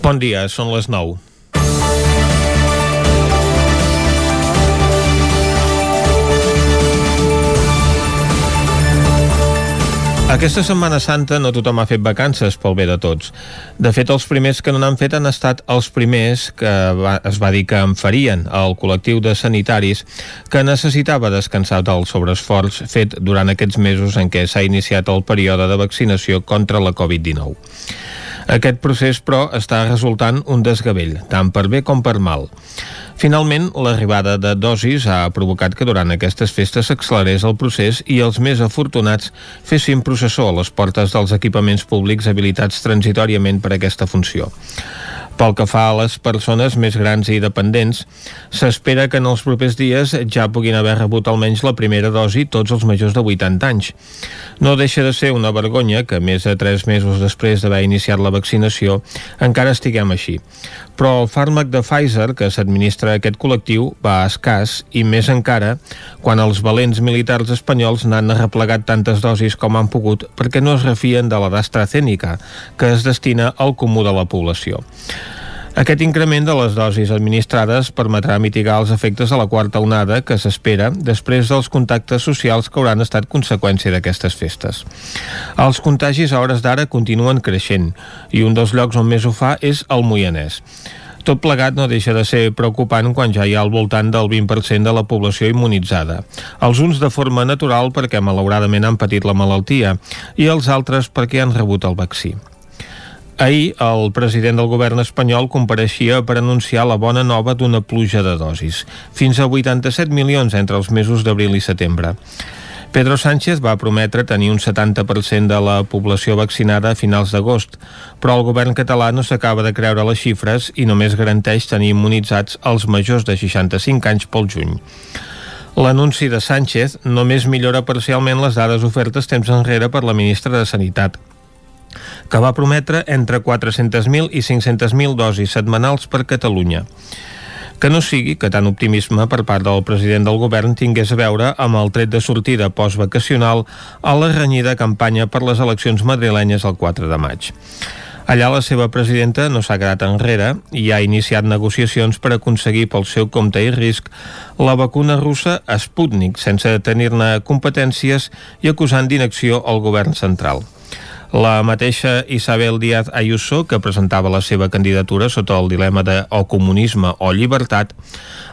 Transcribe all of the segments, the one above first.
Bon dia, són les 9. Aquesta Setmana Santa no tothom ha fet vacances pel bé de tots. De fet, els primers que no n'han fet han estat els primers que va, es va dir que en farien, el col·lectiu de sanitaris que necessitava descansar del sobreesforç fet durant aquests mesos en què s'ha iniciat el període de vaccinació contra la Covid-19. Aquest procés, però, està resultant un desgavell, tant per bé com per mal. Finalment, l'arribada de dosis ha provocat que durant aquestes festes s'accelerés el procés i els més afortunats fessin processó a les portes dels equipaments públics habilitats transitòriament per a aquesta funció. Pel que fa a les persones més grans i dependents, s'espera que en els propers dies ja puguin haver rebut almenys la primera dosi tots els majors de 80 anys. No deixa de ser una vergonya que més de 3 mesos després d'haver iniciat la vaccinació encara estiguem així. Però el fàrmac de Pfizer que s'administra a aquest col·lectiu va escàs i més encara quan els valents militars espanyols n'han arreplegat tantes dosis com han pogut perquè no es refien de la d'AstraZeneca, que es destina al comú de la població. Aquest increment de les dosis administrades permetrà mitigar els efectes de la quarta onada que s'espera després dels contactes socials que hauran estat conseqüència d'aquestes festes. Els contagis a hores d'ara continuen creixent i un dels llocs on més ho fa és el Moianès. Tot plegat no deixa de ser preocupant quan ja hi ha al voltant del 20% de la població immunitzada. Els uns de forma natural perquè malauradament han patit la malaltia i els altres perquè han rebut el vaccí. Ahir, el president del govern espanyol compareixia per anunciar la bona nova d'una pluja de dosis, fins a 87 milions entre els mesos d'abril i setembre. Pedro Sánchez va prometre tenir un 70% de la població vaccinada a finals d'agost, però el govern català no s'acaba de creure les xifres i només garanteix tenir immunitzats els majors de 65 anys pel juny. L'anunci de Sánchez només millora parcialment les dades ofertes temps enrere per la ministra de Sanitat, que va prometre entre 400.000 i 500.000 dosis setmanals per Catalunya. Que no sigui que tant optimisme per part del president del govern tingués a veure amb el tret de sortida postvacacional a la renyida campanya per les eleccions madrilenyes el 4 de maig. Allà la seva presidenta no s'ha quedat enrere i ha iniciat negociacions per aconseguir pel seu compte i risc la vacuna russa Sputnik sense tenir-ne competències i acusant d'inacció al govern central. La mateixa Isabel Díaz Ayuso, que presentava la seva candidatura sota el dilema de o comunisme o llibertat,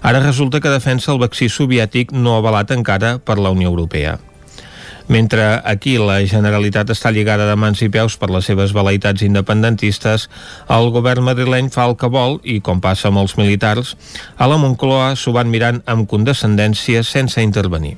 ara resulta que defensa el vaccí soviètic no avalat encara per la Unió Europea. Mentre aquí la Generalitat està lligada de mans i peus per les seves velaitats independentistes, el govern madrileny fa el que vol i, com passa amb els militars, a la Moncloa s'ho van mirant amb condescendència sense intervenir.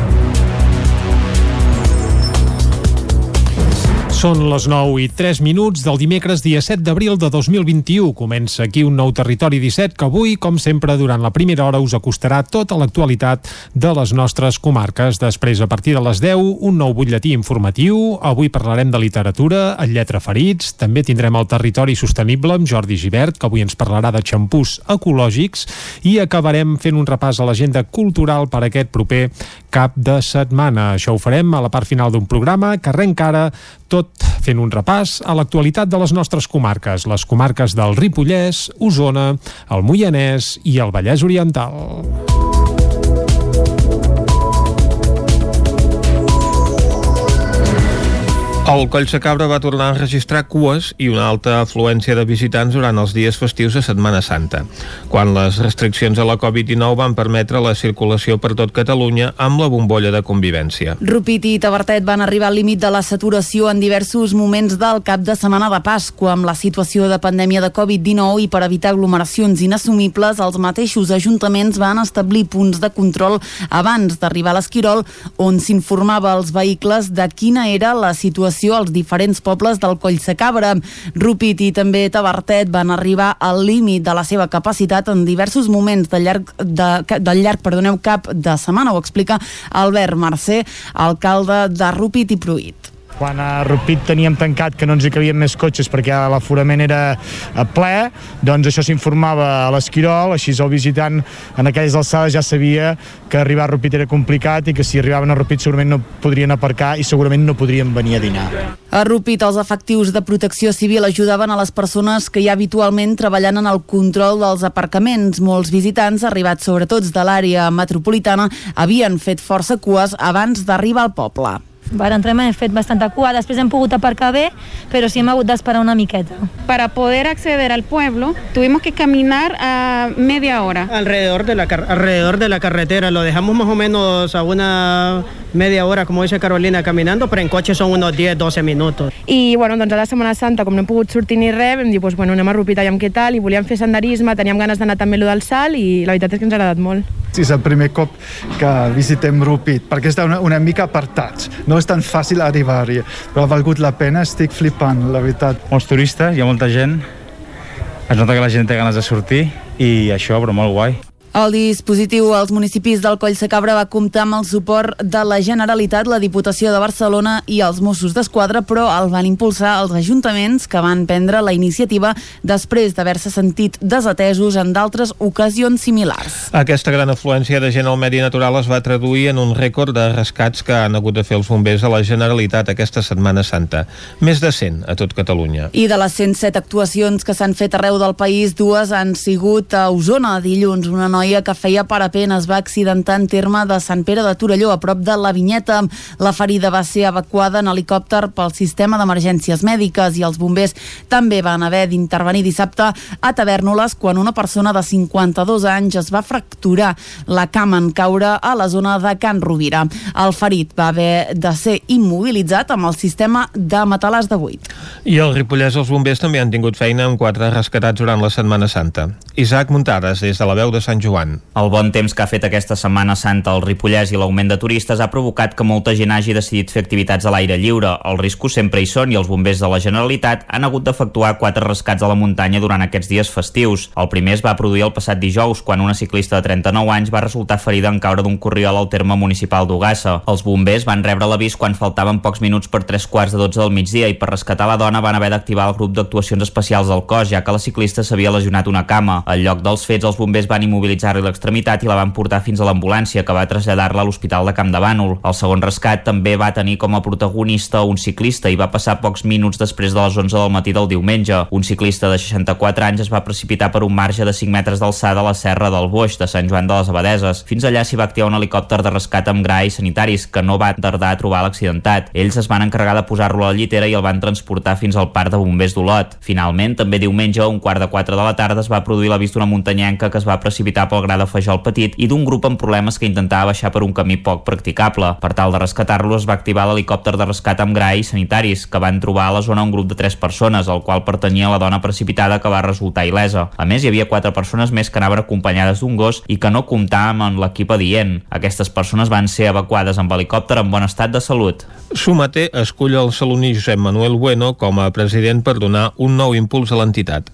Són les 9 i 3 minuts del dimecres dia 7 d'abril de 2021. Comença aquí un nou Territori 17 que avui, com sempre, durant la primera hora us acostarà tota l'actualitat de les nostres comarques. Després, a partir de les 10, un nou butlletí informatiu. Avui parlarem de literatura, el Lletra Ferits. També tindrem el Territori Sostenible amb Jordi Givert, que avui ens parlarà de xampús ecològics. I acabarem fent un repàs a l'agenda cultural per aquest proper cap de setmana. Això ho farem a la part final d'un programa que arrenca ara tot fent un repàs a l'actualitat de les nostres comarques, les comarques del Ripollès, Osona, el Moianès i el Vallès Oriental. El Coll Cabra va tornar a registrar cues i una alta afluència de visitants durant els dies festius de Setmana Santa, quan les restriccions a la Covid-19 van permetre la circulació per tot Catalunya amb la bombolla de convivència. Rupit i Tabertet van arribar al límit de la saturació en diversos moments del cap de setmana de Pasqua, amb la situació de pandèmia de Covid-19 i per evitar aglomeracions inassumibles, els mateixos ajuntaments van establir punts de control abans d'arribar a l'Esquirol, on s'informava als vehicles de quina era la situació als diferents pobles del Coll Cabra. Rupit i també Tabertet van arribar al límit de la seva capacitat en diversos moments del llarg, de, del llarg perdoneu, cap de setmana, ho explica Albert Mercè, alcalde de Rupit i Pruit. Quan a Rupit teníem tancat que no ens hi cabien més cotxes perquè l'aforament era a ple, doncs això s'informava a l'Esquirol, així el visitant en aquelles alçades ja sabia que arribar a Rupit era complicat i que si arribaven a Rupit segurament no podrien aparcar i segurament no podrien venir a dinar. A Rupit, els efectius de protecció civil ajudaven a les persones que ja habitualment treballen en el control dels aparcaments. Molts visitants, arribats sobretot de l'àrea metropolitana, havien fet força cues abans d'arribar al poble. Vara entrar hem fet bastanta cua, després hem pogut aparcar bé, però sí hem hagut d'esperar una miqueta. Para poder acceder al pueblo, tuvimos que caminar a media hora. Alrededor de la, alrededor de la carretera, lo dejamos más o menos a una media hora, como dice Carolina, caminando, però en cotxe són uns 10-12 minuts. I, bueno, doncs a la Setmana Santa, com no hem pogut sortir ni res, vam dir, pues, bueno, anem a Rupit, aviam què tal, i volíem fer senderisme, teníem ganes d'anar també a del salt, i la veritat és que ens ha agradat molt. És el primer cop que visitem Rupit, perquè està una, una mica apartats. No és tan fàcil arribar-hi, però ha valgut la pena, estic flipant, la veritat. Molts turistes, hi ha molta gent, es nota que la gent té ganes de sortir, i això, però molt guai. El dispositiu als municipis del Coll Sacabra va comptar amb el suport de la Generalitat, la Diputació de Barcelona i els Mossos d'Esquadra, però el van impulsar els ajuntaments que van prendre la iniciativa després d'haver-se sentit desatesos en d'altres ocasions similars. Aquesta gran afluència de gent al medi natural es va traduir en un rècord de rescats que han hagut de fer els bombers a la Generalitat aquesta Setmana Santa. Més de 100 a tot Catalunya. I de les 107 actuacions que s'han fet arreu del país, dues han sigut a Osona dilluns, una noia noia que feia parapent es va accidentar en terme de Sant Pere de Torelló, a prop de la Vinyeta. La ferida va ser evacuada en helicòpter pel sistema d'emergències mèdiques i els bombers també van haver d'intervenir dissabte a Tavernoles quan una persona de 52 anys es va fracturar la cama en caure a la zona de Can Rovira. El ferit va haver de ser immobilitzat amb el sistema de matalàs de buit. I al Ripollès els bombers també han tingut feina amb quatre rescatats durant la Setmana Santa. Isaac Muntades, des de la veu de Sant Joan Joan. El bon temps que ha fet aquesta Setmana Santa al Ripollès i l'augment de turistes ha provocat que molta gent hagi decidit fer activitats a l'aire lliure. Els riscos sempre hi són i els bombers de la Generalitat han hagut d'efectuar quatre rescats a la muntanya durant aquests dies festius. El primer es va produir el passat dijous, quan una ciclista de 39 anys va resultar ferida en caure d'un corriol al terme municipal d'Ugassa. Els bombers van rebre l'avís quan faltaven pocs minuts per tres quarts de 12 del migdia i per rescatar la dona van haver d'activar el grup d'actuacions especials del cos, ja que la ciclista s'havia lesionat una cama. Al lloc dels fets, els bombers van immobilitzar utilitzar-li l'extremitat i la van portar fins a l'ambulància que va traslladar-la a l'Hospital de Camp de Bànol. El segon rescat també va tenir com a protagonista un ciclista i va passar pocs minuts després de les 11 del matí del diumenge. Un ciclista de 64 anys es va precipitar per un marge de 5 metres d'alçada a la serra del Boix de Sant Joan de les Abadeses. Fins allà s'hi va activar un helicòpter de rescat amb gra i sanitaris que no va tardar a trobar l'accidentat. Ells es van encarregar de posar-lo a la llitera i el van transportar fins al parc de bombers d'Olot. Finalment, també diumenge, a un quart de 4 de la tarda, es va produir l'avís d'una muntanyenca que es va precipitar pel gra de Fajol Petit i d'un grup amb problemes que intentava baixar per un camí poc practicable. Per tal de rescatar-lo es va activar l'helicòpter de rescat amb gra i sanitaris, que van trobar a la zona un grup de tres persones, al qual pertanyia la dona precipitada que va resultar il·lesa. A més, hi havia quatre persones més que anaven acompanyades d'un gos i que no comptàvem amb l'equip adient. Aquestes persones van ser evacuades amb helicòpter en bon estat de salut. Sumate escull el saloní Josep Manuel Bueno com a president per donar un nou impuls a l'entitat.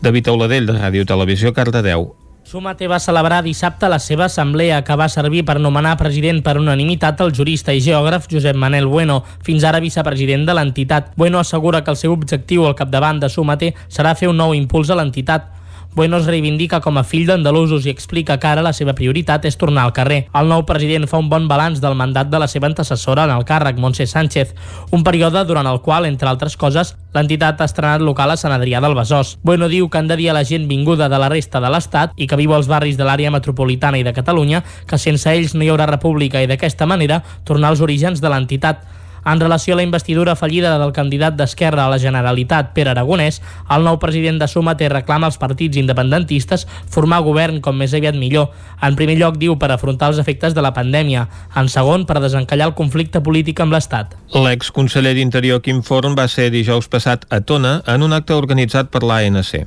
David Auladell, de Ràdio Televisió, Cardedeu. Sumate va celebrar dissabte la seva assemblea que va servir per nomenar president per unanimitat el jurista i geògraf Josep Manel Bueno, fins ara vicepresident de l'entitat. Bueno assegura que el seu objectiu al capdavant de Sumate serà fer un nou impuls a l'entitat Bueno es reivindica com a fill d'andalusos i explica que ara la seva prioritat és tornar al carrer. El nou president fa un bon balanç del mandat de la seva antecessora en el càrrec, Montse Sánchez, un període durant el qual, entre altres coses, l'entitat ha estrenat local a Sant Adrià del Besòs. Bueno diu que han de dir a la gent vinguda de la resta de l'Estat i que viu als barris de l'àrea metropolitana i de Catalunya que sense ells no hi haurà república i d'aquesta manera tornar als orígens de l'entitat. En relació a la investidura fallida del candidat d'Esquerra a la Generalitat, Pere Aragonès, el nou president de Suma té reclama als partits independentistes formar govern com més aviat millor. En primer lloc, diu, per afrontar els efectes de la pandèmia. En segon, per desencallar el conflicte polític amb l'Estat. L'exconseller d'Interior Quim Forn va ser dijous passat a Tona en un acte organitzat per l'ANC.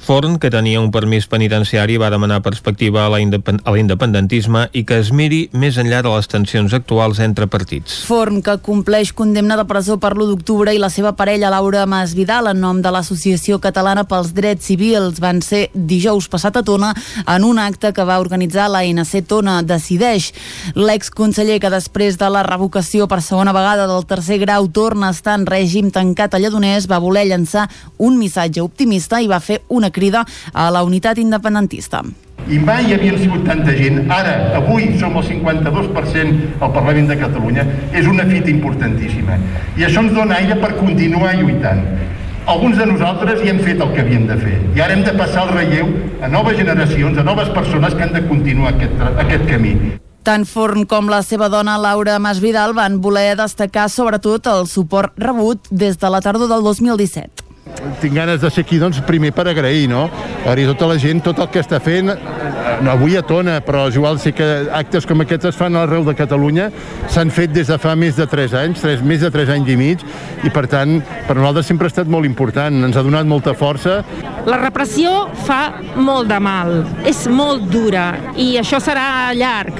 Forn, que tenia un permís penitenciari, va demanar perspectiva a l'independentisme i que es miri més enllà de les tensions actuals entre partits. Forn, que compleix compleix condemna de presó per l'1 d'octubre i la seva parella Laura Masvidal en nom de l'Associació Catalana pels Drets Civils van ser dijous passat a Tona en un acte que va organitzar la ANC Tona Decideix. L'exconseller que després de la revocació per segona vegada del tercer grau torna a estar en règim tancat a Lledoners va voler llançar un missatge optimista i va fer una crida a la unitat independentista. I mai hi havia sigut tanta gent. Ara, avui, som el 52% al Parlament de Catalunya. És una fita importantíssima. I això ens dona aire per continuar lluitant. Alguns de nosaltres hi hem fet el que havíem de fer. I ara hem de passar el relleu a noves generacions, a noves persones que han de continuar aquest, aquest camí. Tant Forn com la seva dona Laura Masvidal van voler destacar sobretot el suport rebut des de la tardor del 2017 tinc ganes de ser aquí, doncs, primer per agrair, no? Agrair tota la gent, tot el que està fent, no avui a Tona, però és igual, sí que actes com aquests es fan arreu de Catalunya, s'han fet des de fa més de 3 anys, 3, més de 3 anys i mig, i per tant, per nosaltres sempre ha estat molt important, ens ha donat molta força. La repressió fa molt de mal, és molt dura, i això serà llarg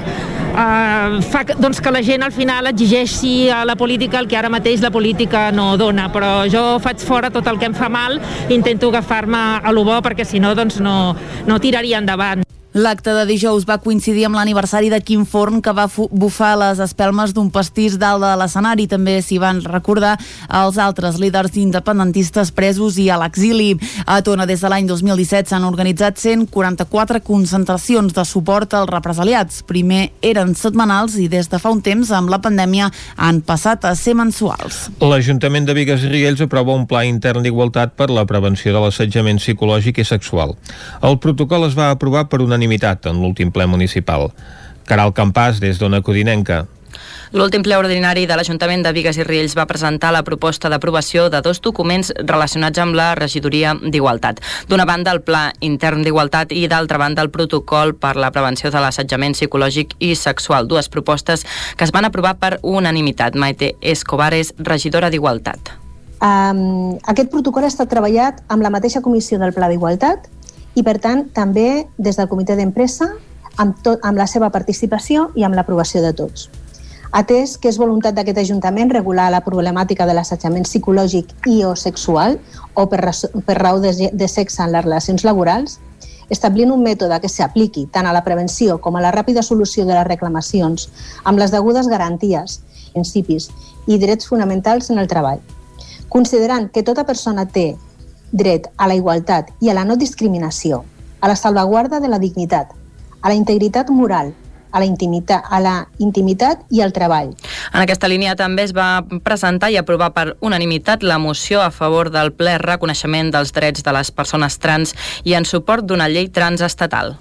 uh, fa doncs, que la gent al final exigeixi a la política el que ara mateix la política no dona, però jo faig fora tot el que em fa mal intento agafar-me a lo bo perquè si no doncs no, no tiraria endavant. L'acte de dijous va coincidir amb l'aniversari de Quim Forn, que va bufar les espelmes d'un pastís dalt de l'escenari. També s'hi van recordar els altres líders independentistes presos i a l'exili. A Tona, des de l'any 2017, s'han organitzat 144 concentracions de suport als represaliats. Primer eren setmanals i des de fa un temps, amb la pandèmia, han passat a ser mensuals. L'Ajuntament de Vigues i Riells aprova un pla intern d'igualtat per la prevenció de l'assetjament psicològic i sexual. El protocol es va aprovar per una unanimitat en l'últim ple municipal. Caral Campàs, des d'Ona Codinenca. L'últim ple ordinari de l'Ajuntament de Vigues i Riells va presentar la proposta d'aprovació de dos documents relacionats amb la regidoria d'Igualtat. D'una banda, el Pla intern d'Igualtat i d'altra banda, el protocol per la prevenció de l'assetjament psicològic i sexual. Dues propostes que es van aprovar per unanimitat. Maite Escobares, regidora d'Igualtat. Um, aquest protocol ha estat treballat amb la mateixa comissió del Pla d'Igualtat i, per tant, també des del comitè d'empresa amb, tot, amb la seva participació i amb l'aprovació de tots. Atès que és voluntat d'aquest Ajuntament regular la problemàtica de l'assetjament psicològic i o sexual o per, per raó de, de sexe en les relacions laborals, establint un mètode que s'apliqui tant a la prevenció com a la ràpida solució de les reclamacions amb les degudes garanties, principis i drets fonamentals en el treball. Considerant que tota persona té dret a la igualtat i a la no discriminació, a la salvaguarda de la dignitat, a la integritat moral, a la, intimitat, a la intimitat i al treball. En aquesta línia també es va presentar i aprovar per unanimitat la moció a favor del ple reconeixement dels drets de les persones trans i en suport d'una llei transestatal.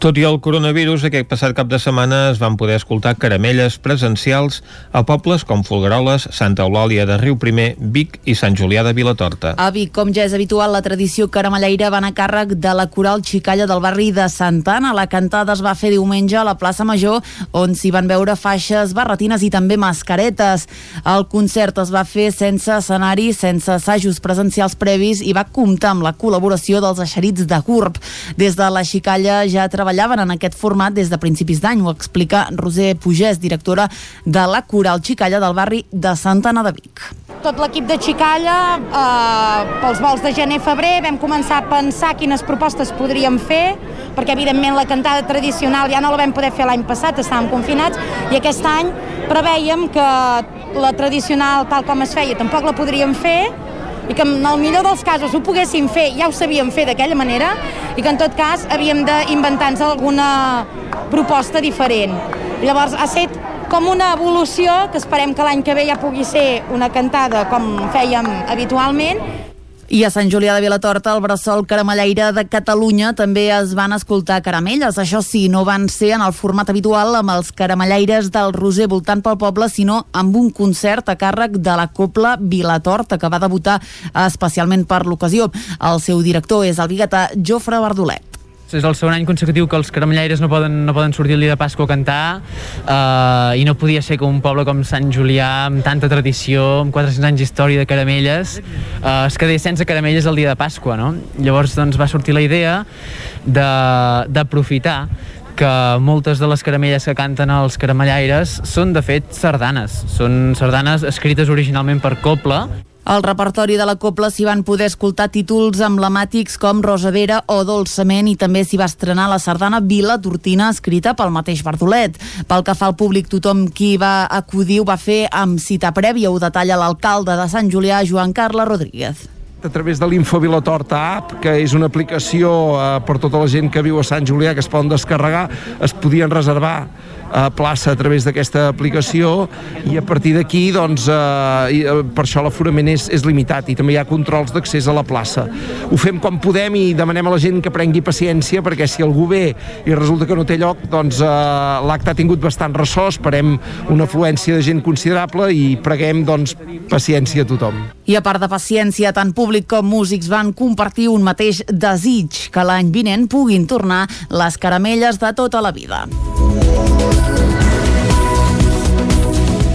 Tot i el coronavirus, aquest passat cap de setmana es van poder escoltar caramelles presencials a pobles com Folgueroles, Santa Eulàlia de Riu Primer, Vic i Sant Julià de Vilatorta. A Vic, com ja és habitual, la tradició caramellaire va a càrrec de la coral xicalla del barri de Santana. La cantada es va fer diumenge a la plaça Major, on s'hi van veure faixes, barretines i també mascaretes. El concert es va fer sense escenari, sense assajos presencials previs i va comptar amb la col·laboració dels eixerits de GURB. Des de la xicalla ja treballava treballaven en aquest format des de principis d'any, ho explica Roser Pugès, directora de la Coral Xicalla del barri de Santana de Vic. Tot l'equip de Xicalla, eh, pels vols de gener-febrer, vam començar a pensar quines propostes podríem fer, perquè evidentment la cantada tradicional ja no la vam poder fer l'any passat, estàvem confinats, i aquest any preveiem que la tradicional tal com es feia tampoc la podríem fer, i que en el millor dels casos ho poguéssim fer, ja ho sabíem fer d'aquella manera, i que en tot cas havíem d'inventar-nos alguna proposta diferent. Llavors ha estat com una evolució que esperem que l'any que ve ja pugui ser una cantada com fèiem habitualment i a Sant Julià de Vilatorta, el bressol caramellaire de Catalunya, també es van escoltar caramelles. Això sí, no van ser en el format habitual amb els caramellaires del Roser voltant pel poble, sinó amb un concert a càrrec de la Copla Vilatorta, que va debutar especialment per l'ocasió. El seu director és el biguetà Jofre Bardolet. És el segon any consecutiu que els caramellaires no poden, no poden sortir el dia de Pasqua a cantar uh, i no podia ser que un poble com Sant Julià, amb tanta tradició, amb 400 anys d'història de caramelles, uh, es quedés sense caramelles el dia de Pasqua, no? Llavors doncs, va sortir la idea d'aprofitar que moltes de les caramelles que canten els caramellaires són de fet sardanes, són sardanes escrites originalment per Copla al repertori de la Copla s'hi van poder escoltar títols emblemàtics com Rosadera o Dolçament i també s'hi va estrenar la sardana Vila Tortina escrita pel mateix Bardolet. Pel que fa al públic, tothom qui va acudir ho va fer amb cita prèvia, ho detalla l'alcalde de Sant Julià, Joan Carles Rodríguez a través de l'Infovilatorta app, que és una aplicació eh, per tota la gent que viu a Sant Julià que es poden descarregar, es podien reservar a plaça a través d'aquesta aplicació i a partir d'aquí doncs, eh, eh, per això l'aforament és, és limitat i també hi ha controls d'accés a la plaça. Ho fem com podem i demanem a la gent que prengui paciència perquè si algú ve i resulta que no té lloc, doncs eh, l'acte ha tingut bastant ressò, esperem una afluència de gent considerable i preguem doncs, paciència a tothom. I a part de paciència, tant públic com músics van compartir un mateix desig que l'any vinent puguin tornar les caramelles de tota la vida.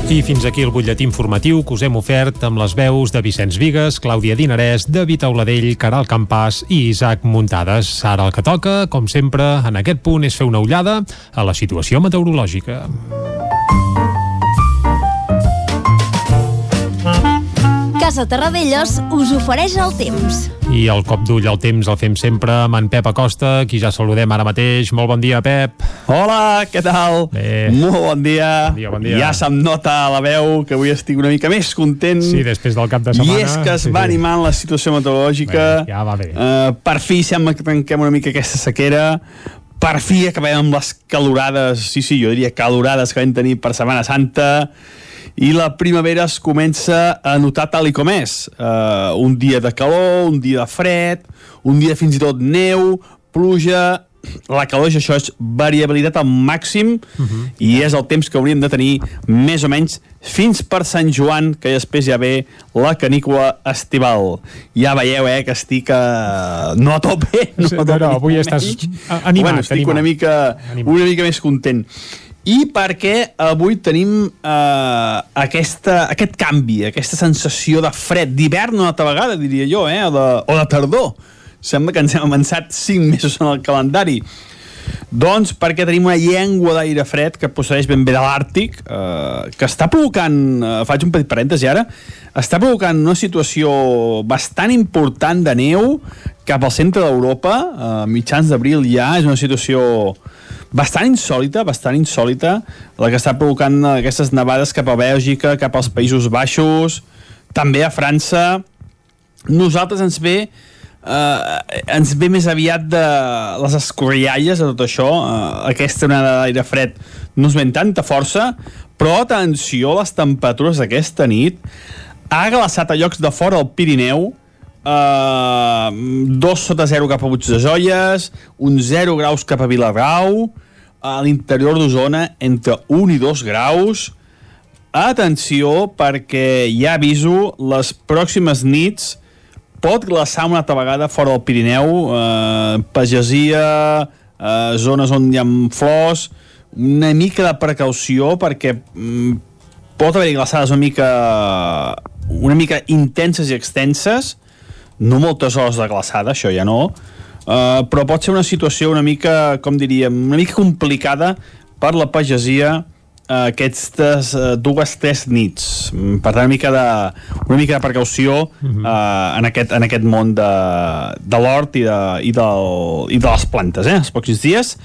I fins aquí el butlletí informatiu que us hem ofert amb les veus de Vicenç Vigues, Clàudia Dinarès, David Auladell, Caral Campàs i Isaac Muntades. Ara el que toca, com sempre, en aquest punt és fer una ullada a la situació meteorològica. Casa Terradellos us ofereix el temps. I el cop d'ull al temps el fem sempre amb en Pep Acosta, qui ja saludem ara mateix. Molt bon dia, Pep. Hola, què tal? Bé. Molt bon dia. Bon dia, bon dia. Ja se'm nota a la veu que avui estic una mica més content. Sí, després del cap de setmana. I és que es sí, va sí. animant la situació meteorològica. Bé, ja va bé. Uh, per fi sembla que tanquem una mica aquesta sequera. Per fi acabem amb les calorades, sí, sí, jo diria calorades que vam tenir per Setmana Santa i la primavera es comença a notar tal i com és. Uh, un dia de calor, un dia de fred, un dia fins i tot neu, pluja, la calor, això és variabilitat al màxim uh -huh. i és el temps que hauríem de tenir més o menys fins per Sant Joan, que després ja ve la canícula estival. Ja veieu, eh, que estic uh, no a tope. No, Sí, no, no, avui estàs animat, Bueno, estic animat. una mica, Animat. una mica més content i perquè avui tenim eh, aquesta, aquest canvi, aquesta sensació de fred, d'hivern una altra vegada, diria jo, eh? o, de, o de tardor. Sembla que ens hem avançat 5 mesos en el calendari. Doncs perquè tenim una llengua d'aire fred que procedeix ben bé de l'Àrtic, eh, que està provocant, eh, faig un petit parèntesi ara, està provocant una situació bastant important de neu cap al centre d'Europa, a mitjans d'abril ja, és una situació bastant insòlita, bastant insòlita, la que està provocant aquestes nevades cap a Bèlgica, cap als Països Baixos, també a França. Nosaltres ens ve eh, ens ve més aviat de les escorrialles de tot això, eh, aquesta onada d'aire fred no es ven tanta força, però atenció, les temperatures d'aquesta nit ha glaçat a llocs de fora del Pirineu, eh, 2 sota 0 cap a Puigdesolles, un 0 graus cap a Viladrau, a l'interior d'Osona entre 1 i 2 graus. Atenció, perquè ja aviso, les pròximes nits pot glaçar una altra vegada fora del Pirineu, eh, pagesia, eh, zones on hi ha flors, una mica de precaució perquè mm, pot haver-hi glaçades una mica, una mica intenses i extenses, no moltes hores de glaçada, això ja no, uh, però pot ser una situació una mica, com diríem, una mica complicada per la pagesia uh, aquestes uh, dues, tres nits. Mm, Per tant, una mica de, una mica de precaució uh, en, aquest, en aquest món de, de l'hort i, de, i, del, i de les plantes, eh, els pocs dies.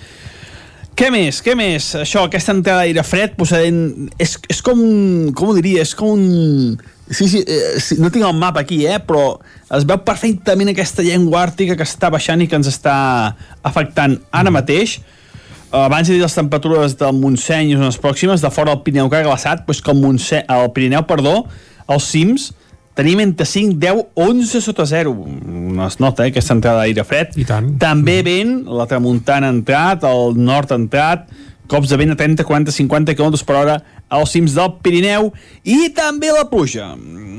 Què més? Què més? Això, aquesta entrada d'aire fred procedent... És, és com un... Com ho diria? És com un... Sí, sí, eh, sí, no tinc el mapa aquí, eh, però es veu perfectament aquesta llengua àrtica que està baixant i que ens està afectant ara mateix. Eh, abans he dit les temperatures del Montseny i zones pròximes, de fora del Pirineu que ha glaçat, doncs que el, Montseny, el Pirineu, perdó, els cims, tenim entre 5, 10, 11 sota 0. No es nota, eh, aquesta entrada d'aire fred. I tant. També vent, la tramuntana ha entrat, el nord ha entrat, cops de vent a 30, 40, 50 km per hora als cims del Pirineu i també la pluja.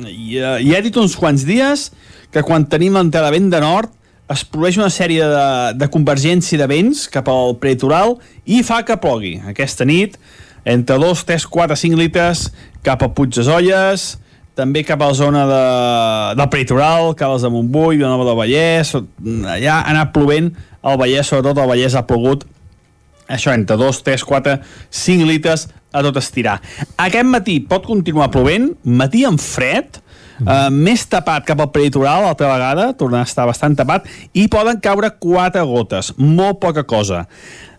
I, eh, ja he dit uns quants dies que quan tenim l'entrada de vent de nord es produeix una sèrie de, de convergència de vents cap al prelitoral i fa que plogui. Aquesta nit, entre 2, 3, 4, 5 litres cap a Puigdesolles, també cap a la zona de, del prelitoral, Cales de Montbui, Vilanova del Vallès, allà ha anat plovent el Vallès, sobretot el Vallès ha plogut això entre 2, 3, 4, 5 litres a tot estirar. Aquest matí pot continuar plovent, matí amb fred, Uh, més tapat cap al peritoral altra vegada, torna a estar bastant tapat i poden caure quatre gotes, molt poca cosa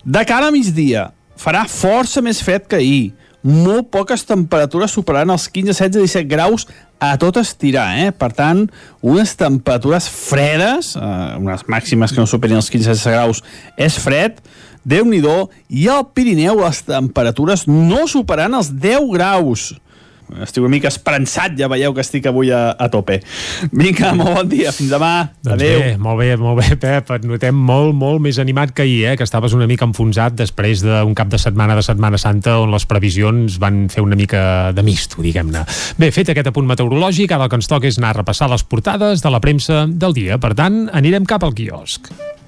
de cara a migdia farà força més fred que ahir molt poques temperatures superaran els 15, 16, 17 graus a tot estirar, eh? Per tant, unes temperatures fredes, eh, unes màximes que no superin els 15, 16 graus, és fred, déu nhi i al Pirineu les temperatures no superaran els 10 graus estic una mica esperançat, ja veieu que estic avui a, a tope. Vinga, molt bon dia, fins demà. Doncs Adéu. bé, molt bé, molt bé, Pep. Et notem molt, molt més animat que ahir, eh? que estaves una mica enfonsat després d'un cap de setmana de Setmana Santa on les previsions van fer una mica de misto, diguem-ne. Bé, fet aquest apunt meteorològic, ara el que ens toca és anar a repassar les portades de la premsa del dia. Per tant, anirem cap al quiosc.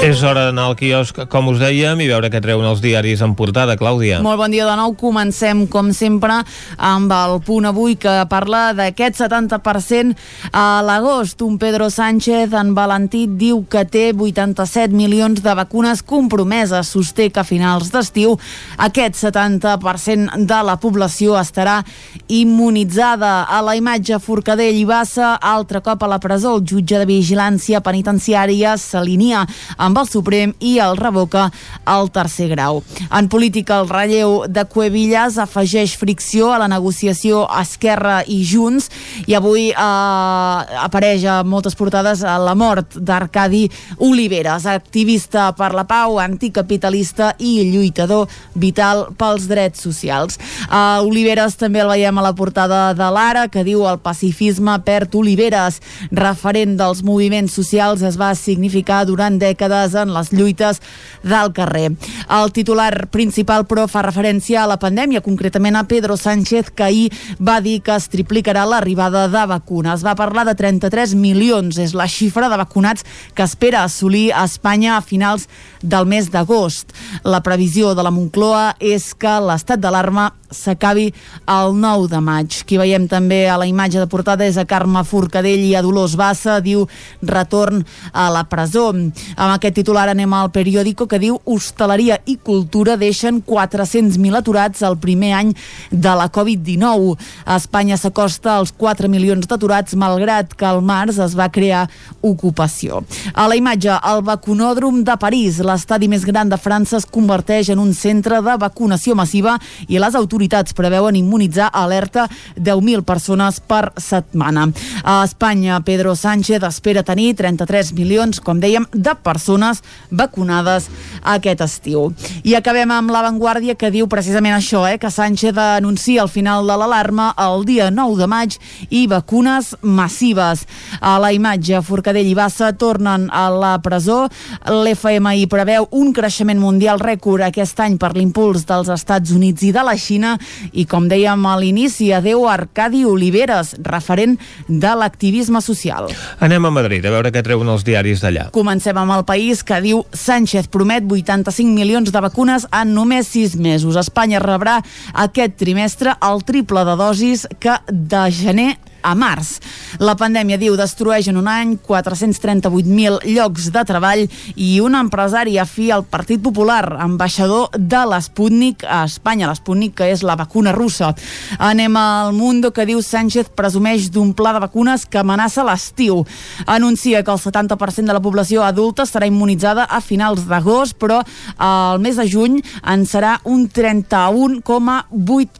És hora d'anar al quiosc, com us dèiem, i veure què treuen els diaris en portada, Clàudia. Molt bon dia de nou. Comencem, com sempre, amb el punt avui que parla d'aquest 70% a l'agost. Un Pedro Sánchez en Valentit diu que té 87 milions de vacunes compromeses. Sosté que a finals d'estiu aquest 70% de la població estarà immunitzada. A la imatge Forcadell i Bassa, altre cop a la presó, el jutge de vigilància penitenciària s'alinea amb el Suprem i el revoca al tercer grau. En política, el relleu de Cuevillas afegeix fricció a la negociació Esquerra i Junts i avui eh, apareix a moltes portades a la mort d'Arcadi Oliveres, activista per la pau, anticapitalista i lluitador vital pels drets socials. Uh, Oliveres també el veiem a la portada de l'Ara, que diu el pacifisme perd Oliveres, referent dels moviments socials, es va significar durant dècades en les lluites del carrer. El titular principal, però, fa referència a la pandèmia, concretament a Pedro Sánchez, que ahir va dir que es triplicarà l'arribada de vacunes. Va parlar de 33 milions, és la xifra de vacunats que espera assolir a Espanya a finals del mes d'agost. La previsió de la Moncloa és que l'estat d'alarma s'acabi el 9 de maig. Qui veiem també a la imatge de portada és a Carme Forcadell i a Dolors Bassa, diu retorn a la presó. Amb aquest titular anem al periòdico que diu hostaleria i cultura deixen 400.000 aturats el primer any de la Covid-19. A Espanya s'acosta als 4 milions d'aturats malgrat que al març es va crear ocupació. A la imatge, el vacunòdrom de París, l'estadi més gran de França, es converteix en un centre de vacunació massiva i les autoritats preveuen immunitzar alerta 10.000 persones per setmana. A Espanya, Pedro Sánchez espera tenir 33 milions, com dèiem, de persones vacunades aquest estiu. I acabem amb l'avantguàrdia que diu precisament això, eh, que Sánchez anuncia el final de l'alarma el dia 9 de maig i vacunes massives. A la imatge, Forcadell i Bassa tornen a la presó. L'FMI preveu un creixement mundial rècord aquest any per l'impuls dels Estats Units i de la Xina i, com dèiem a l'inici, adeu Arcadi Oliveres, referent de l'activisme social. Anem a Madrid a veure què treuen els diaris d'allà. Comencem amb el país que diu Sánchez promet 85 milions de vacunes en només 6 mesos. Espanya rebrà aquest trimestre el triple de dosis que de gener a març. La pandèmia, diu, destrueix en un any 438.000 llocs de treball i un empresari afí al Partit Popular, ambaixador de l'Sputnik a Espanya, l'Sputnik que és la vacuna russa. Anem al Mundo que diu Sánchez presumeix d'un pla de vacunes que amenaça l'estiu. Anuncia que el 70% de la població adulta estarà immunitzada a finals d'agost, però al mes de juny en serà un 31,8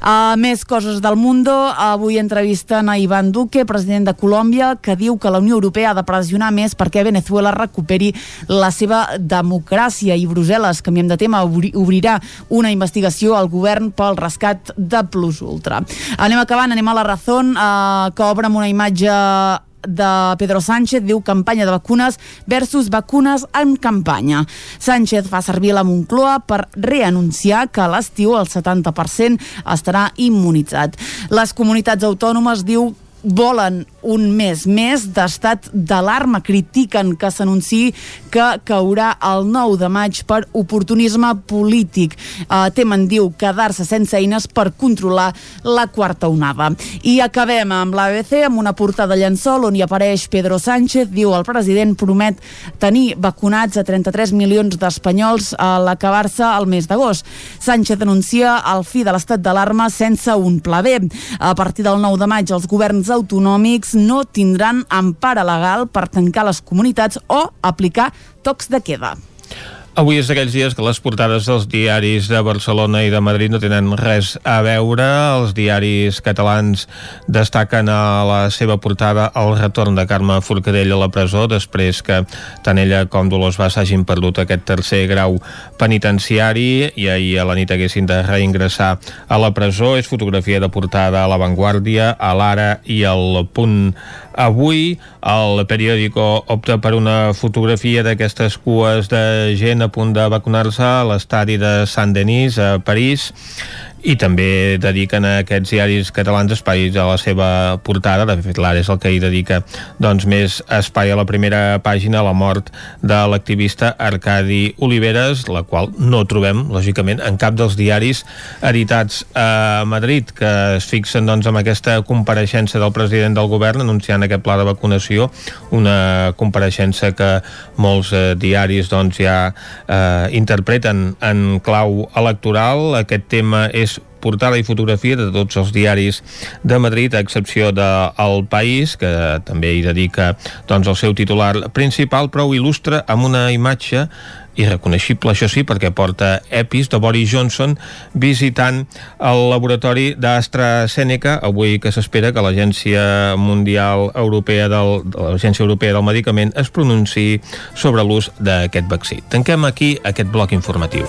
Uh, més coses del Mundo. Avui entrevisten a Ivan Duque, president de Colòmbia, que diu que la Unió Europea ha de pressionar més perquè Venezuela recuperi la seva democràcia i Brussel·les, canviem de tema, obrirà una investigació al govern pel rescat de Plus Ultra. Anem acabant, anem a la raó, eh, que obre amb una imatge de Pedro Sánchez diu campanya de vacunes versus vacunes en campanya. Sánchez fa servir la Moncloa per reanunciar que a l'estiu el 70% estarà immunitzat. Les comunitats autònomes diu volen un mes més d'estat d'alarma. Critiquen que s'anunciï que caurà el 9 de maig per oportunisme polític. Uh, temen, diu, quedar-se sense eines per controlar la quarta onada. I acabem amb l'ABC, amb una portada llençol on hi apareix Pedro Sánchez. Diu, el president promet tenir vacunats a 33 milions d'espanyols a l'acabar-se el mes d'agost. Sánchez anuncia el fi de l'estat d'alarma sense un pla B. A partir del 9 de maig, els governs autonòmics no tindran empara legal per tancar les comunitats o aplicar tocs de queda. Avui és d'aquells dies que les portades dels diaris de Barcelona i de Madrid no tenen res a veure. Els diaris catalans destaquen a la seva portada el retorn de Carme Forcadell a la presó després que tant ella com Dolors Bassa hagin perdut aquest tercer grau penitenciari i ahir a la nit haguessin de reingressar a la presó. És fotografia de portada a La Vanguardia, a l'Ara i al Punt Avui el periòdico opta per una fotografia d'aquestes cues de gent punt de vacunar-se a l'estadi de Saint-Denis a París i també dediquen a aquests diaris catalans espais a la seva portada, de fet l'Ara és el que hi dedica doncs, més espai a la primera pàgina, la mort de l'activista Arcadi Oliveres, la qual no trobem, lògicament, en cap dels diaris editats a Madrid, que es fixen doncs, amb aquesta compareixença del president del govern anunciant aquest pla de vacunació, una compareixença que molts eh, diaris doncs, ja eh, interpreten en clau electoral. Aquest tema és portada i fotografia de tots els diaris de Madrid, a excepció de El País, que també hi dedica doncs, el seu titular principal, però ho il·lustra amb una imatge irreconeixible, això sí, perquè porta EPIs de Boris Johnson visitant el laboratori d'AstraZeneca, avui que s'espera que l'Agència Mundial Europea del, l'Agència Europea del Medicament es pronunciï sobre l'ús d'aquest vaccí. Tanquem aquí aquest bloc informatiu.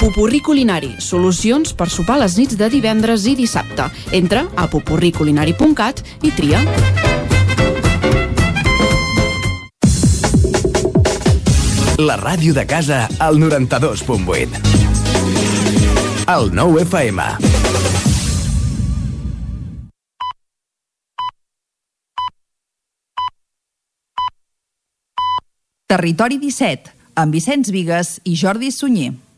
Pupurri Culinari, solucions per sopar les nits de divendres i dissabte. Entra a pupurriculinari.cat i tria. La ràdio de casa al 92.8. El 9 FM. Territori 17, amb Vicenç Vigues i Jordi Sunyer.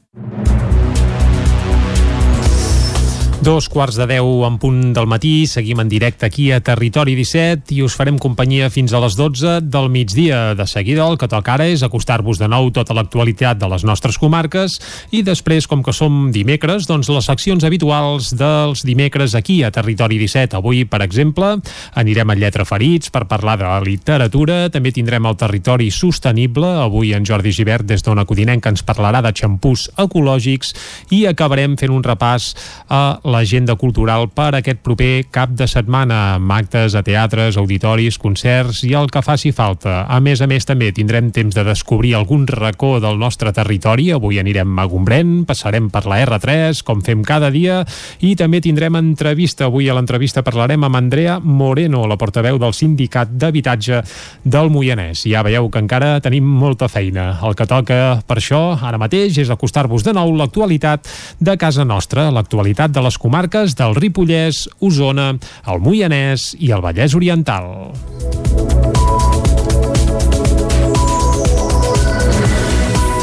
Dos quarts de deu en punt del matí, seguim en directe aquí a Territori 17 i us farem companyia fins a les 12 del migdia. De seguida el que toca ara és acostar-vos de nou tota l'actualitat de les nostres comarques i després, com que som dimecres, doncs les seccions habituals dels dimecres aquí a Territori 17. Avui, per exemple, anirem a Lletra Ferits per parlar de la literatura, també tindrem el Territori Sostenible, avui en Jordi Givert des d'Ona Codinenca ens parlarà de xampús ecològics i acabarem fent un repàs a l'agenda cultural per aquest proper cap de setmana amb actes a teatres, auditoris, concerts i el que faci falta. A més a més també tindrem temps de descobrir algun racó del nostre territori. Avui anirem a Gombrèn, passarem per la R3 com fem cada dia i també tindrem entrevista. Avui a l'entrevista parlarem amb Andrea Moreno, la portaveu del Sindicat d'Habitatge del Moianès. Ja veieu que encara tenim molta feina. El que toca per això ara mateix és acostar-vos de nou l'actualitat de casa nostra, l'actualitat de les comarques del Ripollès, Osona, el Moianès i el Vallès Oriental.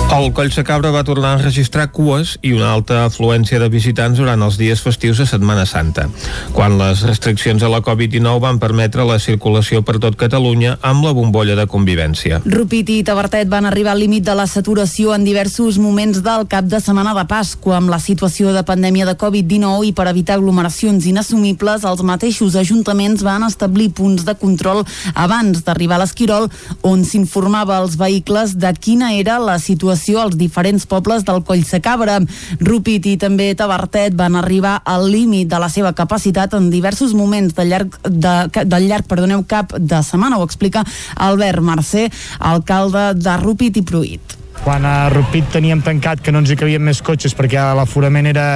El Collsacabra va tornar a registrar cues i una alta afluència de visitants durant els dies festius de Setmana Santa, quan les restriccions a la Covid-19 van permetre la circulació per tot Catalunya amb la bombolla de convivència. Rupit i Tabertet van arribar al límit de la saturació en diversos moments del cap de setmana de Pasqua. Amb la situació de pandèmia de Covid-19 i per evitar aglomeracions inassumibles, els mateixos ajuntaments van establir punts de control abans d'arribar a l'Esquirol, on s'informava als vehicles de quina era la situació als diferents pobles del Collsacabra. Rupit i també Tabertet van arribar al límit de la seva capacitat en diversos moments del llarg, de, del llarg perdoneu, cap de setmana, ho explica Albert Mercè, alcalde de Rupit i Pruit. Quan a Rupit teníem tancat que no ens hi cabien més cotxes perquè l'aforament era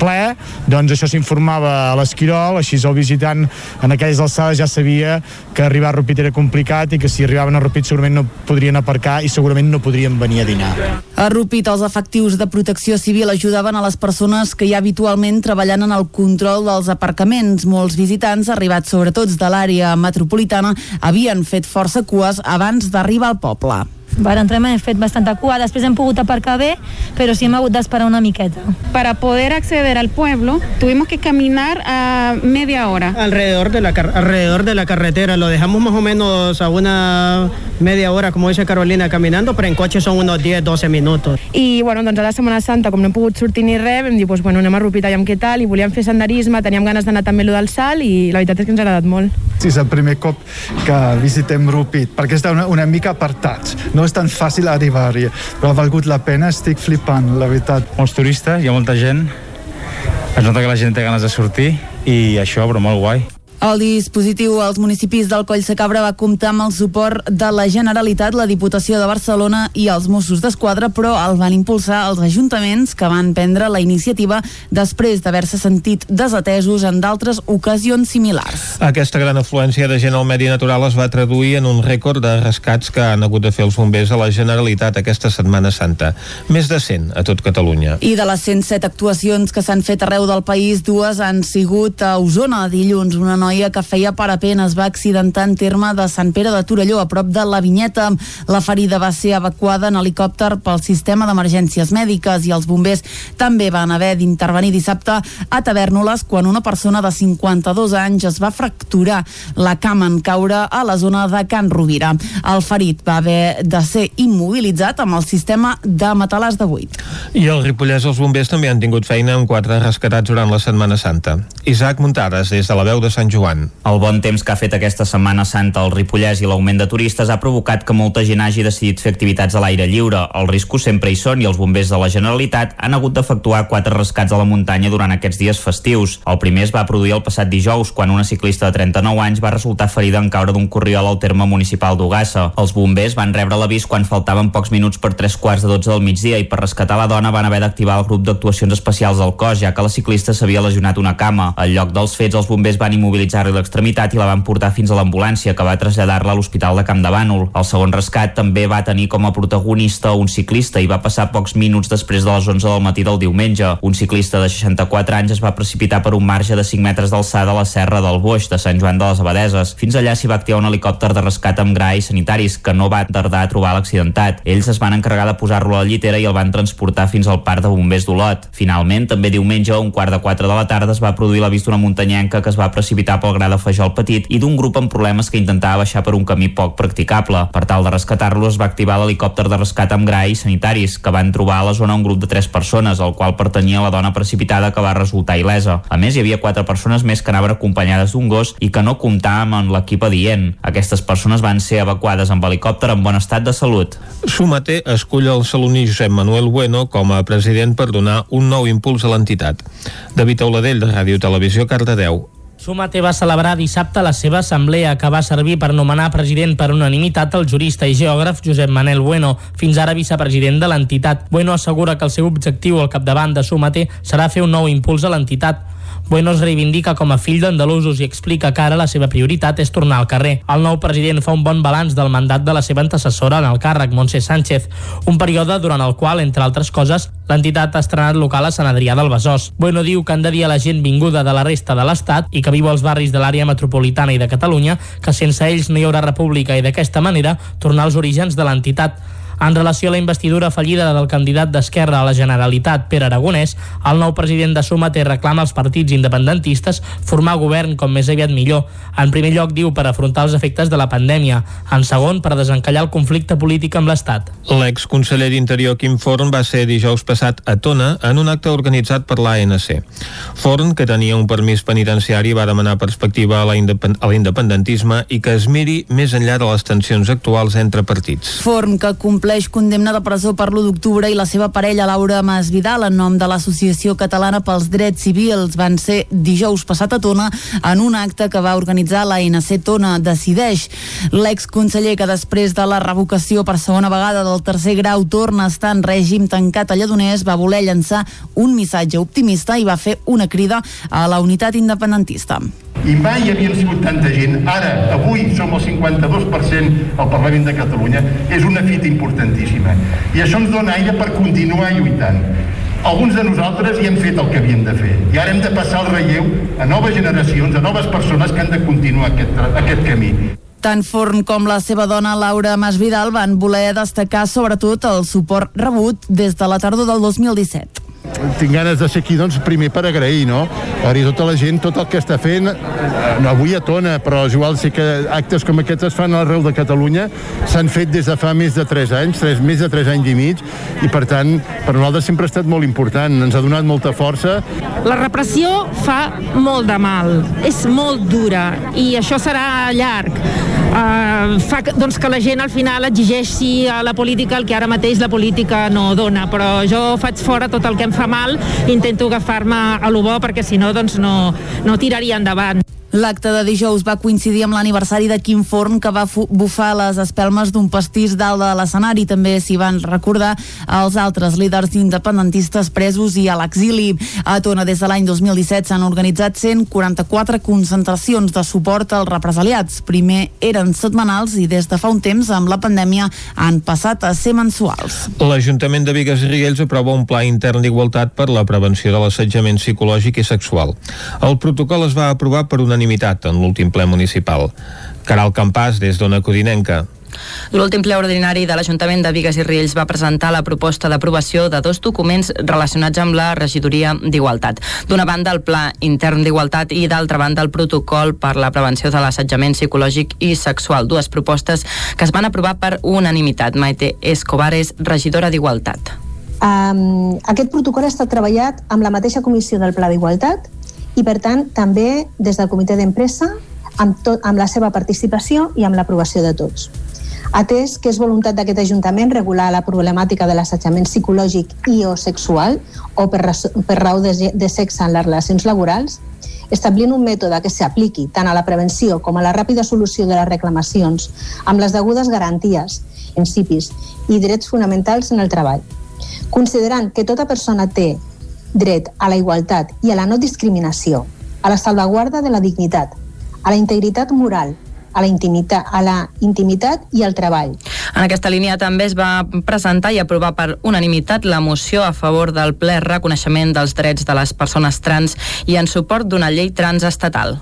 ple, doncs això s'informava a l'Esquirol, així el visitant en aquelles alçades ja sabia que arribar a Rupit era complicat i que si arribaven a Rupit segurament no podrien aparcar i segurament no podrien venir a dinar. A Rupit, els efectius de protecció civil ajudaven a les persones que ja habitualment treballen en el control dels aparcaments. Molts visitants, arribats sobretot de l'àrea metropolitana, havien fet força cues abans d'arribar al poble. Para entrar hem fet bastanta cua, després hem pogut aparcar bé, però sí hem hagut d'esperar una miqueta. Para poder acceder al pueblo, tuvimos que caminar a media hora. Alrededor de la, alrededor de la carretera, lo dejamos más o menos a una media hora, como dice Carolina, caminando, però en cotxe són unos 10-12 minuts. I, bueno, doncs a la Setmana Santa, com no hem pogut sortir ni res, vam dir, pues, bueno, anem a Rupit, aviam què tal, i volíem fer senderisme, teníem ganes d'anar també a lo del salt, i la veritat és que ens ha agradat molt. Sí, és el primer cop que visitem Rupit, perquè està una, una mica apartats. No és tan fàcil arribar-hi, però ha valgut la pena, estic flipant, la veritat. Molts turistes, hi ha molta gent, es nota que la gent té ganes de sortir i això, però molt guai. El dispositiu als municipis del Coll Sacabra va comptar amb el suport de la Generalitat, la Diputació de Barcelona i els Mossos d'Esquadra, però el van impulsar els ajuntaments que van prendre la iniciativa després d'haver-se sentit desatesos en d'altres ocasions similars. Aquesta gran afluència de gent al medi natural es va traduir en un rècord de rescats que han hagut de fer els bombers a la Generalitat aquesta Setmana Santa. Més de 100 a tot Catalunya. I de les 107 actuacions que s'han fet arreu del país, dues han sigut a Osona dilluns. Una noia noia que feia parapent es va accidentar en terme de Sant Pere de Torelló, a prop de la Vinyeta. La ferida va ser evacuada en helicòpter pel sistema d'emergències mèdiques i els bombers també van haver d'intervenir dissabte a Tavernoles quan una persona de 52 anys es va fracturar la cama en caure a la zona de Can Rovira. El ferit va haver de ser immobilitzat amb el sistema de matalàs de buit. I al Ripollès els bombers també han tingut feina amb quatre rescatats durant la Setmana Santa. Isaac Muntades, des de la veu de Sant Joan. El bon temps que ha fet aquesta Setmana Santa al Ripollès i l'augment de turistes ha provocat que molta gent hagi decidit fer activitats a l'aire lliure. Els riscos sempre hi són i els bombers de la Generalitat han hagut d'efectuar quatre rescats a la muntanya durant aquests dies festius. El primer es va produir el passat dijous, quan una ciclista de 39 anys va resultar ferida en caure d'un corriol al terme municipal d'Ugassa. Els bombers van rebre l'avís quan faltaven pocs minuts per tres quarts de 12 del migdia i per rescatar la dona van haver d'activar el grup d'actuacions especials del cos, ja que la ciclista s'havia lesionat una cama. Al lloc dels fets, els bombers van immobilitzar-li l'extremitat i la van portar fins a l'ambulància, que va traslladar-la a l'Hospital de Camp de Bànol. El segon rescat també va tenir com a protagonista un ciclista i va passar pocs minuts després de les 11 del matí del diumenge. Un ciclista de 64 anys es va precipitar per un marge de 5 metres d'alçada a la serra del Boix, de Sant Joan de les Abadeses. Fins allà s'hi va activar un helicòpter de rescat amb gra i sanitaris, que no va tardar a trobar l'accidentat. Ells es van encarregar de posar-lo a la llitera i el van transportar fins al parc de bombers d'Olot. Finalment, també diumenge, a un quart de quatre de la tarda, es va produir l'avís d'una muntanyenca que es va precipitar pel gra de Fajol Petit i d'un grup amb problemes que intentava baixar per un camí poc practicable. Per tal de rescatar-lo, es va activar l'helicòpter de rescat amb gra i sanitaris, que van trobar a la zona un grup de tres persones, al qual pertanyia la dona precipitada que va resultar il·lesa. A més, hi havia quatre persones més que anaven acompanyades d'un gos i que no comptàvem amb l'equip adient. Aquestes persones van ser evacuades amb helicòpter en bon estat de salut. Sumater escull el saloní Josep Manuel Bueno com a president per donar un nou impuls a l'entitat. David Auladell, de Ràdio Televisió, Cardedeu. Sumate va celebrar dissabte la seva assemblea que va servir per nomenar president per unanimitat el jurista i geògraf Josep Manel Bueno, fins ara vicepresident de l'entitat. Bueno assegura que el seu objectiu al capdavant de Sumate serà fer un nou impuls a l'entitat. Bueno es reivindica com a fill d'andalusos i explica que ara la seva prioritat és tornar al carrer. El nou president fa un bon balanç del mandat de la seva antecessora en el càrrec, Montse Sánchez, un període durant el qual, entre altres coses, l'entitat ha estrenat local a Sant Adrià del Besòs. Bueno diu que han de dir a la gent vinguda de la resta de l'Estat i que viu als barris de l'àrea metropolitana i de Catalunya que sense ells no hi haurà república i d'aquesta manera tornar als orígens de l'entitat. En relació a la investidura fallida del candidat d'Esquerra a la Generalitat, Pere Aragonès, el nou president de Sumate reclama als partits independentistes formar govern com més aviat millor. En primer lloc, diu, per afrontar els efectes de la pandèmia. En segon, per desencallar el conflicte polític amb l'Estat. L'exconseller d'Interior Quim Forn va ser dijous passat a Tona en un acte organitzat per l'ANC. Forn, que tenia un permís penitenciari, va demanar perspectiva a l'independentisme i que es miri més enllà de les tensions actuals entre partits. Forn, que compleix condemna de presó per l'1 d'octubre i la seva parella Laura Masvidal en nom de l'Associació Catalana pels Drets Civils van ser dijous passat a Tona en un acte que va organitzar la NC Tona Decideix. L'exconseller que després de la revocació per segona vegada del tercer grau torna a estar en règim tancat a Lledoners va voler llançar un missatge optimista i va fer una crida a la unitat independentista. I mai hi havien sigut tanta gent. Ara, avui, som el 52% al Parlament de Catalunya. És una fita importantíssima. I això ens dona aire per continuar lluitant. Alguns de nosaltres hi hem fet el que havíem de fer. I ara hem de passar el relleu a noves generacions, a noves persones que han de continuar aquest, aquest camí. Tant Forn com la seva dona Laura Masvidal van voler destacar sobretot el suport rebut des de la tardor del 2017 tinc ganes de ser aquí, doncs, primer per agrair, no? Per dir tota la gent, tot el que està fent, no avui a Tona, però és igual, sí que actes com aquests es fan arreu de Catalunya, s'han fet des de fa més de 3 anys, 3, més de 3 anys i mig, i per tant, per nosaltres sempre ha estat molt important, ens ha donat molta força. La repressió fa molt de mal, és molt dura, i això serà llarg. Uh, fa que, doncs, que la gent al final exigeixi a la política el que ara mateix la política no dona, però jo faig fora tot el que em fa mal, intento agafar-me a lo bo perquè si no doncs no, no tiraria endavant. L'acte de dijous va coincidir amb l'aniversari de Quim Forn, que va bufar les espelmes d'un pastís dalt de l'escenari. També s'hi van recordar els altres líders independentistes presos i a l'exili. A Tona, des de l'any 2017, s'han organitzat 144 concentracions de suport als represaliats. Primer eren setmanals i des de fa un temps, amb la pandèmia, han passat a ser mensuals. L'Ajuntament de Vigues i Riells aprova un pla intern d'igualtat per la prevenció de l'assetjament psicològic i sexual. El protocol es va aprovar per una unanimitat en l'últim ple municipal. Caral Campàs, des d'Ona Codinenca. L'últim ple ordinari de l'Ajuntament de Vigues i Riells va presentar la proposta d'aprovació de dos documents relacionats amb la regidoria d'Igualtat. D'una banda, el Pla Intern d'Igualtat i d'altra banda, el Protocol per la Prevenció de l'Assetjament Psicològic i Sexual. Dues propostes que es van aprovar per unanimitat. Maite Escobar és regidora d'Igualtat. Um, aquest protocol ha estat treballat amb la mateixa comissió del Pla d'Igualtat i, per tant, també des del comitè d'empresa amb, tot, amb la seva participació i amb l'aprovació de tots. Atès que és voluntat d'aquest Ajuntament regular la problemàtica de l'assetjament psicològic i o sexual o per, per raó de, de sexe en les relacions laborals, establint un mètode que s'apliqui tant a la prevenció com a la ràpida solució de les reclamacions amb les degudes garanties, principis i drets fonamentals en el treball. Considerant que tota persona té dret a la igualtat i a la no discriminació, a la salvaguarda de la dignitat, a la integritat moral a la, intimitat, a la intimitat i al treball. En aquesta línia també es va presentar i aprovar per unanimitat la moció a favor del ple reconeixement dels drets de les persones trans i en suport d'una llei transestatal.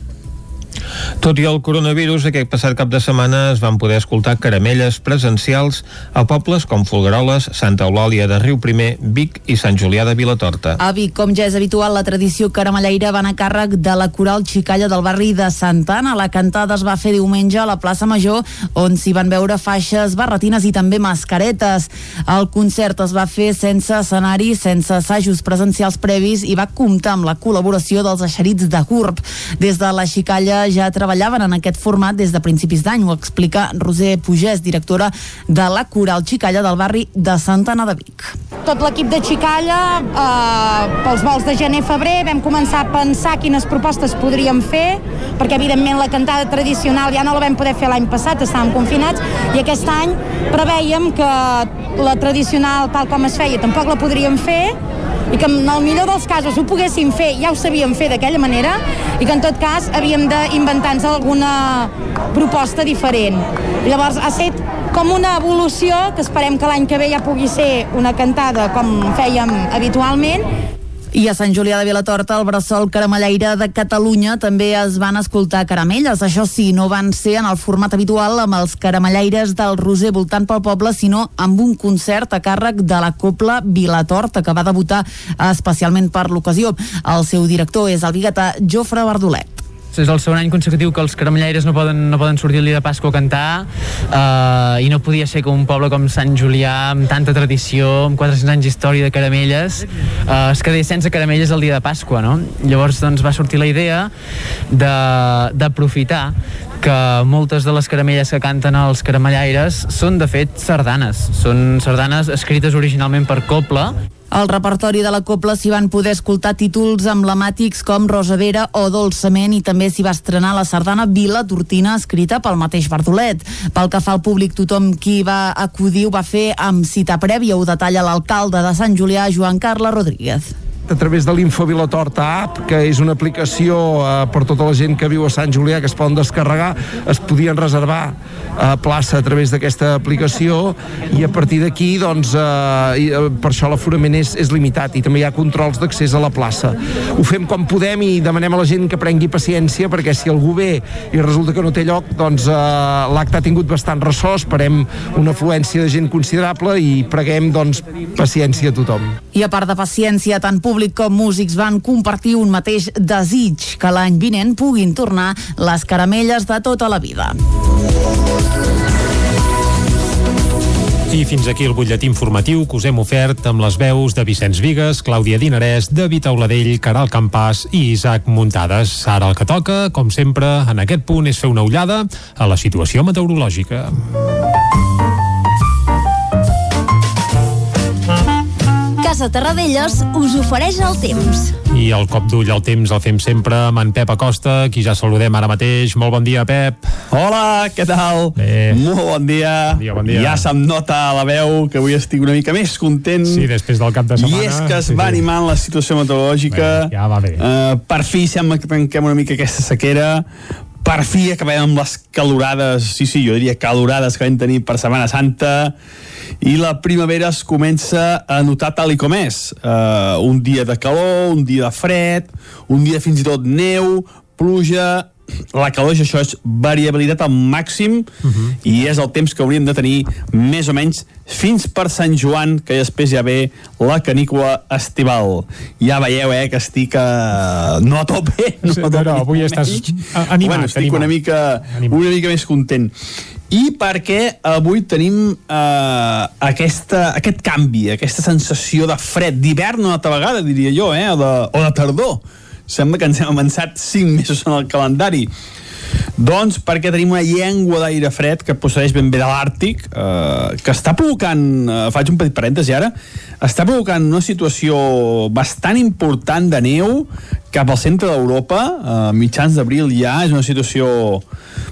Tot i el coronavirus, aquest passat cap de setmana es van poder escoltar caramelles presencials a pobles com Folgueroles, Santa Eulàlia de Riu Primer, Vic i Sant Julià de Vilatorta. A Vic, com ja és habitual, la tradició caramelleira va anar a càrrec de la coral xicalla del barri de Santa Anna. La cantada es va fer diumenge a la plaça Major, on s'hi van veure faixes, barretines i també mascaretes. El concert es va fer sense escenari, sense assajos presencials previs i va comptar amb la col·laboració dels eixerits de GURB. Des de la xicalla ja treballaven en aquest format des de principis d'any, ho explica Roser Pugès, directora de la Coral Xicalla del barri de Santa Anna de Vic. Tot l'equip de Xicalla, eh, pels vols de gener-febrer, vam començar a pensar quines propostes podríem fer, perquè evidentment la cantada tradicional ja no la vam poder fer l'any passat, estàvem confinats, i aquest any preveiem que la tradicional tal com es feia tampoc la podríem fer, i que en el millor dels casos ho poguéssim fer, ja ho sabíem fer d'aquella manera, i que en tot cas havíem d'inventar-nos alguna proposta diferent. Llavors ha estat com una evolució que esperem que l'any que ve ja pugui ser una cantada com fèiem habitualment i a Sant Julià de Vilatorta, el bressol caramelleire de Catalunya, també es van escoltar caramelles. Això sí, no van ser en el format habitual amb els caramelleires del Roser voltant pel poble, sinó amb un concert a càrrec de la Copla Vilatorta, que va debutar especialment per l'ocasió. El seu director és el biguetà Jofre Bardolet és el segon any consecutiu que els caramellaires no poden, no poden sortir el dia de Pasqua a cantar uh, i no podia ser que un poble com Sant Julià amb tanta tradició, amb 400 anys d'història de caramelles uh, es quedés sense caramelles el dia de Pasqua no? llavors doncs, va sortir la idea d'aprofitar que moltes de les caramelles que canten els caramellaires són de fet sardanes són sardanes escrites originalment per Copla al repertori de la Copla s'hi van poder escoltar títols emblemàtics com Rosavera o Dolçament i també s'hi va estrenar la sardana Vila Tortina escrita pel mateix Bardolet. Pel que fa al públic, tothom qui va acudir ho va fer amb cita prèvia, ho detalla l'alcalde de Sant Julià, Joan Carles Rodríguez a través de l'Infovilatorta app, que és una aplicació eh, per tota la gent que viu a Sant Julià que es poden descarregar, es podien reservar eh, plaça a través d'aquesta aplicació i a partir d'aquí doncs, eh, eh, per això l'aforament és, és limitat i també hi ha controls d'accés a la plaça. Ho fem com podem i demanem a la gent que prengui paciència perquè si algú ve i resulta que no té lloc, doncs eh, l'acte ha tingut bastant ressò, esperem una afluència de gent considerable i preguem doncs paciència a tothom. I a part de paciència, tant públic públic com músics van compartir un mateix desig, que l'any vinent puguin tornar les caramelles de tota la vida. I fins aquí el butlletí informatiu que us hem ofert amb les veus de Vicenç Vigues, Clàudia Dinarès, David Auladell, Caral Campàs i Isaac Muntades. Ara el que toca, com sempre, en aquest punt és fer una ullada a la situació meteorològica. Casa Terradellos us ofereix el temps. I el cop d'ull al temps el fem sempre amb en Pep Acosta, qui ja saludem ara mateix. Molt bon dia, Pep. Hola, què tal? Bé. Molt bon dia. Bon dia, bon dia. Ja se'm nota a la veu que avui estic una mica més content. Sí, després del cap de setmana. I és que es sí, va sí. animant la situació meteorològica. Bé, ja va bé. Uh, per fi sembla que tanquem una mica aquesta sequera. Per fi acabem amb les calorades, sí, sí, jo diria calorades que vam tenir per Setmana Santa i la primavera es comença a notar tal i com és. Uh, un dia de calor, un dia de fred, un dia fins i tot neu, pluja, la calor és això, és variabilitat al màxim uh -huh. i és el temps que hauríem de tenir més o menys fins per Sant Joan, que després ja ve la canícula estival. Ja veieu, eh, que estic uh, no a tope, no, Sí, a tope no, avui estàs animat, bueno, estic animat. una mica, una mica més content i perquè avui tenim eh, aquesta, aquest canvi, aquesta sensació de fred, d'hivern una altra vegada, diria jo, eh, o, de, o de tardor. Sembla que ens hem avançat 5 mesos en el calendari. Doncs perquè tenim una llengua d'aire fred que procedeix ben bé de l'Àrtic, eh, que està provocant, eh, faig un petit parèntesi ara, està provocant una situació bastant important de neu cap al centre d'Europa, a mitjans d'abril ja, és una situació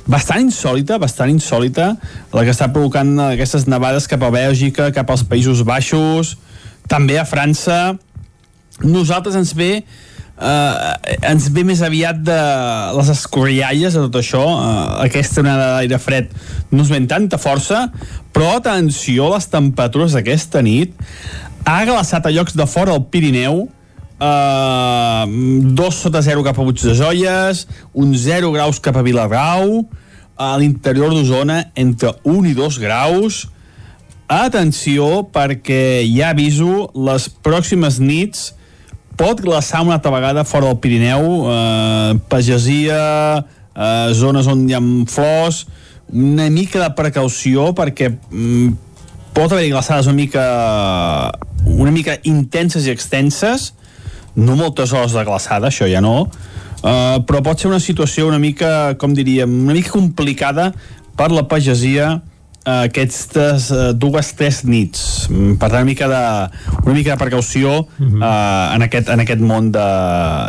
bastant insòlita, bastant insòlita, la que està provocant aquestes nevades cap a Bèlgica, cap als Països Baixos, també a França. Nosaltres ens ve eh, ens ve més aviat de les escorrialles de tot això. Uh, aquesta onada d'aire fred no es ven tanta força però atenció a les temperatures d'aquesta nit. Ha glaçat a llocs de fora del Pirineu. Uh, dos sota 0 cap a Puig de Joies, un 0 graus cap a Vilagrau, a l'interior d'Osona entre 1 i 2 graus. Atenció, perquè ja aviso, les pròximes nits pot glaçar una altra vegada fora del Pirineu, eh, pagesia, eh, zones on hi ha flors, una mica de precaució perquè mm, pot haver-hi glaçades una mica una mica intenses i extenses. No moltes hores de glaçada, això ja no uh, però pot ser una situació una mica, com diríem, una mica complicada per la pagesia aquestes uh, dues, tres nits Mm, per tant una mica de, una mica de precaució uh, en, aquest, en aquest món de,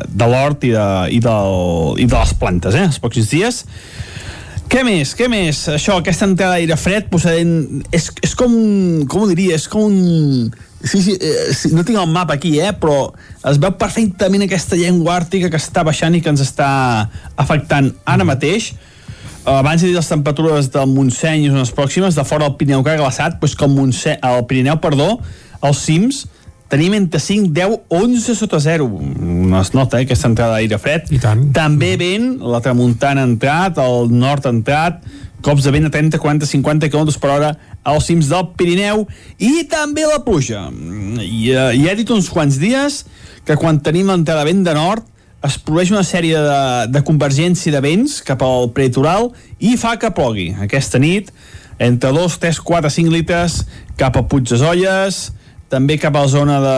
de l'hort i, de, i, del, i de les plantes eh, els pocs dies què més? Què més? Això, aquesta entrada d'aire fred procedent... És, és com... Com ho diria? És com un... Sí, sí, eh, sí, no tinc el mapa aquí, eh, però es veu perfectament aquesta llengua àrtica que està baixant i que ens està afectant ara mateix. Eh, abans he dit les temperatures del Montseny i zones pròximes, de fora del Pirineu que ha glaçat, doncs com Montseny, el Pirineu, perdó, els cims, tenim entre 5, 10, 11 sota 0. No es nota, eh, aquesta entrada d'aire fred. I tant. També vent, la tramuntana ha entrat, el nord ha entrat, cops de vent a 30, 40, 50 km per hora als cims del Pirineu i també la pluja. I, eh, ja he dit uns quants dies que quan tenim l'entrada de vent de nord es produeix una sèrie de, de convergència de vents cap al prelitoral i fa que plogui. Aquesta nit, entre 2, 3, 4, 5 litres cap a Puig de Zolles, també cap a la zona de,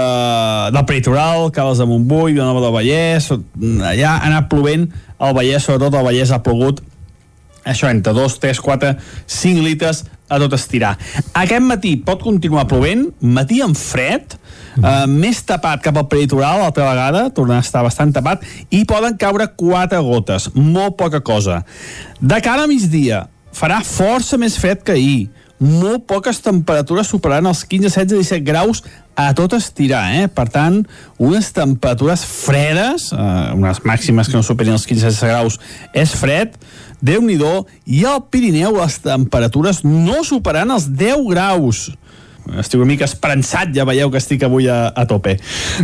del prelitoral, cap als de Montbui, de Nova del Vallès, allà ha anat plovent al Vallès, sobretot al Vallès ha plogut això entre 2, 3, 4, 5 litres a tot estirar. Aquest matí pot continuar plovent, matí en fred, eh, més tapat cap al peritoral altra vegada, torna a estar bastant tapat, i poden caure 4 gotes, molt poca cosa. De cara a migdia, farà força més fred que ahir, molt poques temperatures superaran els 15, 16, 17 graus a tot estirar, eh? Per tant, unes temperatures fredes, eh, unes màximes que no superin els 15, 16 graus, és fred, déu nhi i al Pirineu les temperatures no superaran els 10 graus. Estic una mica esperançat, ja veieu que estic avui a, a tope.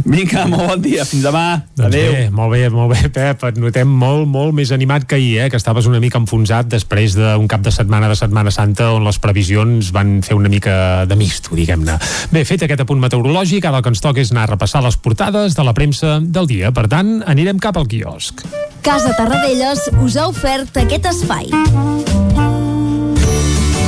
Vinga, molt bon dia, fins demà. Doncs Adéu. bé, molt bé, molt bé, Pep. Et notem molt, molt més animat que ahir, eh? que estaves una mica enfonsat després d'un cap de setmana de Setmana Santa on les previsions van fer una mica de misto, diguem-ne. Bé, fet aquest apunt meteorològic, ara el que ens toca és anar a repassar les portades de la premsa del dia. Per tant, anirem cap al quiosc. Casa Tarradellas us ha ofert aquest espai.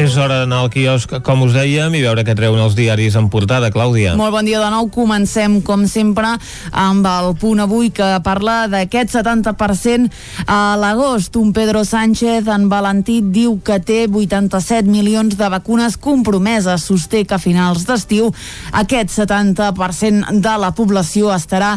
És hora d'anar al quiosc, com us dèiem, i veure què treuen els diaris en portada. Clàudia. Molt bon dia de nou. Comencem, com sempre, amb el punt avui que parla d'aquest 70% a l'agost. Un Pedro Sánchez en Valentí diu que té 87 milions de vacunes compromeses. Sosté que a finals d'estiu aquest 70% de la població estarà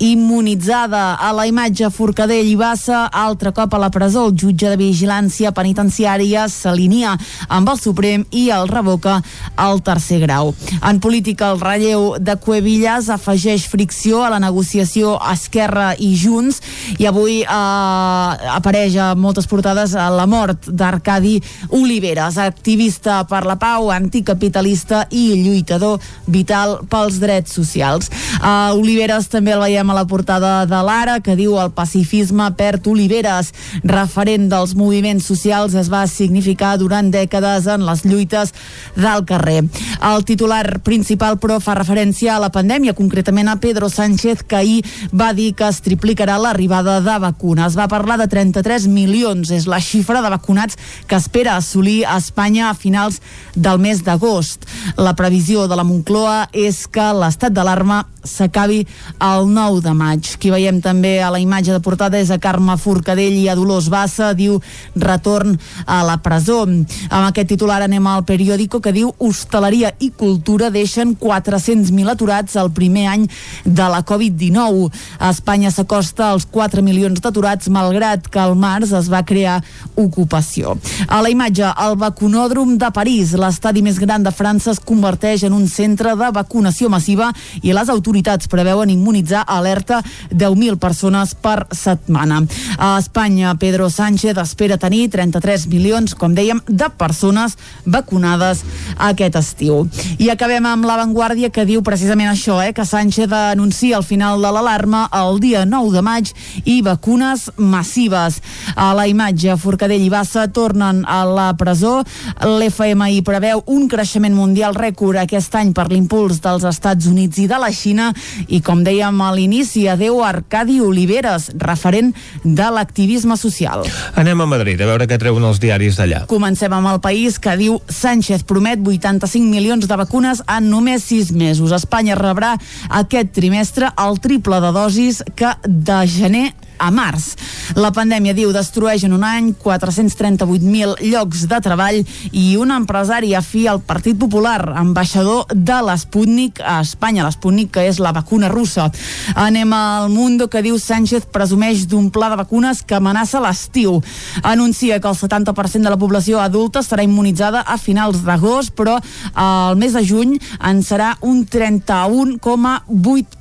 immunitzada. A la imatge Forcadell i Bassa, altre cop a la presó. El jutge de vigilància penitenciària s'alinea amb el Suprem i el revoca al tercer grau. En política, el relleu de Cuevillas afegeix fricció a la negociació Esquerra i Junts i avui eh, apareix a moltes portades a la mort d'Arcadi Oliveres, activista per la pau, anticapitalista i lluitador vital pels drets socials. Uh, Oliveres també el veiem a la portada de l'Ara, que diu el pacifisme perd Oliveres, referent dels moviments socials, es va significar durant dècades en les lluites del carrer. El titular principal, però, fa referència a la pandèmia, concretament a Pedro Sánchez, que ahir va dir que es triplicarà l'arribada de vacunes. Va parlar de 33 milions, és la xifra de vacunats que espera assolir a Espanya a finals del mes d'agost. La previsió de la Moncloa és que l'estat d'alarma s'acabi el 9 de maig. Qui veiem també a la imatge de portada és a Carme Forcadell i a Dolors Bassa, diu retorn a la presó. Amb aquest titular anem al periòdico que diu hostaleria i cultura deixen 400.000 aturats el primer any de la Covid-19. A Espanya s'acosta als 4 milions d'aturats malgrat que al març es va crear ocupació. A la imatge, el vacunòdrom de París, l'estadi més gran de França es converteix en un centre de vacunació massiva i les autoritats preveuen immunitzar alerta 10.000 persones per setmana. A Espanya, Pedro Sánchez espera tenir 33 milions, com dèiem, de persones vacunades aquest estiu. I acabem amb l'avantguàrdia que diu precisament això, eh, que Sánchez anuncia el final de l'alarma el dia 9 de maig i vacunes massives. A la imatge, Forcadell i Bassa tornen a la presó. L'FMI preveu un creixement mundial rècord aquest any per l'impuls dels Estats Units i de la Xina i, com dèiem a l'inici, adeu a Arcadi Oliveres, referent de l'activisme social. Anem a Madrid a veure què treuen els diaris d'allà. Comencem amb el país que diu Sánchez promet 85 milions de vacunes en només 6 mesos. Espanya rebrà aquest trimestre el triple de dosis que de gener a març. La pandèmia, diu, destrueix en un any 438.000 llocs de treball i un empresari afí al Partit Popular, ambaixador de l'Sputnik a Espanya, l'Sputnik que és la vacuna russa. Anem al Mundo que diu Sánchez presumeix d'un pla de vacunes que amenaça l'estiu. Anuncia que el 70% de la població adulta estarà immunitzada a finals d'agost, però al mes de juny en serà un 31,8%.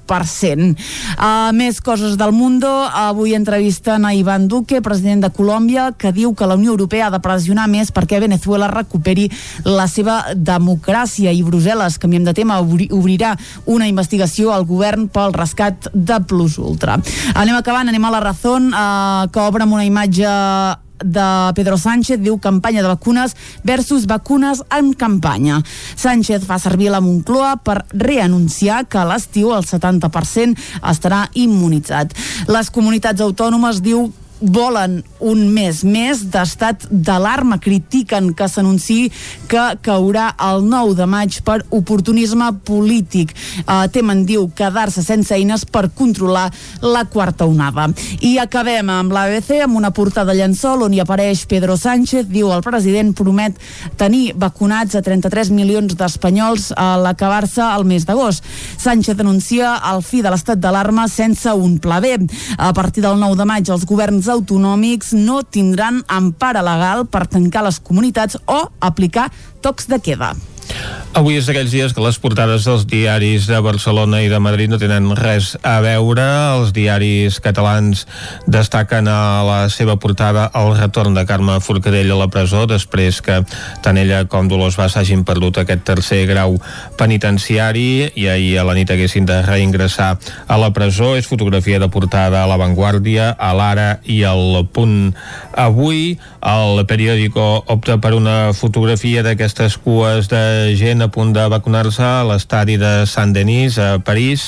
Uh, més coses del Mundo. Avui entrevisten a Ivan Duque, president de Colòmbia, que diu que la Unió Europea ha de pressionar més perquè Venezuela recuperi la seva democràcia i Brussel·les, canviem de tema, obri obrirà una investigació al govern pel rescat de Plus Ultra. Anem acabant, anem a la Razón, uh, que obre amb una imatge de Pedro Sánchez diu campanya de vacunes versus vacunes en campanya. Sánchez fa servir la Moncloa per reanunciar que a l'estiu el 70% estarà immunitzat. Les comunitats autònomes diu volen un mes més d'estat d'alarma. Critiquen que s'anunciï que caurà el 9 de maig per oportunisme polític. Uh, temen, diu, quedar-se sense eines per controlar la quarta onada. I acabem amb l'ABC, amb una portada llençol on hi apareix Pedro Sánchez, diu el president promet tenir vacunats a 33 milions d'espanyols a l'acabar-se el mes d'agost. Sánchez anuncia el fi de l'estat d'alarma sense un pla B. A partir del 9 de maig, els governs autonòmics no tindran empara legal per tancar les comunitats o aplicar tocs de queda. Avui és d'aquells dies que les portades dels diaris de Barcelona i de Madrid no tenen res a veure. Els diaris catalans destaquen a la seva portada el retorn de Carme Forcadell a la presó després que tant ella com Dolors Bassa hagin perdut aquest tercer grau penitenciari i ahir a la nit haguessin de reingressar a la presó. És fotografia de portada a La Vanguardia, a l'Ara i al Punt Avui. El periòdico opta per una fotografia d'aquestes cues de gent a punt de vacunar-se a l'estadi de Saint-Denis a París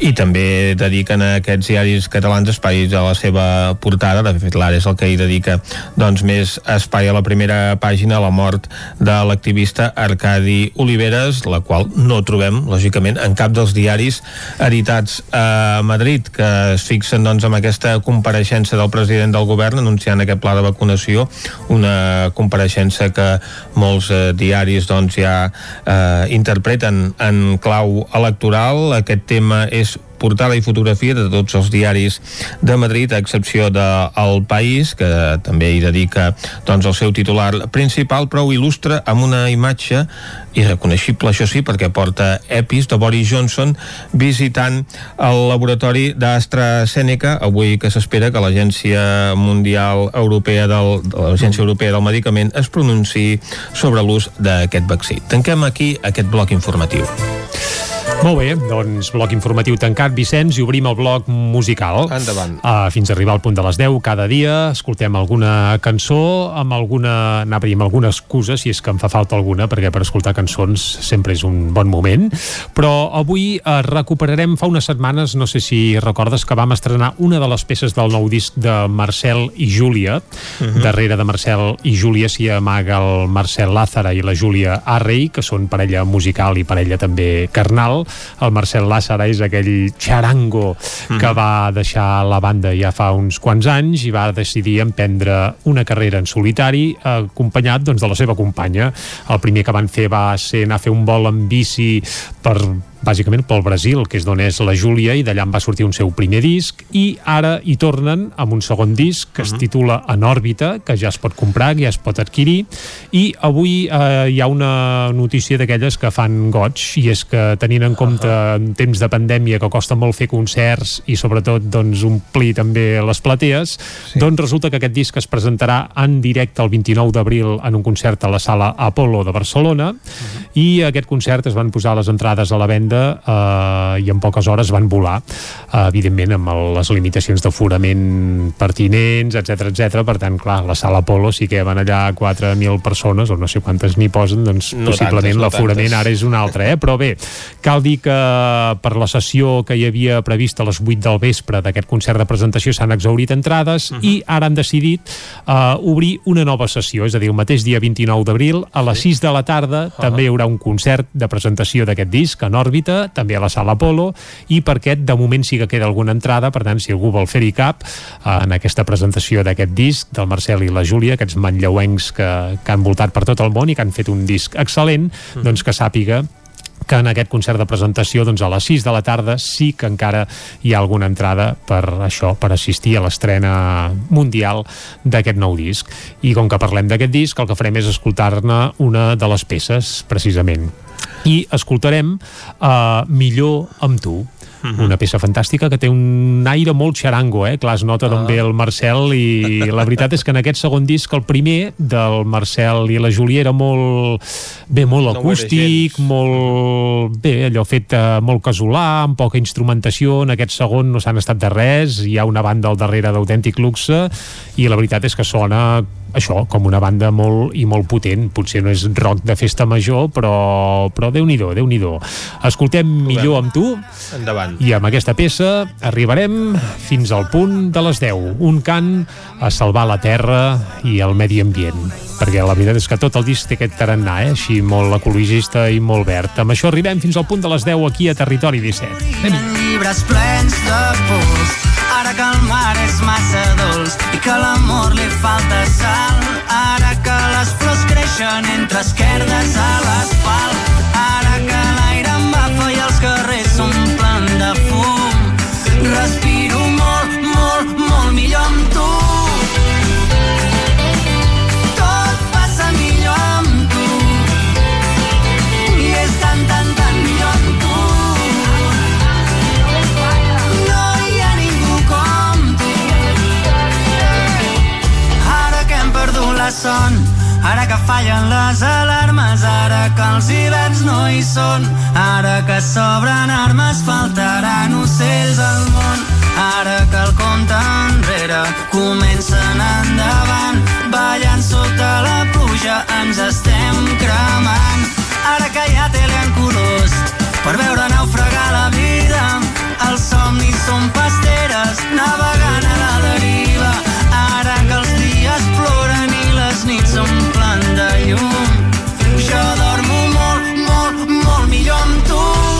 i també dediquen a aquests diaris catalans espais a la seva portada, de fet l'Ara és el que hi dedica doncs, més espai a la primera pàgina la mort de l'activista Arcadi Oliveres, la qual no trobem, lògicament, en cap dels diaris editats a Madrid, que es fixen doncs, amb aquesta compareixença del president del govern anunciant aquest pla de vacunació, una compareixença que molts eh, diaris doncs, ja eh, interpreten en clau electoral. Aquest tema és portada i fotografia de tots els diaris de Madrid, a excepció de El País, que també hi dedica doncs, el seu titular principal, però ho il·lustra amb una imatge irreconeixible, això sí, perquè porta EPIs de Boris Johnson visitant el laboratori d'AstraZeneca, avui que s'espera que l'Agència Mundial Europea del, l'Agència Europea del Medicament es pronunciï sobre l'ús d'aquest vaccí. Tanquem aquí aquest bloc informatiu. Molt bé, doncs bloc informatiu tancat, Vicenç, i obrim el bloc musical. Endavant. Uh, fins a arribar al punt de les 10 cada dia, escoltem alguna cançó amb alguna, anava amb alguna excusa, si és que em fa falta alguna, perquè per escoltar cançons sempre és un bon moment, però avui uh, recuperarem fa unes setmanes, no sé si recordes que vam estrenar una de les peces del nou disc de Marcel i Júlia, uh -huh. darrere de Marcel i Júlia s'hi amaga el Marcel Lázara i la Júlia Arrey, que són parella musical i parella també carnal, el Marcel Lázara és aquell xarango mm. que va deixar la banda ja fa uns quants anys i va decidir emprendre una carrera en solitari acompanyat doncs, de la seva companya. El primer que van fer va ser anar a fer un vol en bici per bàsicament pel Brasil, que és d'on és la Júlia, i d'allà en va sortir un seu primer disc, i ara hi tornen amb un segon disc que uh -huh. es titula En òrbita, que ja es pot comprar, que ja es pot adquirir, i avui eh, hi ha una notícia d'aquelles que fan goig, i és que tenint en compte uh -huh. en temps de pandèmia que costa molt fer concerts i sobretot doncs, omplir també les platees, sí. doncs resulta que aquest disc es presentarà en directe el 29 d'abril en un concert a la sala Apolo de Barcelona, uh -huh. i aquest concert es van posar les entrades a la venda venda eh, i en poques hores van volar eh, evidentment amb el, les limitacions d'aforament pertinents, etc etc. per tant, clar, la sala Apolo sí que van allà 4.000 persones, o no sé quantes n'hi posen, doncs no possiblement no l'aforament ara és un altre, eh? però bé, cal dir que per la sessió que hi havia prevista a les 8 del vespre d'aquest concert de presentació s'han exaurit entrades uh -huh. i ara han decidit uh, obrir una nova sessió, és a dir, el mateix dia 29 d'abril a les 6 de la tarda uh -huh. també hi haurà un concert de presentació d'aquest disc en òrbita Rita, també a la sala Apolo, i per aquest de moment sí que queda alguna entrada, per tant, si algú vol fer-hi cap eh, en aquesta presentació d'aquest disc del Marcel i la Júlia, aquests manlleuencs que, que han voltat per tot el món i que han fet un disc excel·lent, mm. doncs que sàpiga que en aquest concert de presentació doncs a les 6 de la tarda sí que encara hi ha alguna entrada per això, per assistir a l'estrena mundial d'aquest nou disc. I com que parlem d'aquest disc, el que farem és escoltar-ne una de les peces, precisament i escoltarem uh, Millor amb tu mhm. una peça fantàstica que té un aire molt xarango, eh? Clar, es nota d'on uh. ve el Marcel i la veritat és que en aquest segon disc, el primer del Marcel i la Júlia era molt bé, molt no acústic, molt bé, allò fet uh, molt casolà, amb poca instrumentació, en aquest segon no s'han estat de res, hi ha una banda al darrere d'autèntic luxe i la veritat és que sona això, com una banda molt i molt potent, potser no és rock de festa major, però, però Déu-n'hi-do, déu nhi déu Escoltem millor amb tu Endavant. i amb aquesta peça arribarem fins al punt de les 10. Un cant a salvar la terra i el medi ambient perquè la veritat és que tot el disc té aquest tarannà, eh? així molt ecologista i molt verd. Amb això arribem fins al punt de les 10 aquí a Territori 17. Anem. Llibres plens de pols Ara que el mar és massa dolç i que l'amor li falta sal. Ara que les flors creixen entre esquerdes a l'asfalt. Ara que l'aire em bafa i els carrers s'omplen de fum. Respiro son. Ara que fallen les alarmes, ara que els hiverns no hi són, ara que s'obren armes, faltaran ocells al món. Ara que el compte enrere comencen endavant, ballant sota la pluja ens estem cremant. ara que hi ha tele en colors, per veure naufragar la vida. Els somnis són pasteres, navegant a la deriva, ara que els dies ploren s'omplen de llum. Jo dormo molt, molt, molt millor amb tu.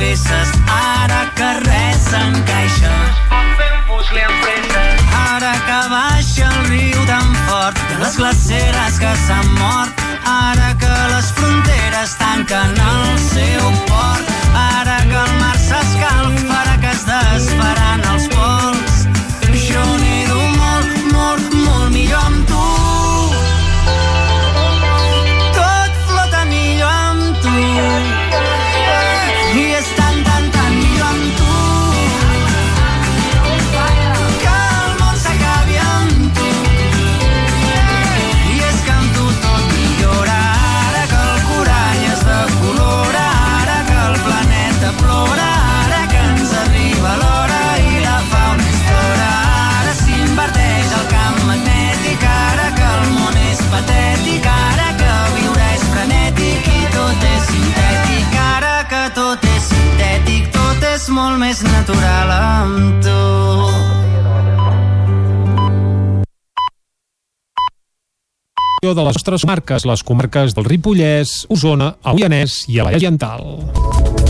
Peces, ara que res puzzle amb presses. Ara que baixa el riu tan fort, de les glaceres que s'han mort, ara que les fronteres tanquen el seu port, ara que el mar s'escalfa, ara que es desfaran els pols. És molt més natural amb tu. de les nostres comarques, les comarques del Ripollès, Osona, el i a la Oriental.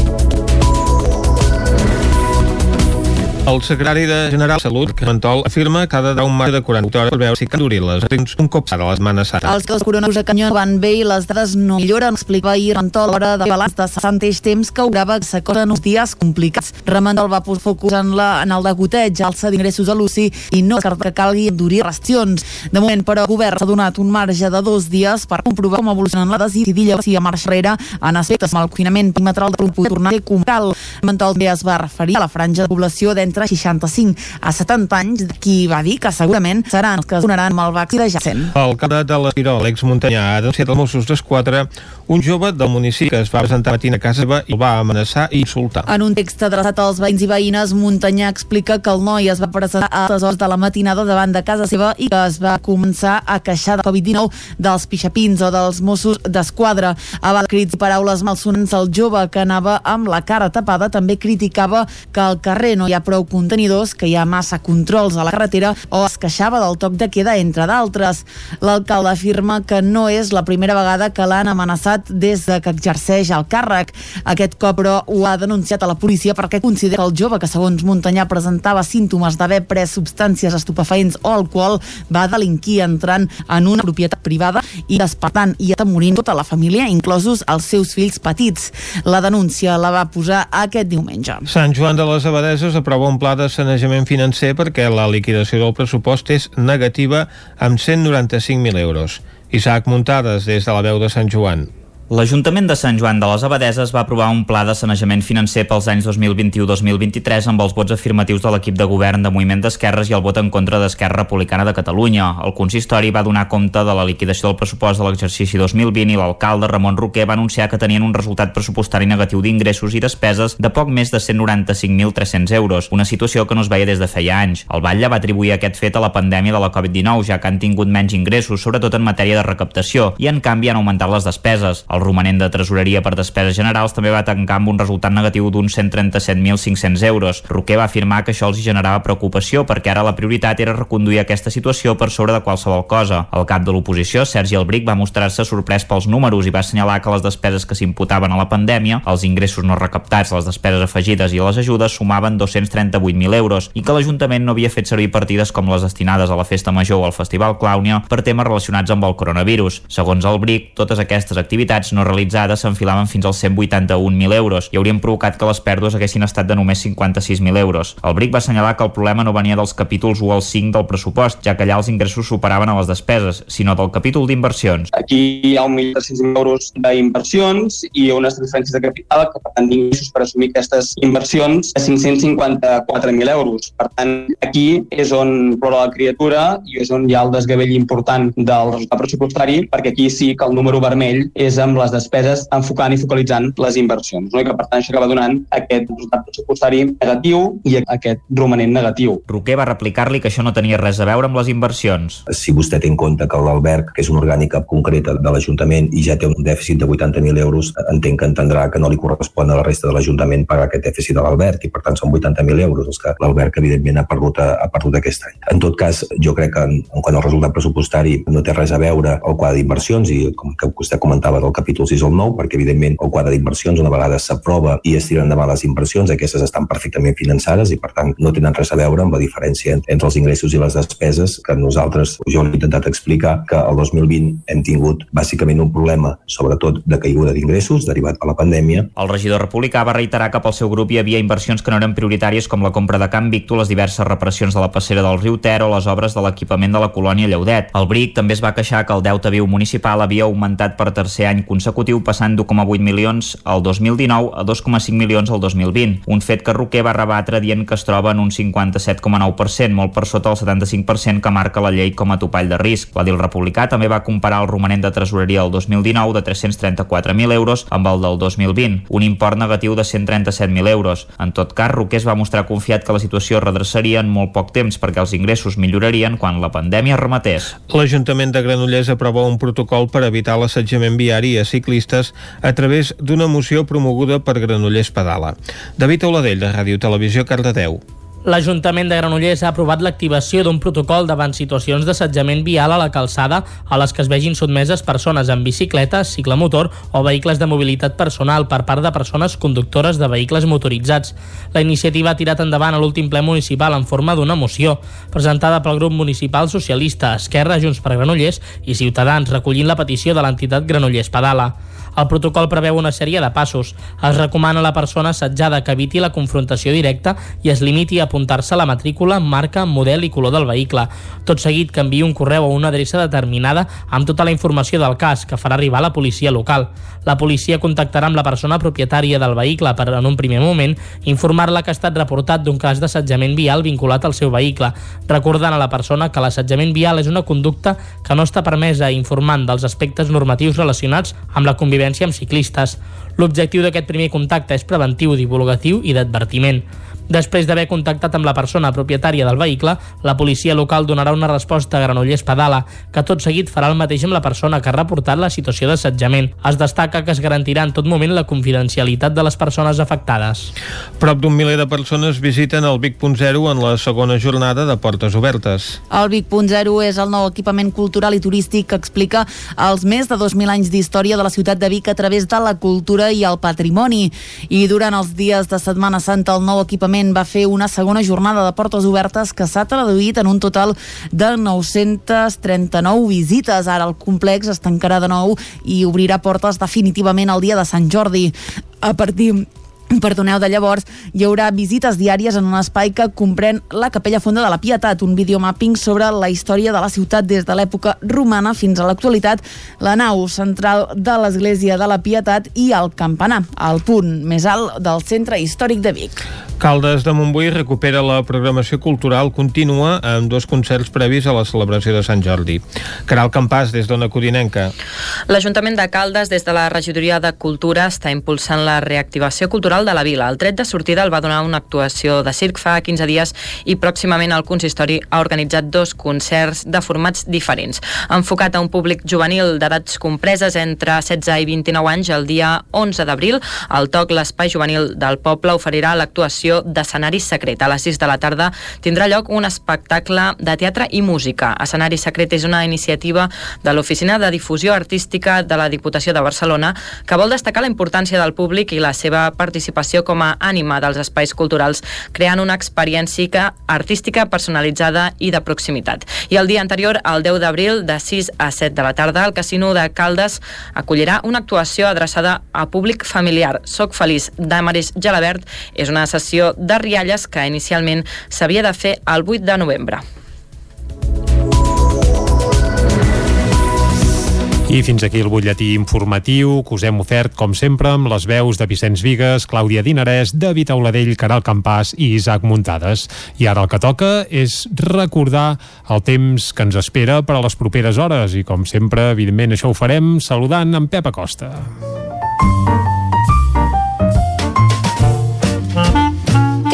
El secretari de General de Salut, que Mentol, afirma que ha de dar un marge de 48 hores per veure si can les restriccions un cop passada la setmana santa. Els que els coronavirus a Canyó van bé i les dades no milloren, explica ahir Rentol a l'hora de balanç de 60 temps que haurà que s'acosten uns dies complicats. Remendol va posar focus en, la, en el degoteig, alça d'ingressos a l'UCI i no descarta que calgui endurir restriccions. De moment, però, el govern s'ha donat un marge de dos dies per comprovar com evolucionen la desi i dilluns si a marxa enrere en aspectes com el confinament perimetral de poder tornar a ser compral. Mentol també es va referir a la franja de població d'entre 65 a 70 anys, qui va dir que segurament seran els que donaran amb el vaccí de Jacent. El cap de l'Esquirol, l'exmuntanyà, ha denunciat als Mossos d'Esquadra un jove del municipi que es va presentar matina a casa seva i el va amenaçar i insultar. En un text adreçat als veïns i veïnes, Muntanyà explica que el noi es va presentar a altes hores de la matinada davant de casa seva i que es va començar a queixar de Covid-19 dels pixapins o dels Mossos d'Esquadra. A crits i paraules malsonants, el jove que anava amb la cara tapada també criticava que al carrer no hi ha prou contenidors, que hi ha massa controls a la carretera o es queixava del toc de queda, entre d'altres. L'alcalde afirma que no és la primera vegada que l'han amenaçat des de que exerceix el càrrec. Aquest cop, però, ho ha denunciat a la policia perquè considera que el jove, que segons Muntanyà presentava símptomes d'haver pres substàncies estupefaents o alcohol, va delinquir entrant en una propietat privada i despertant i atemorint tota la família, inclosos els seus fills petits. La denúncia la va posar aquest diumenge. Sant Joan de les Abadeses aprova un pla de sanejament financer perquè la liquidació del pressupost és negativa amb 195.000 euros. Isaac Muntades, des de la veu de Sant Joan. L'Ajuntament de Sant Joan de les Abadeses va aprovar un pla de sanejament financer pels anys 2021-2023 amb els vots afirmatius de l'equip de govern de Moviment d'Esquerres i el vot en contra d'Esquerra Republicana de Catalunya. El consistori va donar compte de la liquidació del pressupost de l'exercici 2020 i l'alcalde Ramon Roquer va anunciar que tenien un resultat pressupostari negatiu d'ingressos i despeses de poc més de 195.300 euros, una situació que no es veia des de feia anys. El Batlle va atribuir aquest fet a la pandèmia de la Covid-19, ja que han tingut menys ingressos, sobretot en matèria de recaptació, i en canvi han augmentat les despeses. El romanent de tresoreria per despeses generals també va tancar amb un resultat negatiu d'uns 137.500 euros. Roquer va afirmar que això els generava preocupació perquè ara la prioritat era reconduir aquesta situació per sobre de qualsevol cosa. El cap de l'oposició, Sergi Albric, va mostrar-se sorprès pels números i va assenyalar que les despeses que s'imputaven a la pandèmia, els ingressos no recaptats, les despeses afegides i les ajudes sumaven 238.000 euros i que l'Ajuntament no havia fet servir partides com les destinades a la Festa Major o al Festival Clàunia per temes relacionats amb el coronavirus. Segons Albric, totes aquestes activitats activitats no realitzades s'enfilaven fins als 181.000 euros i haurien provocat que les pèrdues haguessin estat de només 56.000 euros. El BRIC va assenyalar que el problema no venia dels capítols 1 al 5 del pressupost, ja que allà els ingressos superaven a les despeses, sinó del capítol d'inversions. Aquí hi ha 1.300.000 euros d'inversions i unes transferències de capital que per tant d'ingressos per assumir aquestes inversions de 554.000 euros. Per tant, aquí és on plora la criatura i és on hi ha el desgavell important del resultat pressupostari, perquè aquí sí que el número vermell és amb les despeses enfocant i focalitzant les inversions. No? I que per tant això acaba donant aquest resultat pressupostari negatiu i aquest romanent negatiu. Roquer va replicar-li que això no tenia res a veure amb les inversions. Si vostè té en compte que l'Alberg, que és una orgànica concreta de l'Ajuntament i ja té un dèficit de 80.000 euros, entenc que entendrà que no li correspon a la resta de l'Ajuntament pagar aquest dèficit de l'Alberg i per tant són 80.000 euros els que l'Alberg evidentment ha perdut, ha perdut aquest any. En tot cas, jo crec que en, en quant al resultat pressupostari no té res a veure el quadre d'inversions i com que vostè comentava del capítol 6 al 9, perquè evidentment el quadre d'inversions una vegada s'aprova i es tiren endavant les inversions, aquestes estan perfectament finançades i per tant no tenen res a veure amb la diferència entre els ingressos i les despeses que nosaltres, jo he intentat explicar que el 2020 hem tingut bàsicament un problema, sobretot de caiguda d'ingressos derivat per la pandèmia. El regidor republicà va reiterar que pel seu grup hi havia inversions que no eren prioritàries com la compra de Camp Victo, les diverses reparacions de la passera del riu Ter o les obres de l'equipament de la colònia Lleudet. El BRIC també es va queixar que el deute viu municipal havia augmentat per tercer any consecutiu passant d'1,8 milions al 2019 a 2,5 milions al 2020, un fet que Roquer va rebatre dient que es troba en un 57,9%, molt per sota del 75% que marca la llei com a topall de risc. L'edil republicà també va comparar el romanent de tresoreria del 2019 de 334.000 euros amb el del 2020, un import negatiu de 137.000 euros. En tot cas, Roquer es va mostrar confiat que la situació es redreçaria en molt poc temps perquè els ingressos millorarien quan la pandèmia rematés. L'Ajuntament de Granollers aprova un protocol per evitar l'assetjament viari a ciclistes a través d'una moció promoguda per Granollers Pedala. David Oladell, de Ràdio Televisió, Cardedeu. L'Ajuntament de Granollers ha aprovat l'activació d'un protocol davant situacions d'assetjament vial a la calçada a les que es vegin sotmeses persones en bicicleta, ciclomotor o vehicles de mobilitat personal per part de persones conductores de vehicles motoritzats. La iniciativa ha tirat endavant a l'últim ple municipal en forma d'una moció, presentada pel grup municipal socialista, Esquerra, Junts per Granollers i Ciutadans, recollint la petició de l'entitat Granollers Pedala. El protocol preveu una sèrie de passos. Es recomana a la persona assetjada que eviti la confrontació directa i es limiti a apuntar-se la matrícula, marca, model i color del vehicle. Tot seguit que un correu a una adreça determinada amb tota la informació del cas que farà arribar a la policia local. La policia contactarà amb la persona propietària del vehicle per, en un primer moment, informar-la que ha estat reportat d'un cas d'assetjament vial vinculat al seu vehicle, recordant a la persona que l'assetjament vial és una conducta que no està permesa informant dels aspectes normatius relacionats amb la convivència amb ciclistes. L'objectiu d'aquest primer contacte és preventiu, divulgatiu i d'advertiment. Després d'haver contactat amb la persona propietària del vehicle, la policia local donarà una resposta a Granollers Pedala, que tot seguit farà el mateix amb la persona que ha reportat la situació d'assetjament. Es destaca que es garantirà en tot moment la confidencialitat de les persones afectades. Prop d'un miler de persones visiten el Vic.0 en la segona jornada de Portes Obertes. El Vic.0 és el nou equipament cultural i turístic que explica els més de 2.000 anys d'història de la ciutat de Vic a través de la cultura i el patrimoni. I durant els dies de Setmana Santa el nou equipament l'Ajuntament va fer una segona jornada de portes obertes que s'ha traduït en un total de 939 visites. Ara el complex es tancarà de nou i obrirà portes definitivament el dia de Sant Jordi. A partir Perdoneu, de llavors hi haurà visites diàries en un espai que comprèn la Capella Fonda de la Pietat, un videomapping sobre la història de la ciutat des de l'època romana fins a l'actualitat, la nau central de l'Església de la Pietat i el campanar, al punt més alt del centre històric de Vic. Caldes de Montbui recupera la programació cultural contínua amb dos concerts previs a la celebració de Sant Jordi. Caral Campàs, des d'Ona Codinenca. L'Ajuntament de Caldes, des de la Regidoria de Cultura, està impulsant la reactivació cultural de la vila. El tret de sortida el va donar una actuació de circ fa 15 dies i pròximament el consistori ha organitzat dos concerts de formats diferents. Enfocat a un públic juvenil d'edats compreses entre 16 i 29 anys, el dia 11 d'abril, el TOC, l'Espai Juvenil del Poble, oferirà l'actuació d'Escenari Secret. A les 6 de la tarda tindrà lloc un espectacle de teatre i música. Escenari Secret és una iniciativa de l'Oficina de Difusió Artística de la Diputació de Barcelona que vol destacar la importància del públic i la seva participació participació com a ànima dels espais culturals, creant una experiència artística personalitzada i de proximitat. I el dia anterior, el 10 d'abril, de 6 a 7 de la tarda, el Casino de Caldes acollirà una actuació adreçada a públic familiar. Soc feliç, d'Amaris Gelabert és una sessió de rialles que inicialment s'havia de fer el 8 de novembre. I fins aquí el butlletí informatiu que us hem ofert, com sempre, amb les veus de Vicenç Vigues, Clàudia Dinarès, David Auladell, Caral Campàs i Isaac Muntades. I ara el que toca és recordar el temps que ens espera per a les properes hores i, com sempre, evidentment, això ho farem saludant en Pep Acosta.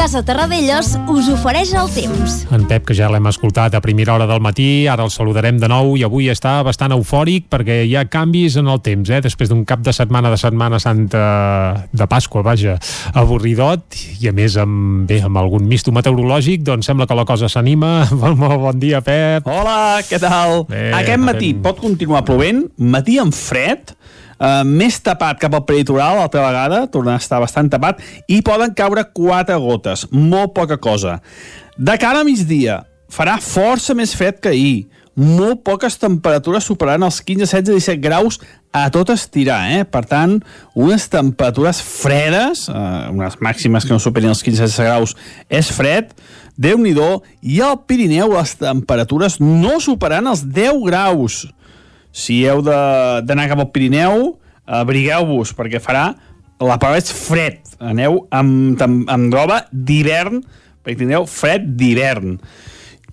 Casa Terradellos us ofereix el temps. En Pep, que ja l'hem escoltat a primera hora del matí, ara el saludarem de nou i avui està bastant eufòric perquè hi ha canvis en el temps, eh? després d'un cap de setmana de Setmana Santa de Pasqua, vaja, avorridot i a més amb, bé, amb algun misto meteorològic, doncs sembla que la cosa s'anima. Molt, molt bon dia, Pep. Hola, què tal? Bé, Aquest matí atent. pot continuar plovent, matí amb fred, Uh, més tapat cap al peritoral, altra vegada, torna a estar bastant tapat, i poden caure quatre gotes, molt poca cosa. De cara a migdia, farà força més fred que ahir, molt poques temperatures superaran els 15, 16, 17 graus a tot estirar, eh? Per tant, unes temperatures fredes, eh, unes màximes que no superin els 15, 16 graus, és fred, déu nhi i al Pirineu les temperatures no superaran els 10 graus. Si heu d'anar cap al Pirineu, abrigueu-vos, perquè farà... La paraula és fred. Aneu amb, amb, amb roba d'hivern, perquè tindreu fred d'hivern.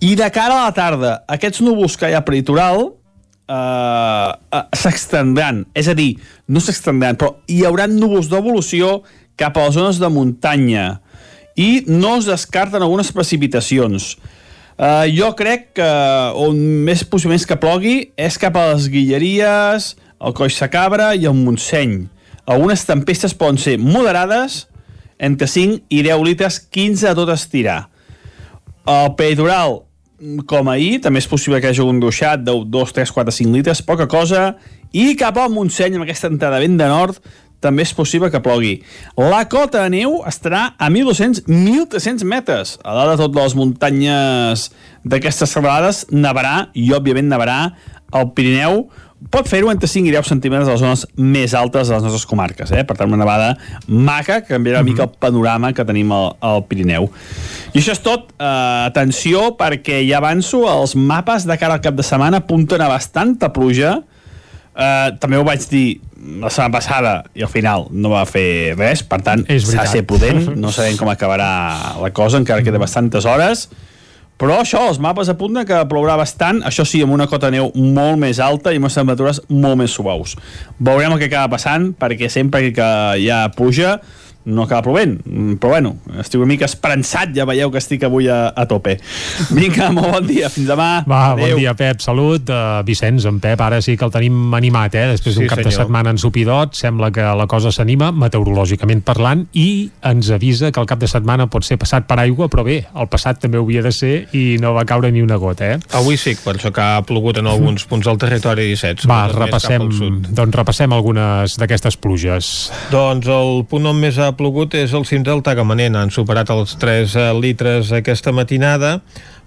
I de cara a la tarda, aquests núvols que hi ha per litoral eh, eh, s'extendran. És a dir, no s'extendran, però hi haurà núvols d'evolució cap a les zones de muntanya i no es descarten algunes precipitacions. Uh, jo crec que on més possiblement que plogui és cap a les Guilleries, el Coix Cabra i el Montseny. Algunes tempestes poden ser moderades, entre 5 i 10 litres, 15 a tot estirar. El peritoral, com ahir, també és possible que hi hagi un ruixat de 2, 3, 4, 5 litres, poca cosa, i cap al Montseny, amb aquesta entrada vent de nord, també és possible que plogui. La cota de neu estarà a 1.200-1.300 metres. A dalt de totes les muntanyes d'aquestes serralades nevarà, i òbviament nevarà al Pirineu, pot fer-ho entre 5 i 10 centímetres a les zones més altes de les nostres comarques. Eh? Per tant, una nevada maca que canviarà una mica el panorama que tenim al, al Pirineu. I això és tot. Uh, atenció, perquè ja avanço, els mapes de cara al cap de setmana apunten a bastanta pluja. Uh, també ho vaig dir la setmana passada i al final no va fer res, per tant s'ha de ser prudent, no sabem com acabarà la cosa, encara queda bastantes hores. Però això, els mapes apunten que plourà bastant, això sí, amb una cota neu molt més alta i amb unes temperatures molt més suaus. Veurem el que acaba passant, perquè sempre que hi ha pluja no acaba plovent, Mm, però bueno, estic una mica esperançat, ja veieu que estic avui a, a tope. Vinga, molt bon dia, fins demà. Va, Adéu. bon dia, Pep, salut. Uh, Vicenç, en Pep, ara sí que el tenim animat, eh? Després d'un Sí, cap de senyor. setmana ensupidot, sembla que la cosa s'anima, meteorològicament parlant, i ens avisa que el cap de setmana pot ser passat per aigua, però bé, el passat també ho havia de ser i no va caure ni una gota, eh? Avui sí, per això que ha plogut en alguns punts del territori 17. Va, repassem, doncs repassem algunes d'aquestes pluges. Doncs el punt on més plogut és el cim del Tagamanent. Han superat els 3 litres aquesta matinada,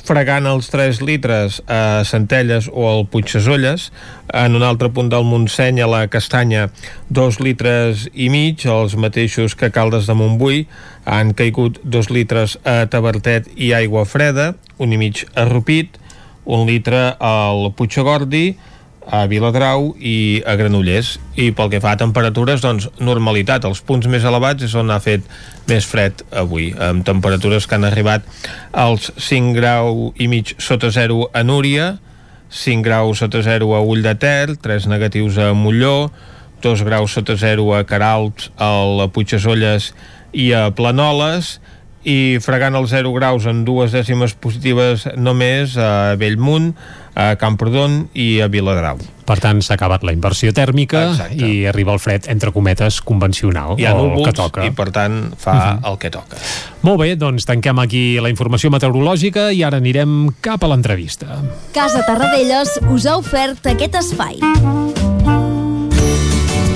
fregant els 3 litres a Centelles o al Puigsesolles. En un altre punt del Montseny, a la Castanya, 2 litres i mig, els mateixos que Caldes de Montbui. Han caigut 2 litres a Tabertet i aigua freda, un i mig a Rupit, un litre al Puigagordi, a Viladrau i a Granollers. I pel que fa a temperatures doncs normalitat, els punts més elevats és on ha fet més fred avui amb temperatures que han arribat als 5 grau i mig sota zero a Núria 5 graus sota zero a Ull de Ter 3 negatius a Molló 2 graus sota zero a Caralps a Puigdesolles i a Planoles i fregant els 0 graus en dues dècimes positives només a Bellmunt, a Camprodon i a Viladrau. Per tant, s'ha acabat la inversió tèrmica Exacte. i arriba el fred, entre cometes, convencional, Hi ha o el núvols que toca. i per tant fa el que toca. Molt bé, doncs tanquem aquí la informació meteorològica i ara anirem cap a l'entrevista. Casa Tarradellas us ha ofert aquest espai.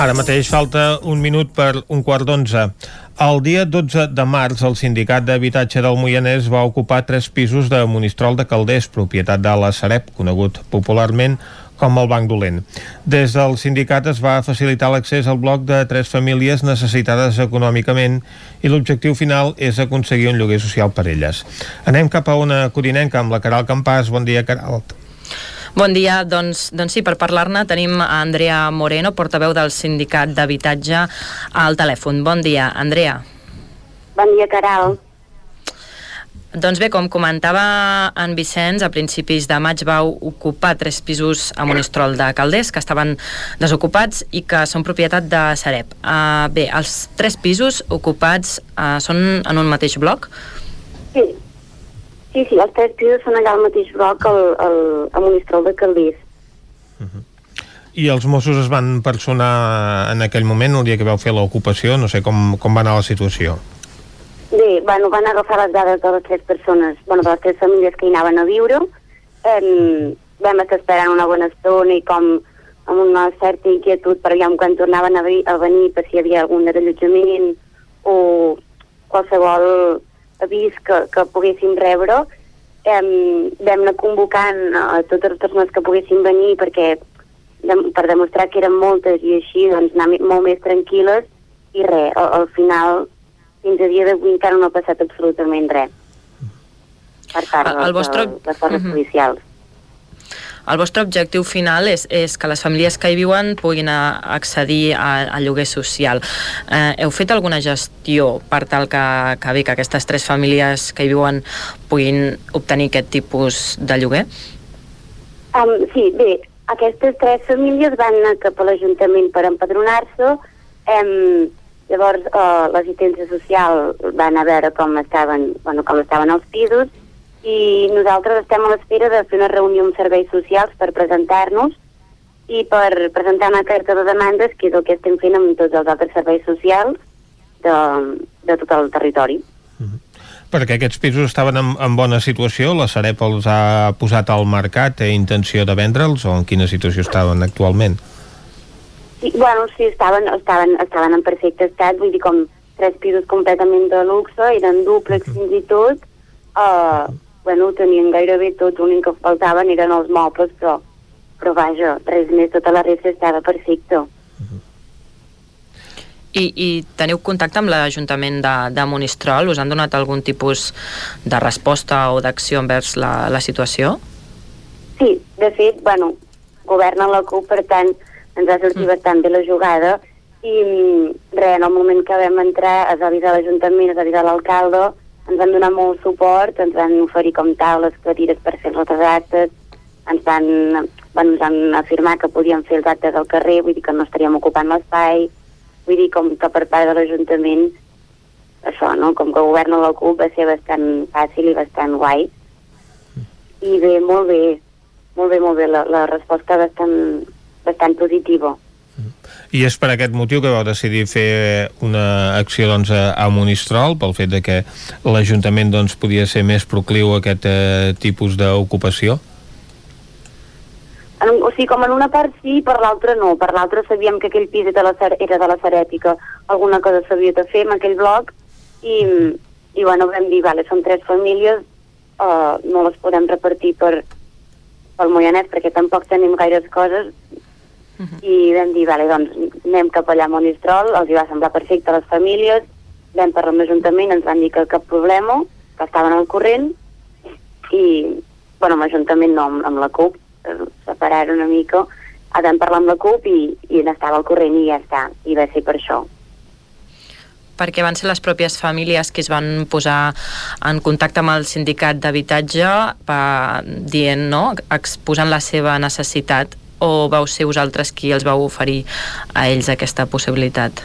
Ara mateix falta un minut per un quart d'onze. El dia 12 de març, el Sindicat d'Habitatge del Moianès va ocupar tres pisos de Monistrol de Calders, propietat de la Sareb, conegut popularment com el Banc Dolent. Des del sindicat es va facilitar l'accés al bloc de tres famílies necessitades econòmicament i l'objectiu final és aconseguir un lloguer social per elles. Anem cap a una corinenca amb la Caral Campàs. Bon dia, Caral. Bon dia, doncs, doncs sí, per parlar-ne tenim a Andrea Moreno, portaveu del Sindicat d'Habitatge al telèfon. Bon dia, Andrea. Bon dia, Caral. Doncs bé, com comentava en Vicenç, a principis de maig vau ocupar tres pisos a Monistrol de Calders que estaven desocupats i que són propietat de Sareb. Uh, bé, els tres pisos ocupats uh, són en un mateix bloc? Sí, sí, sí, els tres pisos són allà al mateix bloc al, al, a Monistrol de Calders. I els Mossos es van personar en aquell moment, el dia que vau fer l'ocupació, no sé com, com va anar la situació. Bé, bueno, van agafar les dades de les tres persones, bueno, de les tres famílies que hi anaven a viure. Eh, vam estar esperant una bona estona i com amb una certa inquietud per aviam quan tornaven a, vi- a venir per si hi havia algun desallotjament o qualsevol avís que, que poguéssim rebre. Eh, vam anar convocant a totes les persones que poguessin venir perquè de, per demostrar que eren moltes i així doncs, anar molt més tranquil·les i res, al, al final fins a dia d'avui encara no ha passat absolutament res per part de, el vostre- de les forces policials. El vostre objectiu final és, és que les famílies que hi viuen puguin a, accedir al lloguer social. Eh, heu fet alguna gestió per tal que, que bé que aquestes tres famílies que hi viuen puguin obtenir aquest tipus de lloguer? Um, sí, bé, aquestes tres famílies van anar cap a l'Ajuntament per empadronar-se. Um, llavors, uh, l'assistència social van a veure com estaven, bueno, com estaven els pisos i nosaltres estem a l'espera de fer una reunió amb serveis socials per presentar-nos i per presentar una carta de demandes, que és el que estem fent amb tots els altres serveis socials de, de tot el territori. Perquè aquests pisos estaven en, en bona situació, la Sareb els ha posat al mercat, té intenció de vendre'ls o en quina situació estaven actualment? Sí, bueno, sí, estaven, estaven, estaven en perfecte estat, vull dir, com tres pisos completament de luxe, eren dúplex fins i tot, uh, bueno, ho tenien gairebé tot, l'únic que faltaven eren els mobles, però, però vaja, res més, tota la resta estava perfecte. I, I teniu contacte amb l'Ajuntament de, de Monistrol? Us han donat algun tipus de resposta o d'acció envers la, la situació? Sí, de fet, bueno, governa la CUP, per tant, ens ha sortit mm. bastant bé la jugada i mm, res, en el moment que vam entrar es va avisar l'Ajuntament, es va avisar l'alcalde, ens van donar molt suport, ens van oferir com taules, cadires per fer els actes, ens van, bueno, ens van afirmar que podíem fer els actes al carrer, vull dir que no estaríem ocupant l'espai, vull dir com que per part de l'Ajuntament això, no? Com que governa la CUP va ser bastant fàcil i bastant guai. I bé, molt bé, molt bé, molt bé, la, la resposta bastant, bastant positiva. I és per aquest motiu que vau decidir fer una acció doncs, a, Monistrol, pel fet de que l'Ajuntament doncs, podia ser més procliu a aquest eh, tipus d'ocupació? O sigui, com en una part sí, per l'altra no. Per l'altra sabíem que aquell pis era de la, era de la Sarètica, alguna cosa s'havia de fer amb aquell bloc, i, i bueno, vam dir, vale, són tres famílies, uh, no les podem repartir per, pel Moianès perquè tampoc tenim gaires coses, uh -huh. i vam dir, vale, doncs anem cap allà a Monistrol, els hi va semblar perfecte a les famílies, vam parlar amb l'Ajuntament, ens van dir que cap problema, que estaven al corrent, i, bueno, amb l'Ajuntament no, amb, amb la CUP, eh, separar una mica, vam parlar amb la CUP i, i n'estava al corrent i ja està, i va ser per això. perquè van ser les pròpies famílies que es van posar en contacte amb el sindicat d'habitatge dient, no?, exposant la seva necessitat o vau ser vosaltres qui els vau oferir a ells aquesta possibilitat?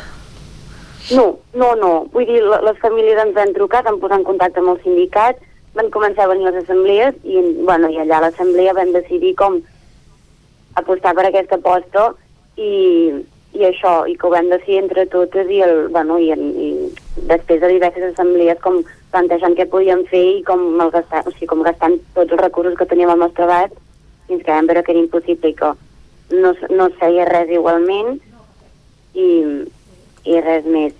No, no, no. Vull dir, les famílies ens han trucat, han posat en contacte amb el sindicat, van començar a venir les assemblees i, bueno, i allà a l'assemblea vam decidir com apostar per aquesta aposta i, i això, i que ho vam decidir entre totes i, el, bueno, i, i després de diverses assemblees com plantejant què podíem fer i com, malgastar, o sigui, com gastant tots els recursos que teníem al nostre abast fins que vam veure que era impossible i que no, no es feia res igualment i, i res més.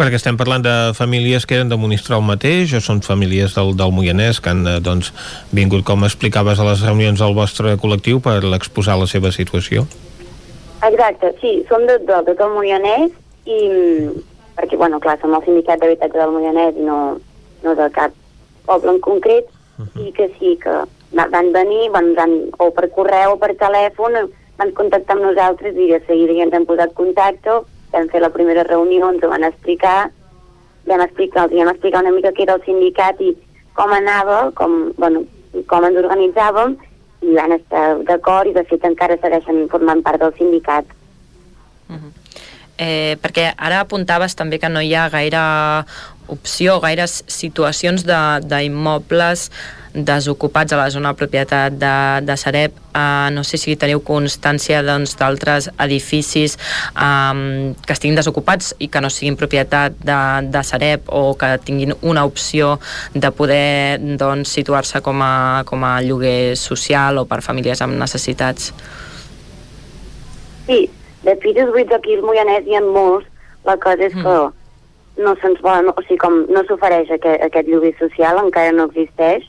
Perquè estem parlant de famílies que eren de Monistrol mateix o són famílies del, del Moianès que han eh, doncs, vingut, com explicaves, a les reunions del vostre col·lectiu per exposar la seva situació? Exacte, sí, som de, de, de tot el Moianès i perquè, bueno, clar, som el sindicat d'habitatge del Moianès i no, no de cap poble en concret uh -huh. i que sí, que van venir, van, van, o per correu o per telèfon, van contactar amb nosaltres i de seguida ja ens han posat contacte vam fer la primera reunió, ens ho van explicar, vam explicar, els vam explicar una mica què era el sindicat i com anava, com, bueno, com ens organitzàvem, i van estar d'acord i de fet encara segueixen formant part del sindicat. Uh -huh. eh, perquè ara apuntaves també que no hi ha gaire opció, gaires situacions d'immobles desocupats a la zona propietat de, de Sareb. Uh, no sé si teniu constància doncs, d'altres doncs, edificis um, que estiguin desocupats i que no siguin propietat de, de Sareb o que tinguin una opció de poder doncs, situar-se com, a, com a lloguer social o per famílies amb necessitats. Sí, de pisos buits aquí al Moianès hi ha molts. La cosa és mm. que no se'ns volen, o sigui, com no s'ofereix aquest, aquest lloguer social, encara no existeix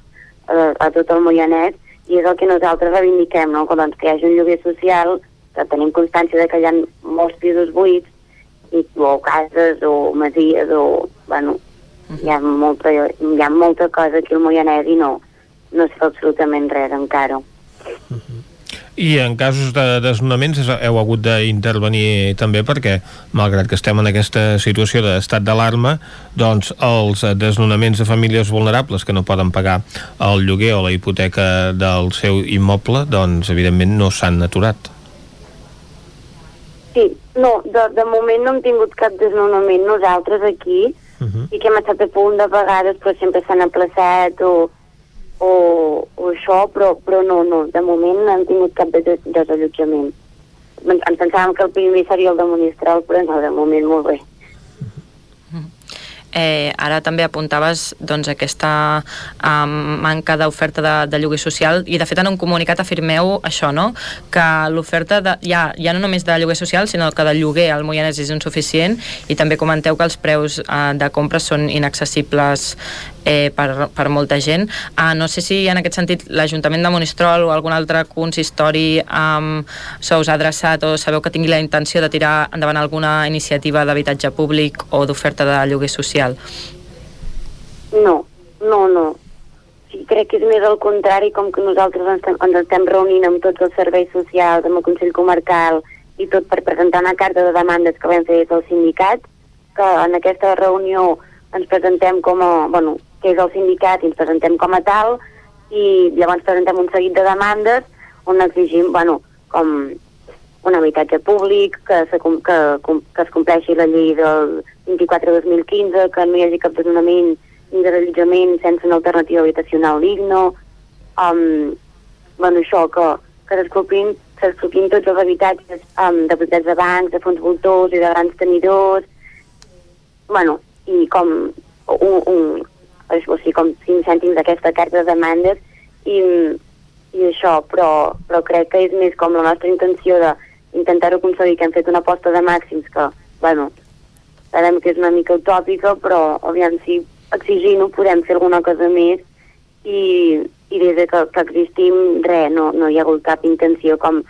a, a tot el Moianès i és el que nosaltres reivindiquem, no? que, doncs, que hi hagi un lloguer social, que tenim constància de que hi ha molts pisos buits, i, o cases, o masies, o... Bueno, hi ha molta, hi ha molta cosa aquí al Moianès i no, no es fa absolutament res encara. Uh -huh. I en casos de desnonaments heu hagut d'intervenir també perquè, malgrat que estem en aquesta situació d'estat d'alarma, doncs els desnonaments de famílies vulnerables que no poden pagar el lloguer o la hipoteca del seu immoble, doncs evidentment no s'han aturat. Sí, no, de, de moment no hem tingut cap desnonament nosaltres aquí uh -huh. i que hem estat a punt de pagar, però sempre s'han aplaçat o o, o això, però, però no, no, de moment no hem tingut cap desallotjament. Ens pensàvem que el primer seria el de Monistrol, però no, de moment molt bé. Eh, ara també apuntaves doncs, aquesta um, manca d'oferta de, de lloguer social i de fet en un comunicat afirmeu això, no? que l'oferta ja, ja no només de lloguer social sinó que de lloguer al Moianès és insuficient i també comenteu que els preus uh, de compra són inaccessibles eh, per, per molta gent. Uh, no sé si en aquest sentit l'Ajuntament de Monistrol o algun altre consistori um, se us ha adreçat o sabeu que tingui la intenció de tirar endavant alguna iniciativa d'habitatge públic o d'oferta de lloguer social? No, no, no. Sí, crec que és més al contrari, com que nosaltres ens, ens estem reunint amb tots els serveis socials, amb el Consell Comarcal i tot per presentar una carta de demandes que vam fer des del sindicat, que en aquesta reunió ens presentem com a, bueno, que és el sindicat, i ens presentem com a tal, i llavors presentem un seguit de demandes on exigim, bueno, com un habitatge públic, que, se, que, que es compleixi la llei del 24-2015, que no hi hagi cap desnonament ni de reallotjament sense una alternativa habitacional digno, um, bueno, això, que, que s'expropiïn tots els habitatges um, de propietats de bancs, de fons voltors i de grans tenidors, bueno, i com un, un, o sigui, com 5 cèntims d'aquesta carta de demandes. I, i això, però, però crec que és més com la nostra intenció d'intentar-ho aconseguir, que hem fet una aposta de màxims que, bueno, sabem que és una mica utòpica, però aviam si exigint-ho podem fer alguna cosa més i, i des de que, que existim, res, no, no hi ha hagut cap intenció com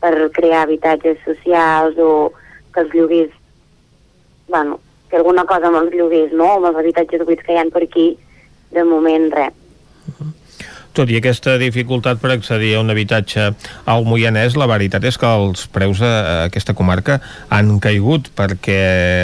per crear habitatges socials o que els lloguers bueno, fer alguna cosa amb els lloguers, no? amb els habitatges buits que hi ha per aquí, de moment res. Uh -huh. Tot i aquesta dificultat per accedir a un habitatge al Moianès, la veritat és que els preus a aquesta comarca han caigut perquè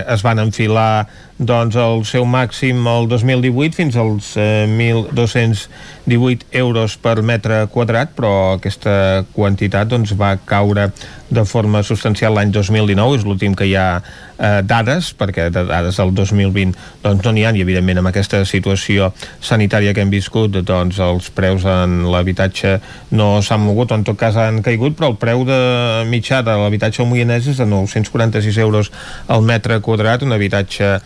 es van enfilar doncs el seu màxim el 2018 fins als eh, 1.218 euros per metre quadrat, però aquesta quantitat doncs, va caure de forma substancial l'any 2019, és l'últim que hi ha eh, dades, perquè de dades del 2020 doncs, no n'hi ha, i evidentment amb aquesta situació sanitària que hem viscut, doncs els preus en l'habitatge no s'han mogut, o en tot cas han caigut, però el preu de mitjà de l'habitatge al Moianès és de 946 euros al metre quadrat, un habitatge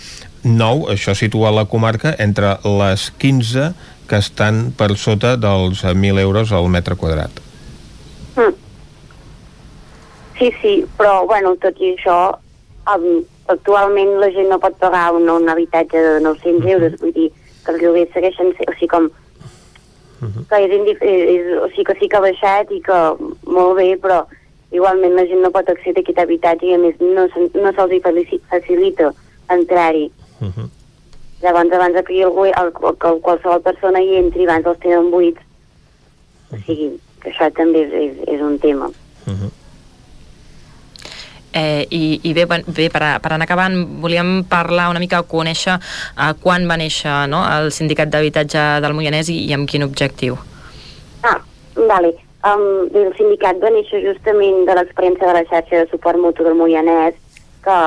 nou, això situa la comarca entre les 15 que estan per sota dels 1.000 euros al metre quadrat. Mm. Sí, sí, però, bueno, tot i això, actualment la gent no pot pagar un, un habitatge de 900 euros, vull dir que els lloguers segueixen, o sigui, com que és, és, o sigui, que sí que ha baixat i que molt bé, però igualment la gent no pot accedir a aquest habitatge i a més no, se- no se'ls facilita entrar-hi. Uh -huh. Llavors, abans que algú, el, que qualsevol persona hi entri, abans els tenen buits. O sigui, que això també és, és, és un tema. Eh, i, I bé, bé per, a, per anar acabant, volíem parlar una mica, conèixer eh, quan va néixer no, el sindicat d'habitatge del Moianès i, i amb quin objectiu. Ah, vale. Um, el sindicat va néixer justament de l'experiència de la xarxa de suport mutu del Moianès, que,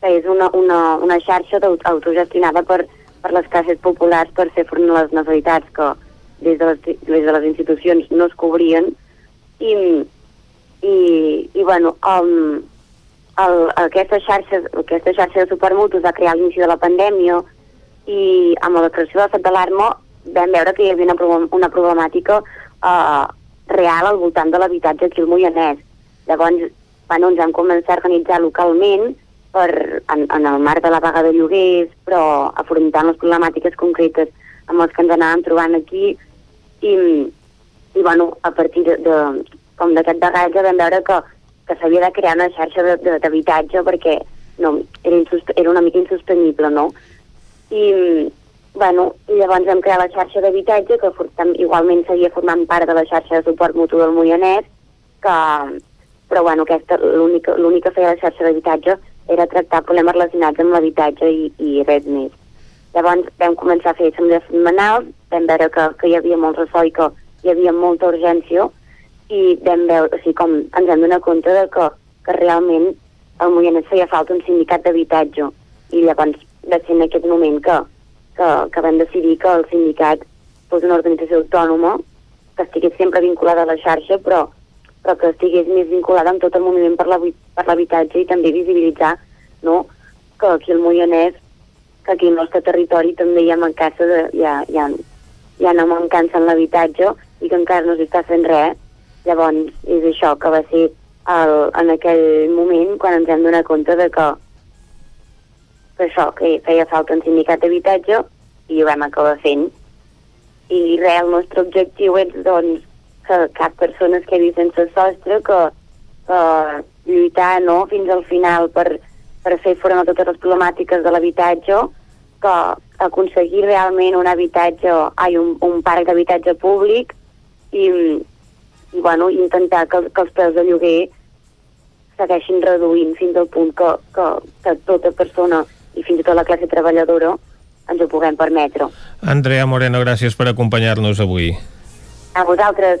que és una, una, una xarxa autogestionada per, per les classes populars per fer front a les necessitats que des de les, des de les institucions no es cobrien i, i, i bueno, um, el, aquesta, xarxa, aquesta xarxa de suport es va crear a l'inici de la pandèmia i amb la declaració de l'estat d'alarma vam veure que hi havia una, una problemàtica uh, real al voltant de l'habitatge aquí al Moianès. Llavors, bueno, ens vam començar a organitzar localment per, en, en el marc de la vaga de lloguers, però afrontant les problemàtiques concretes amb les que ens anàvem trobant aquí i, i bueno, a partir de, de com d'aquest bagatge vam veure que, que s'havia de crear una xarxa d'habitatge perquè no, era, insust era una mica insostenible, no? I, bueno, i llavors vam crear la xarxa d'habitatge, que igualment seguia formant part de la xarxa de suport mutu del Moianès, que, però bueno, l'únic que feia la xarxa d'habitatge era tractar problemes relacionats amb l'habitatge i, i res més. Llavors vam començar a fer assemblees setmanals, vam veure que, que hi havia molt ressò i que hi havia molta urgència i vam veure, o sigui, com ens vam donar compte de que, que realment al Moianès feia falta un sindicat d'habitatge i llavors va ser en aquest moment que, que, que vam decidir que el sindicat fos una organització autònoma que estigués sempre vinculada a la xarxa però, però que estigués més vinculada amb tot el moviment per l'habi- per l'habitatge i també visibilitzar no, que aquí al Moianès que aquí al nostre territori també hi ha mancança de, hi ha, hi ha, hi ha una mancança en l'habitatge i que encara no s'està fent res. Llavors és això que va ser el, en aquell moment quan ens hem donat compte de que que això, que feia falta un sindicat d'habitatge i ho vam acabar fent. I res, el nostre objectiu és doncs que cap persona es quedi sense sostre que, que lluitar no, fins al final per, per fer front a totes les problemàtiques de l'habitatge que aconseguir realment un habitatge, ai, un, un parc d'habitatge públic i, i bueno, intentar que, que els preus de lloguer segueixin reduint fins al punt que, que, que tota persona i fins i tot la classe treballadora ens ho puguem permetre. Andrea Moreno, gràcies per acompanyar-nos avui. A vosaltres,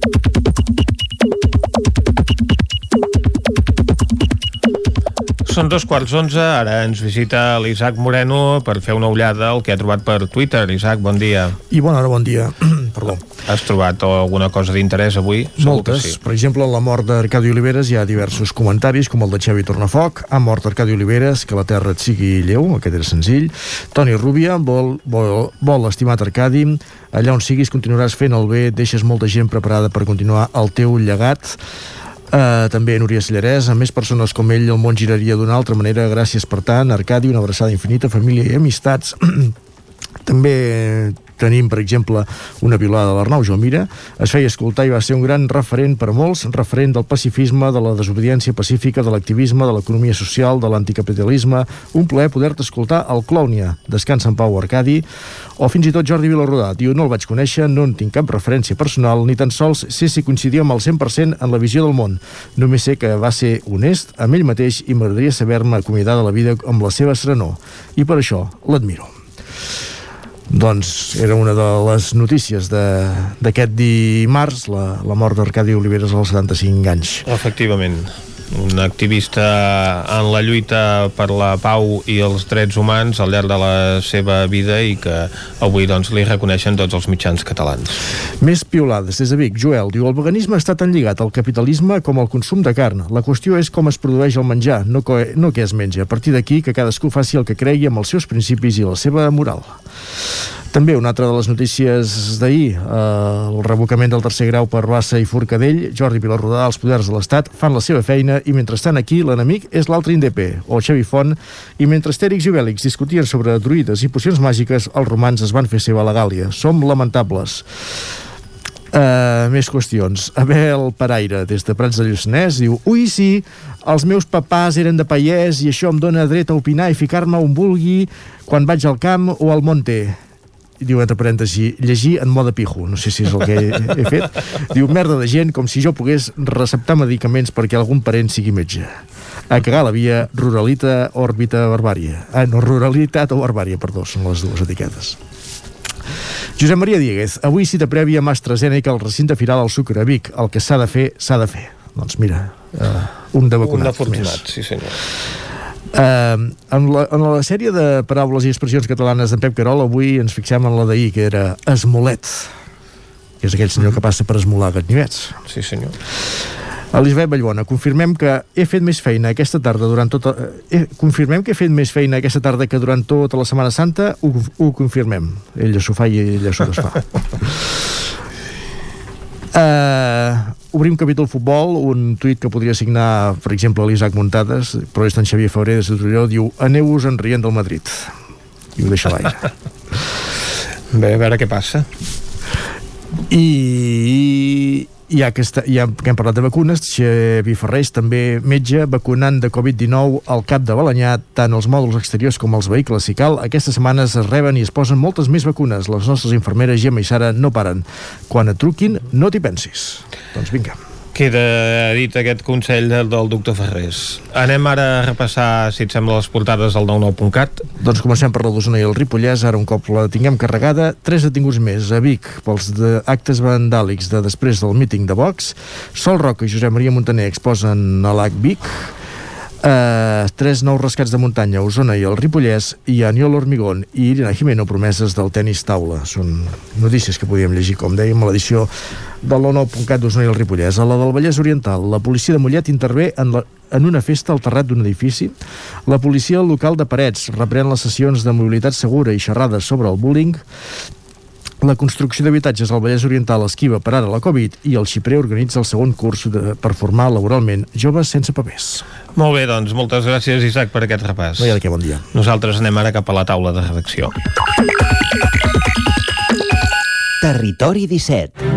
Són dos quarts onze, ara ens visita l'Isaac Moreno per fer una ullada al que ha trobat per Twitter. Isaac, bon dia. I bona hora, bon dia. Perdó. Has trobat alguna cosa d'interès avui? Moltes. sí. Per exemple, la mort d'Arcadi Oliveres hi ha diversos comentaris, com el de Xavi Tornafoc. Ha mort Arcadi Oliveres, que la terra et sigui lleu, aquest era senzill. Toni Rubia vol, vol, vol estimat Arcadi. Allà on siguis continuaràs fent el bé, deixes molta gent preparada per continuar el teu llegat. Uh, també Núria Sallarès, amb més persones com ell el món giraria d'una altra manera. Gràcies per tant, Arcadi, una abraçada infinita família i amistats també tenim, per exemple, una violada de l'Arnau Jomira, es feia escoltar i va ser un gran referent per molts, referent del pacifisme, de la desobediència pacífica, de l'activisme, de l'economia social, de l'anticapitalisme. Un plaer poder-te escoltar al Clònia, Descansa en Pau Arcadi, o fins i tot Jordi Vilarrodà. Diu, no el vaig conèixer, no en tinc cap referència personal, ni tan sols sé si coincidia amb el 100% en la visió del món. Només sé que va ser honest amb ell mateix i m'agradaria saber-me acomiadar de la vida amb la seva serenor. I per això l'admiro. Doncs era una de les notícies d'aquest dimarts, la, la mort d'Arcadi Oliveres als 75 anys. Efectivament un activista en la lluita per la pau i els drets humans al llarg de la seva vida i que avui doncs, li reconeixen tots els mitjans catalans. Més piolades des de Vic. Joel diu, el veganisme està tan lligat al capitalisme com al consum de carn. La qüestió és com es produeix el menjar, no, co no què es menja. A partir d'aquí, que cadascú faci el que cregui amb els seus principis i la seva moral. També una altra de les notícies d'ahir, eh, el revocament del tercer grau per Bassa i Forcadell, Jordi Vilarrodà, els poders de l'Estat, fan la seva feina i mentrestant aquí l'enemic és l'altre INDP, o Xavi Font, i mentre Astèrix i Obèlix discutien sobre druides i pocions màgiques, els romans es van fer seva la Gàlia. Som lamentables. Uh, més qüestions. Abel Paraire, des de Prats de Lluçanès, diu Ui, sí, els meus papàs eren de paiès i això em dóna dret a opinar i ficar-me on vulgui quan vaig al camp o al monte diu entre parèntesi, llegir en mode pijo no sé si és el que he, he fet diu, merda de gent, com si jo pogués receptar medicaments perquè algun parent sigui metge a cagar la via ruralita òrbita barbària ah, no, ruralitat o barbària, perdó, són les dues etiquetes Josep Maria Dieguez, avui cita prèvia amb AstraZeneca al recinte firal al Sucre a Vic. El que s'ha de fer, s'ha de fer. Doncs mira, uh, un de Un vacunat afortunat, sí senyor. Uh, en, la, en la sèrie de paraules i expressions catalanes d'en Pep Carol avui ens fixem en la d'ahir, que era esmolet que és aquell senyor que passa per esmolar gatnivets. Sí, senyor. Elisabet Vallbona, confirmem que he fet més feina aquesta tarda durant tota... Eh, confirmem que he fet més feina aquesta tarda que durant tota la Setmana Santa? Ho, ho confirmem. Ella s'ho fa i ella s'ho desfà. Uh, obrim capítol futbol, un tuit que podria signar, per exemple, l'Isaac Muntades, però és d'en Xavier Febrer de Torelló, diu aneu-vos en rient del Madrid. I ho deixa a l'aire. Bé, a veure què passa. I ja que, està, ja que hem parlat de vacunes, Xavi Ferrés, també metge, vacunant de Covid-19 al cap de Balanyà, tant els mòduls exteriors com els vehicles si cal. Aquestes setmanes es reben i es posen moltes més vacunes. Les nostres infermeres Gemma i Sara no paren. Quan et truquin, no t'hi pensis. Doncs vinga. Queda dit aquest consell del, doctor Ferrés. Anem ara a repassar, si et sembla, les portades del 99.cat. Doncs comencem per la d'Osona i el Ripollès. Ara, un cop la tinguem carregada, tres detinguts més a Vic pels de actes vandàlics de després del míting de Vox. Sol Roca i Josep Maria Montaner exposen a l'AC Vic. Uh, tres nous rescats de muntanya a Osona i el Ripollès i Aniol Hormigón i Irina Jimeno promeses del tennis taula. Són notícies que podíem llegir com dèiem a l'edició del 99.cat d'Osona i el Ripollès. A la del Vallès Oriental la policia de Mollet intervé en, la, en una festa al terrat d'un edifici. La policia local de Parets reprèn les sessions de mobilitat segura i xerrades sobre el bullying la construcció d'habitatges al Vallès Oriental esquiva per ara la Covid i el Xiprer organitza el segon curs de, per formar laboralment joves sense papers. Molt bé, doncs, moltes gràcies, Isaac, per aquest repàs. No hi ha de què, bon dia. Nosaltres anem ara cap a la taula de redacció. Territori 17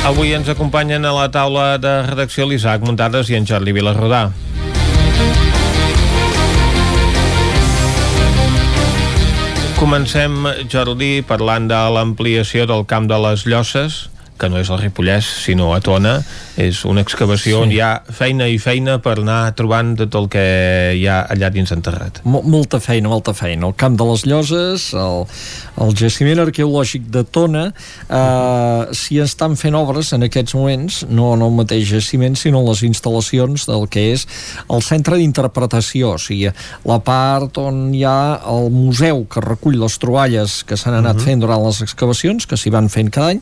Avui ens acompanyen a la taula de redacció l'Isaac Muntades i en Jordi Vilarrodà. Comencem, Jordi, parlant de l'ampliació del camp de les Llosses, que no és el Ripollès, sinó a Tona. És una excavació sí. on hi ha feina i feina per anar trobant tot el que hi ha allà dins enterrat. Mo molta feina, molta feina. El camp de les Lloses, el, el jaciment arqueològic de Tona, eh, si estan fent obres en aquests moments, no en el mateix jaciment, sinó en les instal·lacions del que és el centre d'interpretació, o sigui, la part on hi ha el museu que recull les troballes que s'han anat uh -huh. fent durant les excavacions, que s'hi van fent cada any,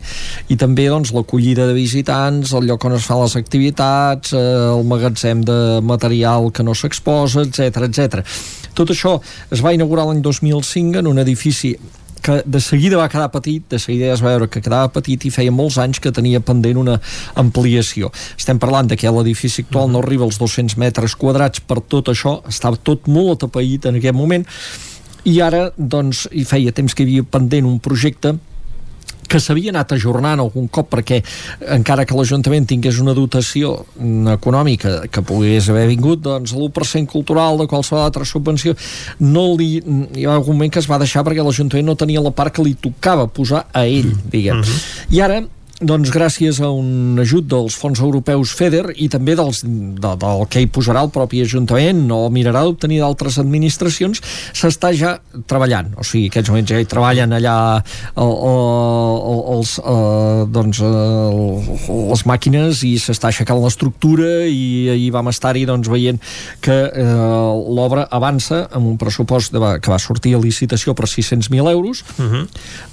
i també doncs, l'acollida de visitants, el lloc on es fan les activitats, eh, el magatzem de material que no s'exposa, etc etc. Tot això es va inaugurar l'any 2005 en un edifici que de seguida va quedar petit, de seguida es va veure que quedava petit i feia molts anys que tenia pendent una ampliació. Estem parlant de que l'edifici actual no arriba als 200 metres quadrats per tot això, estava tot molt atapeït en aquest moment i ara, doncs, hi feia temps que hi havia pendent un projecte que s'havia anat ajornant algun cop perquè encara que l'Ajuntament tingués una dotació econòmica que pogués haver vingut, doncs l'1% cultural de qualsevol altra subvenció no li, hi va algun moment que es va deixar perquè l'Ajuntament no tenia la part que li tocava posar a ell, diguem. Uh -huh. I ara doncs gràcies a un ajut dels fons europeus FEDER i també dels, de, del que hi posarà el propi Ajuntament o mirarà d'obtenir d'altres administracions s'està ja treballant o sigui, aquests moments ja hi treballen allà el, el, els eh, doncs el, les màquines i s'està aixecant l'estructura i ahir vam estar-hi doncs veient que eh, l'obra avança amb un pressupost de, que va sortir a licitació per 600.000 euros uh -huh.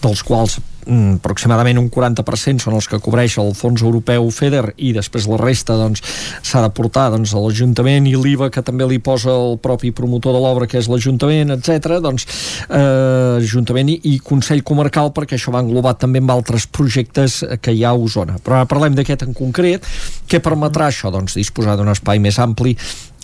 dels quals aproximadament un 40% són els que cobreix el fons europeu FEDER i després la resta doncs s'ha de portar doncs, a l'Ajuntament i l'IVA que també li posa el propi promotor de l'obra que és l'Ajuntament, etc. doncs eh, Ajuntament i, i Consell Comarcal perquè això va englobar també amb altres projectes que hi ha a Osona. Però ara parlem d'aquest en concret. Què permetrà això? Doncs disposar d'un espai més ampli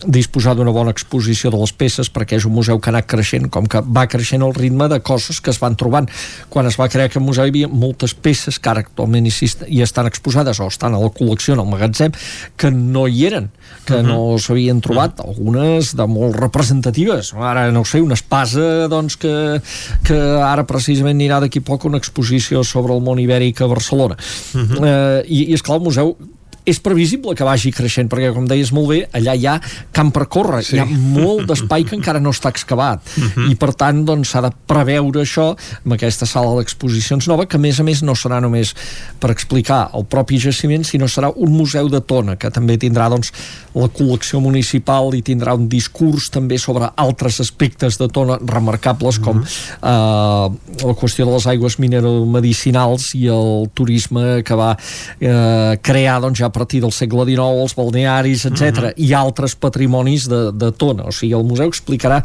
disposar d'una bona exposició de les peces perquè és un museu que ha anat creixent com que va creixent el ritme de coses que es van trobant quan es va crear aquest museu hi havia moltes peces que ara actualment hi, estan exposades o estan a la col·lecció en el magatzem que no hi eren que uh -huh. no s'havien trobat uh -huh. algunes de molt representatives ara no sé, una espasa doncs que, que ara precisament anirà d'aquí poc una exposició sobre el món ibèric a Barcelona uh -huh. eh, i, i esclar el museu és previsible que vagi creixent, perquè com deies molt bé, allà hi ha camp per córrer, sí. hi ha molt d'espai que encara no està excavat, uh mhm. -huh. i per tant doncs s'ha de preveure això amb aquesta sala d'exposicions nova, que a més a més no serà només per explicar el propi jaciment, sinó serà un museu de tona, que també tindrà doncs la col·lecció municipal i tindrà un discurs també sobre altres aspectes de tona remarcables com uh -huh. eh, la qüestió de les aigües mineromedicinals i el turisme que va eh, crear doncs ja a partir del segle XIX, els balnearis, etc uh -huh. i altres patrimonis de, de Tona. O sigui, el museu explicarà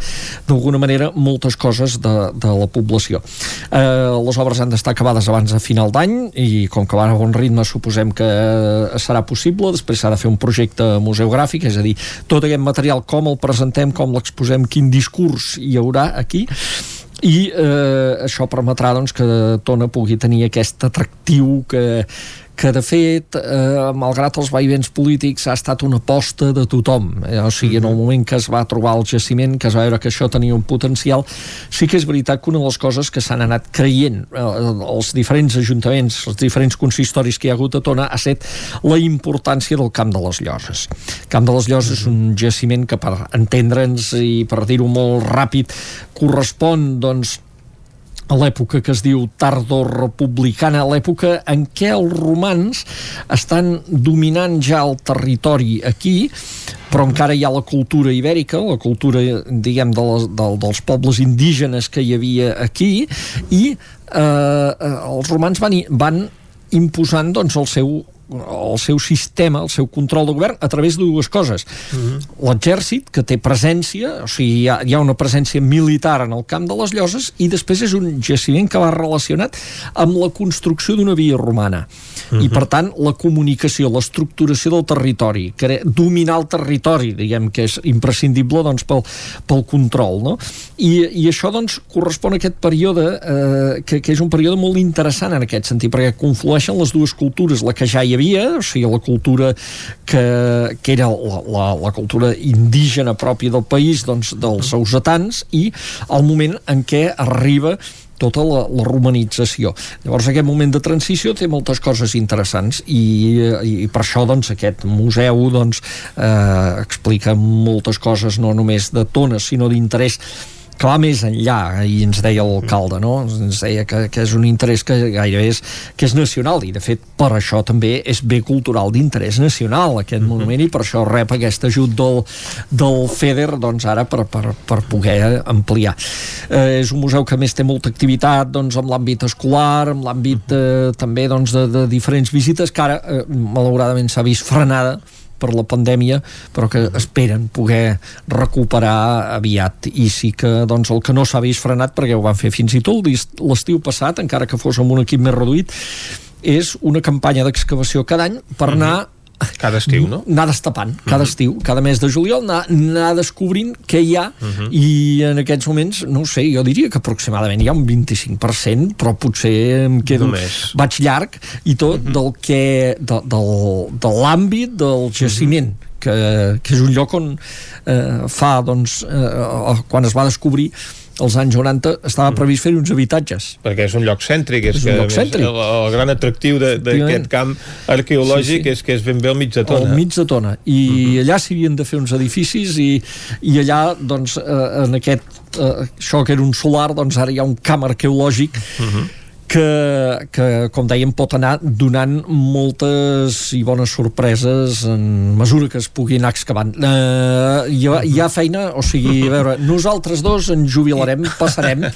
d'alguna manera moltes coses de, de la població. Eh, les obres han d'estar acabades abans de final d'any i com que van a bon ritme suposem que eh, serà possible. Després s'ha de fer un projecte museogràfic, és a dir, tot aquest material, com el presentem, com l'exposem, quin discurs hi haurà aquí i eh, això permetrà doncs, que Tona pugui tenir aquest atractiu que, que de fet, eh, malgrat els vaivents polítics, ha estat una aposta de tothom. Eh, o sigui, en el mhm. moment que es va trobar el jaciment, que es va veure que això tenia un potencial, sí que és veritat que una de les coses que s'han anat creient eh, els diferents ajuntaments, els diferents consistoris que hi ha hagut a Tona, ha estat la importància del Camp de les Lloses. El Camp de les Lloses és un jaciment que, per entendre'ns i per dir-ho molt ràpid, correspon, doncs, a l'època que es diu tardor-republicana, a l'època en què els romans estan dominant ja el territori aquí, però encara hi ha la cultura ibèrica, la cultura, diguem, de les, de, dels pobles indígenes que hi havia aquí, i eh, eh els romans van, van imposant doncs, el seu el seu sistema, el seu control de govern a través de dues coses. Mm -hmm. L'exèrcit, que té presència, o sigui, hi ha, hi ha una presència militar en el camp de les Lloses, i després és un jaciment que va relacionat amb la construcció d'una via romana. Mm -hmm. I, per tant, la comunicació, l'estructuració del territori, que dominar el territori, diguem que és imprescindible doncs, pel, pel control. No? I, I això doncs, correspon a aquest període eh, que, que és un període molt interessant en aquest sentit, perquè conflueixen les dues cultures, la que ja hi havia, o sigui, la cultura que, que era la, la, la cultura indígena pròpia del país, doncs, dels sausetans, i el moment en què arriba tota la, la romanització. Llavors aquest moment de transició té moltes coses interessants i, i per això doncs, aquest museu doncs, eh, explica moltes coses no només de tones sinó d'interès que va més enllà, i ens deia l'alcalde, no? ens deia que, que és un interès que gairebé és, que és nacional, i de fet per això també és bé cultural d'interès nacional aquest mm -hmm. monument, i per això rep aquest ajut del, del FEDER doncs ara per, per, per poder ampliar. Eh, és un museu que més té molta activitat doncs, amb l'àmbit escolar, amb l'àmbit eh, també doncs, de, de diferents visites, que ara eh, malauradament s'ha vist frenada per la pandèmia, però que esperen poder recuperar aviat. I sí que doncs, el que no s'ha vist frenat, perquè ho van fer fins i tot l'estiu passat, encara que fos amb un equip més reduït, és una campanya d'excavació cada any per anar cada estiu, no? Anar destapant, cada uh -huh. estiu, cada mes de juliol, anar, anar descobrint què hi ha, uh -huh. i en aquests moments, no sé, jo diria que aproximadament hi ha un 25%, però potser em quedo... Només. Vaig llarg, i tot uh -huh. del que... de, del, de l'àmbit del jaciment. Uh -huh que, que és un lloc on eh, fa, doncs, eh, quan es va descobrir als anys 90 estava mm. previst fer uns habitatges. Perquè és un lloc cèntric, és, és un lloc cèntric. El, el gran atractiu d'aquest camp arqueològic sí, sí. és que és ben bé al mig de tona. Al mig de tona. I mm -hmm. allà s'havien de fer uns edificis i, i allà, doncs, eh, en aquest, eh, això que era un solar, doncs ara hi ha un camp arqueològic mm -hmm que, que, com dèiem, pot anar donant moltes i bones sorpreses en mesura que es pugui anar excavant. Uh, hi, ha, hi ha feina, o sigui, a veure, nosaltres dos ens jubilarem, passarem,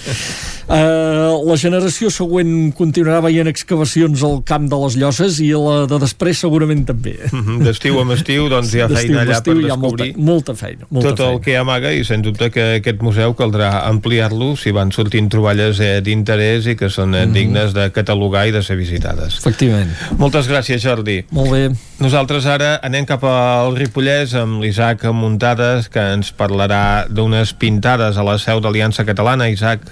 Uh, la generació següent continuarà veient excavacions al camp de les Lloses i la de després segurament també. -hmm. D'estiu en estiu, doncs hi ha feina allà per descobrir molta, molta feina. Molta tot feina. el que amaga i sens dubte que aquest museu caldrà ampliar-lo si van sortint troballes eh, d'interès i que són eh. Dignes de catalogar i de ser visitades. Efectivament. Moltes gràcies, Jordi. Molt bé. Nosaltres ara anem cap al Ripollès amb l'Isaac Muntades que ens parlarà d'unes pintades a la seu d'Aliança Catalana. Isaac.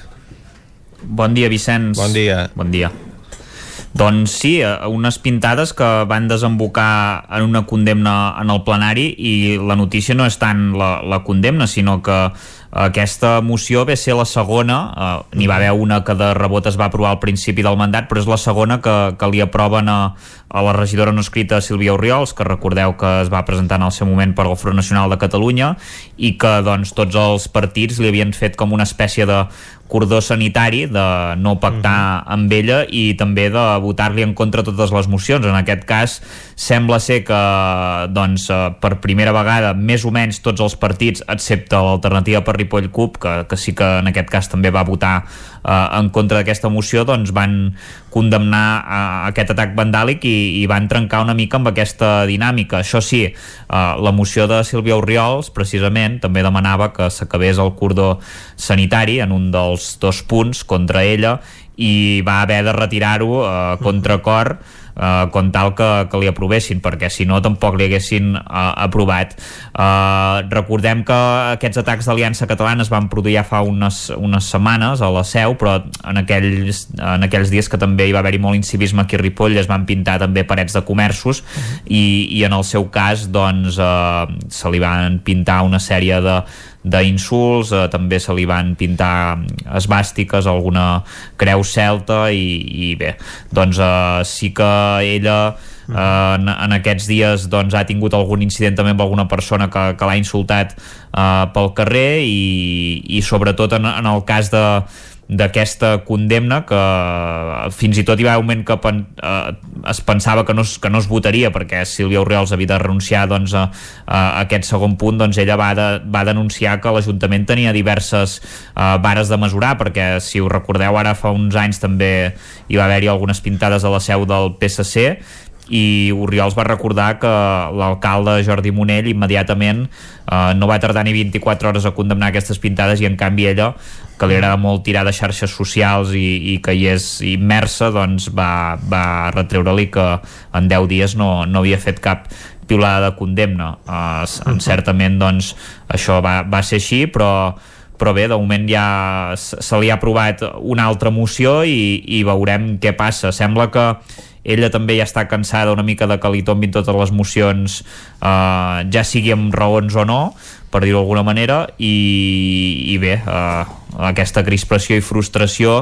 Bon dia, Vicenç. Bon dia. Bon dia. Doncs sí, eh, unes pintades que van desembocar en una condemna en el plenari i la notícia no és tant la, la condemna, sinó que aquesta moció ve ser la segona, eh, n'hi va haver una que de rebot es va aprovar al principi del mandat, però és la segona que, que li aproven a, a la regidora no escrita Sílvia Oriols, que recordeu que es va presentar en el seu moment per al Front Nacional de Catalunya i que doncs, tots els partits li havien fet com una espècie de cordó sanitari de no pactar uh -huh. amb ella i també de votar-li en contra totes les mocions. En aquest cas sembla ser que doncs, eh, per primera vegada més o menys tots els partits, excepte l'alternativa per Ripoll CUP, que, que sí que en aquest cas també va votar en contra d'aquesta moció, doncs van condemnar uh, aquest atac vandàlic i, i van trencar una mica amb aquesta dinàmica. Això sí, uh, la moció de Sílvia Oriols, precisament, també demanava que s'acabés el cordó sanitari en un dels dos punts contra ella i va haver de retirar-ho uh, contra cor eh, com tal que, que li aprovessin perquè si no tampoc li haguessin uh, aprovat. Uh, recordem que aquests atacs d'Aliança Catalana es van produir ja fa unes, unes setmanes a la seu però en aquells, en aquells dies que també hi va haver-hi molt incivisme aquí a Ripoll es van pintar també parets de comerços i, i en el seu cas doncs uh, se li van pintar una sèrie de d'insults, eh, també se li van pintar esbàstiques, alguna creu celta i, i bé, doncs eh, sí que ella eh, en, en aquests dies doncs, ha tingut algun incident també amb alguna persona que, que l'ha insultat eh, pel carrer i, i sobretot en, en el cas de d'aquesta condemna que fins i tot hi va un moment que pen, eh, es pensava que no, es, que no es votaria perquè Sílvia Oriols havia de renunciar doncs, a, a aquest segon punt doncs ella va, de, va denunciar que l'Ajuntament tenia diverses eh, vares de mesurar perquè si us recordeu ara fa uns anys també hi va haver-hi algunes pintades a la seu del PSC i Oriols va recordar que l'alcalde Jordi Monell immediatament eh, no va tardar ni 24 hores a condemnar aquestes pintades i en canvi ella que li agrada molt tirar de xarxes socials i, i que hi és immersa doncs va, va retreure-li que en 10 dies no, no havia fet cap piulada de condemna en certament doncs això va, va ser així però però bé, de moment ja se li ha aprovat una altra moció i, i veurem què passa. Sembla que ella també ja està cansada una mica de que li tombin totes les mocions eh, ja sigui amb raons o no per dir-ho d'alguna manera i, i bé, eh, aquesta crispació i frustració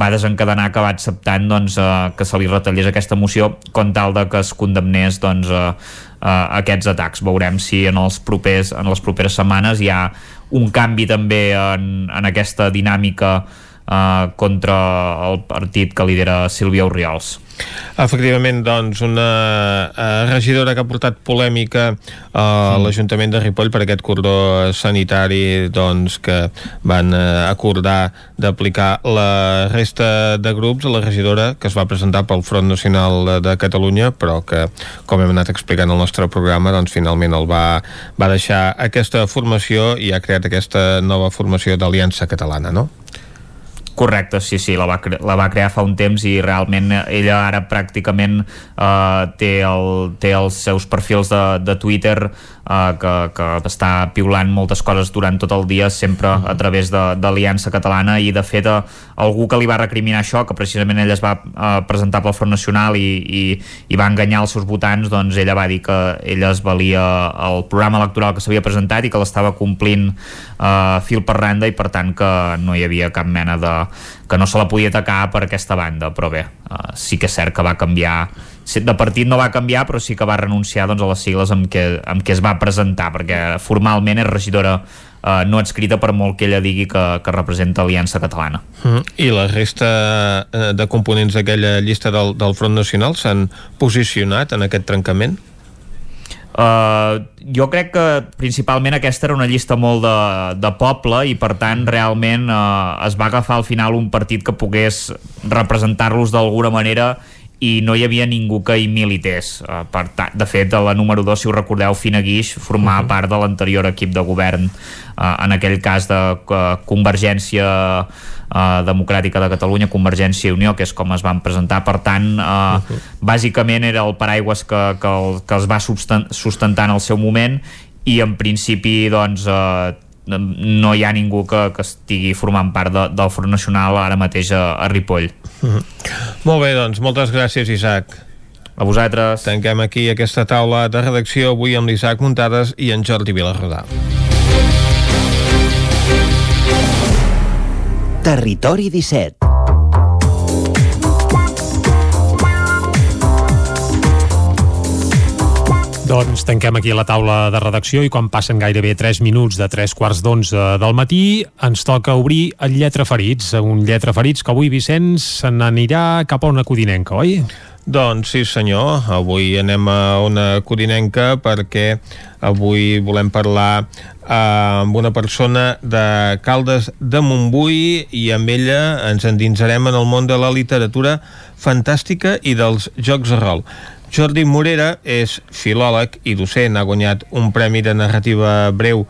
va desencadenar que va acceptant doncs, eh, que se li retallés aquesta moció com tal de que es condemnés doncs, eh, eh, aquests atacs. Veurem si en, els propers, en les properes setmanes hi ha un canvi també en, en aquesta dinàmica eh, contra el partit que lidera Sílvia Oriols. Efectivament, doncs, una uh, regidora que ha portat polèmica a uh, l'Ajuntament de Ripoll per aquest cordó sanitari doncs, que van uh, acordar d'aplicar la resta de grups a la regidora que es va presentar pel Front Nacional de Catalunya, però que, com hem anat explicant al nostre programa, doncs, finalment el va, va deixar aquesta formació i ha creat aquesta nova formació d'Aliança Catalana, no? Correcte, sí, sí, la va, la va crear fa un temps i realment ella ara pràcticament eh, té, el, té els seus perfils de, de Twitter eh, que, que està piulant moltes coses durant tot el dia sempre a través d'Aliança Catalana i de fet eh, algú que li va recriminar això que precisament ella es va eh, presentar pel Front Nacional i, i, i va enganyar els seus votants doncs ella va dir que ella es valia el programa electoral que s'havia presentat i que l'estava complint eh, fil per randa i per tant que no hi havia cap mena de que no se la podia atacar per aquesta banda. Però bé, eh, sí que és cert que va canviar de partit no va canviar però sí que va renunciar doncs, a les sigles amb què, amb què es va presentar perquè formalment és regidora eh, no adscrita per molt que ella digui que, que representa Aliança Catalana. Mm. I la resta eh, de components d'aquella llista del, del Front Nacional s'han posicionat en aquest trencament? Uh, jo crec que principalment aquesta era una llista molt de, de poble i per tant realment uh, es va agafar al final un partit que pogués representar-los d'alguna manera i no hi havia ningú que hi milités. Uh, per tant, de fet, la número 2, si us recordeu, Fina Guix formava uh -huh. part de l'anterior equip de govern, uh, en aquell cas de uh, Convergència Democràtica de Catalunya, Convergència i Unió, que és com es van presentar. Per tant, uh, uh -huh. bàsicament era el paraigües que, que, el, que els va sustentar en el seu moment i en principi doncs uh, no hi ha ningú que, que estigui formant part de, del Front Nacional ara mateix a, a Ripoll. Mm -hmm. Molt bé, doncs, moltes gràcies, Isaac. A vosaltres. Tanquem aquí aquesta taula de redacció avui amb l'Isaac Muntades i en Jordi Vilarrodà. Territori 17 Doncs tanquem aquí la taula de redacció i quan passen gairebé 3 minuts de 3 quarts d'11 del matí ens toca obrir el Lletra Ferits, un Lletra Ferits que avui Vicenç se n'anirà cap a una codinenca, oi? Doncs sí senyor, avui anem a una codinenca perquè avui volem parlar amb una persona de Caldes de Montbui i amb ella ens endinsarem en el món de la literatura fantàstica i dels jocs de rol. Jordi Morera és filòleg i docent, ha guanyat un premi de narrativa breu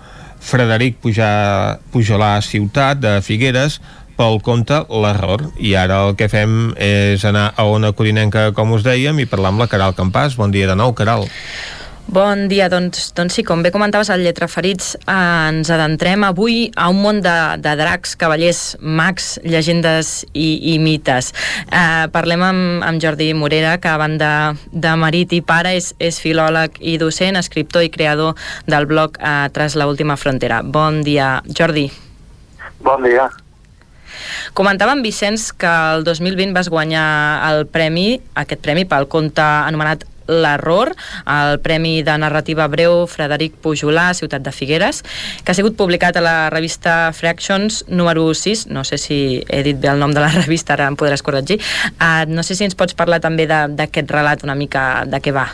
Frederic Pujolà Ciutat de Figueres pel conte L'Error. I ara el que fem és anar a Ona Corinenca, com us dèiem, i parlar amb la Caral Campàs. Bon dia de nou, Caral. Bon dia, doncs, doncs sí, com bé comentaves al Lletra Ferits, eh, ens adentrem avui a un món de, de dracs, cavallers, mags, llegendes i, i mites. Eh, parlem amb, amb Jordi Morera, que a banda de marit i pare és, és filòleg i docent, escriptor i creador del blog eh, Tras la última frontera. Bon dia, Jordi. Bon dia. Comentava amb Vicenç que el 2020 vas guanyar el premi, aquest premi pel conte anomenat l'error, el Premi de Narrativa Breu Frederic Pujolà, Ciutat de Figueres, que ha sigut publicat a la revista Fractions número 6, no sé si he dit bé el nom de la revista, ara em podràs corregir. Uh, no sé si ens pots parlar també d'aquest relat una mica de què va.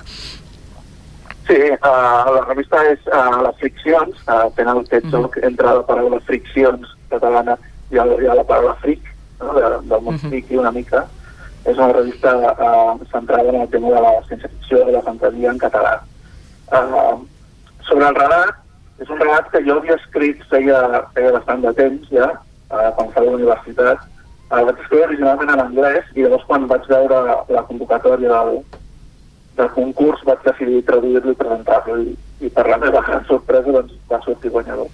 Sí, uh, la revista és uh, Les Friccions, uh, tenen el text mm -hmm. entre la paraula friccions catalana i, el, i la paraula fric, no? de, del món mm -hmm. fric i una mica, és una revista eh, centrada en el tema de la ciència-ficció i la fantasia en català. Eh, sobre el relat, és un relat que jo havia escrit feia, feia bastant de temps ja, eh, quan estava a la universitat. Eh, vaig escriure originalment en anglès i llavors quan vaig veure la convocatòria del, del concurs vaig decidir traduir-lo i presentar-lo i, i per la meva gran sorpresa doncs, va sortir guanyador.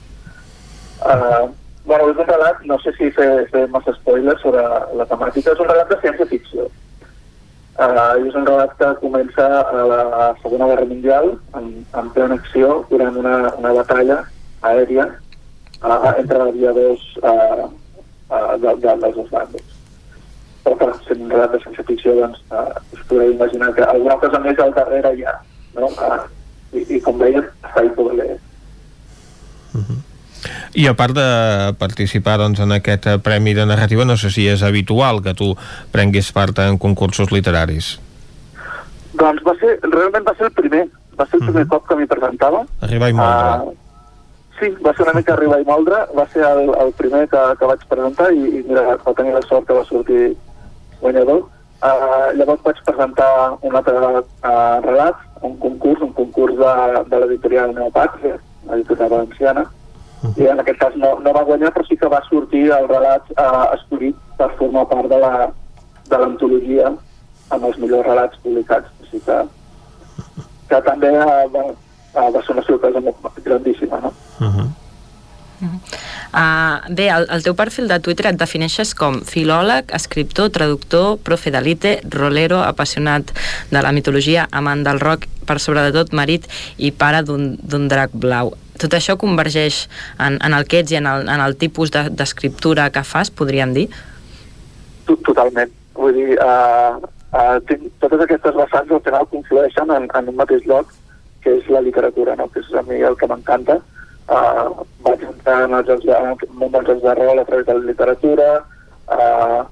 Uh, Bueno, és un relat, no sé si fer, fer massa spoilers sobre la temàtica, és un relat de ciència-ficció. Uh, és un relat que comença a la Segona Guerra Mundial, en, en plena acció, durant una, una batalla aèria uh, entre aviadors uh, uh, de, de, dels dos bandos. Però per ser un relat de ciència-ficció, doncs, uh, us podeu imaginar que alguna cosa més al darrere hi ha, no? Uh, i, i com deien, està hi poder Mm -hmm. I a part de participar doncs, en aquest Premi de Narrativa, no sé si és habitual que tu prenguis part en concursos literaris. Doncs va ser, realment va ser el primer, va ser el primer mhm. -huh. cop que m'hi presentava. Arribar i moldre. Uh, sí, va ser una mica arribar i moldre, va ser el, el primer que, que vaig presentar i, i mira, va tenir la sort que va sortir guanyador. Uh, llavors vaig presentar un altre uh, relat, un concurs, un concurs de, de l'editorial Neopàtria, l'editorial valenciana, i en aquest cas no, no va guanyar però sí que va sortir el relat eh, escollit per formar part de la de l'antologia amb els millors relats publicats així que, que també eh, va, eh, va ser una sorpresa molt grandíssima no? Uh -huh. Uh, bé, el, el teu perfil de Twitter et defineixes com filòleg, escriptor, traductor, profe d'elite, rolero, apassionat de la mitologia, amant del rock, per sobre de tot marit i pare d'un drac blau tot això convergeix en, en el que ets i en el, en el tipus d'escriptura de, que fas, podríem dir? Totalment. Vull dir, uh, uh, tinc, totes aquestes vessants al final conflueixen en, en un mateix lloc, que és la literatura, no? que és a mi el que m'encanta. Uh, vaig entrar en els jocs de, en món dels jocs de rol a través de la literatura, uh,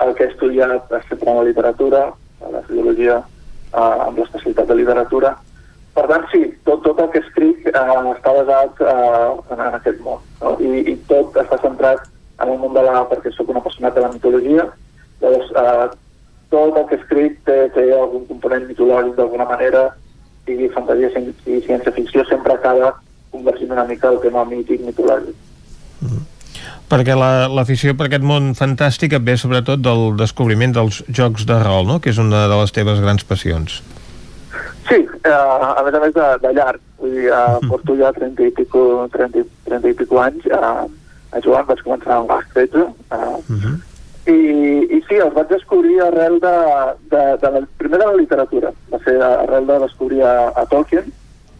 el que he estudiat ha sempre en la literatura, a la filologia, uh, amb l'especialitat de literatura, per tant, sí, tot, tot el que escric eh, està basat eh, en, en aquest món. No? I, I tot està centrat en el món de la... perquè sóc una apassionat de la mitologia, llavors eh, tot el que escric té, té algun component mitològic d'alguna manera, sigui fantasia, sigui ciència-ficció, sempre acaba convertint una mica el tema mític, mitològic. perquè la- l'afició per aquest món fantàstic et ve sobretot del descobriment dels jocs de rol, no? que és una de les teves grans passions. Sí, eh, a més a més de, de llarg. Vull dir, eh, porto ja 30 i pico, 30, i- 30 i pico anys eh, a jugar, vaig començar amb l'Ac 13, eh, i, i sí, els vaig descobrir arrel de, de, de la, primer de la literatura. Va ser arrel de descobrir a, a Tolkien,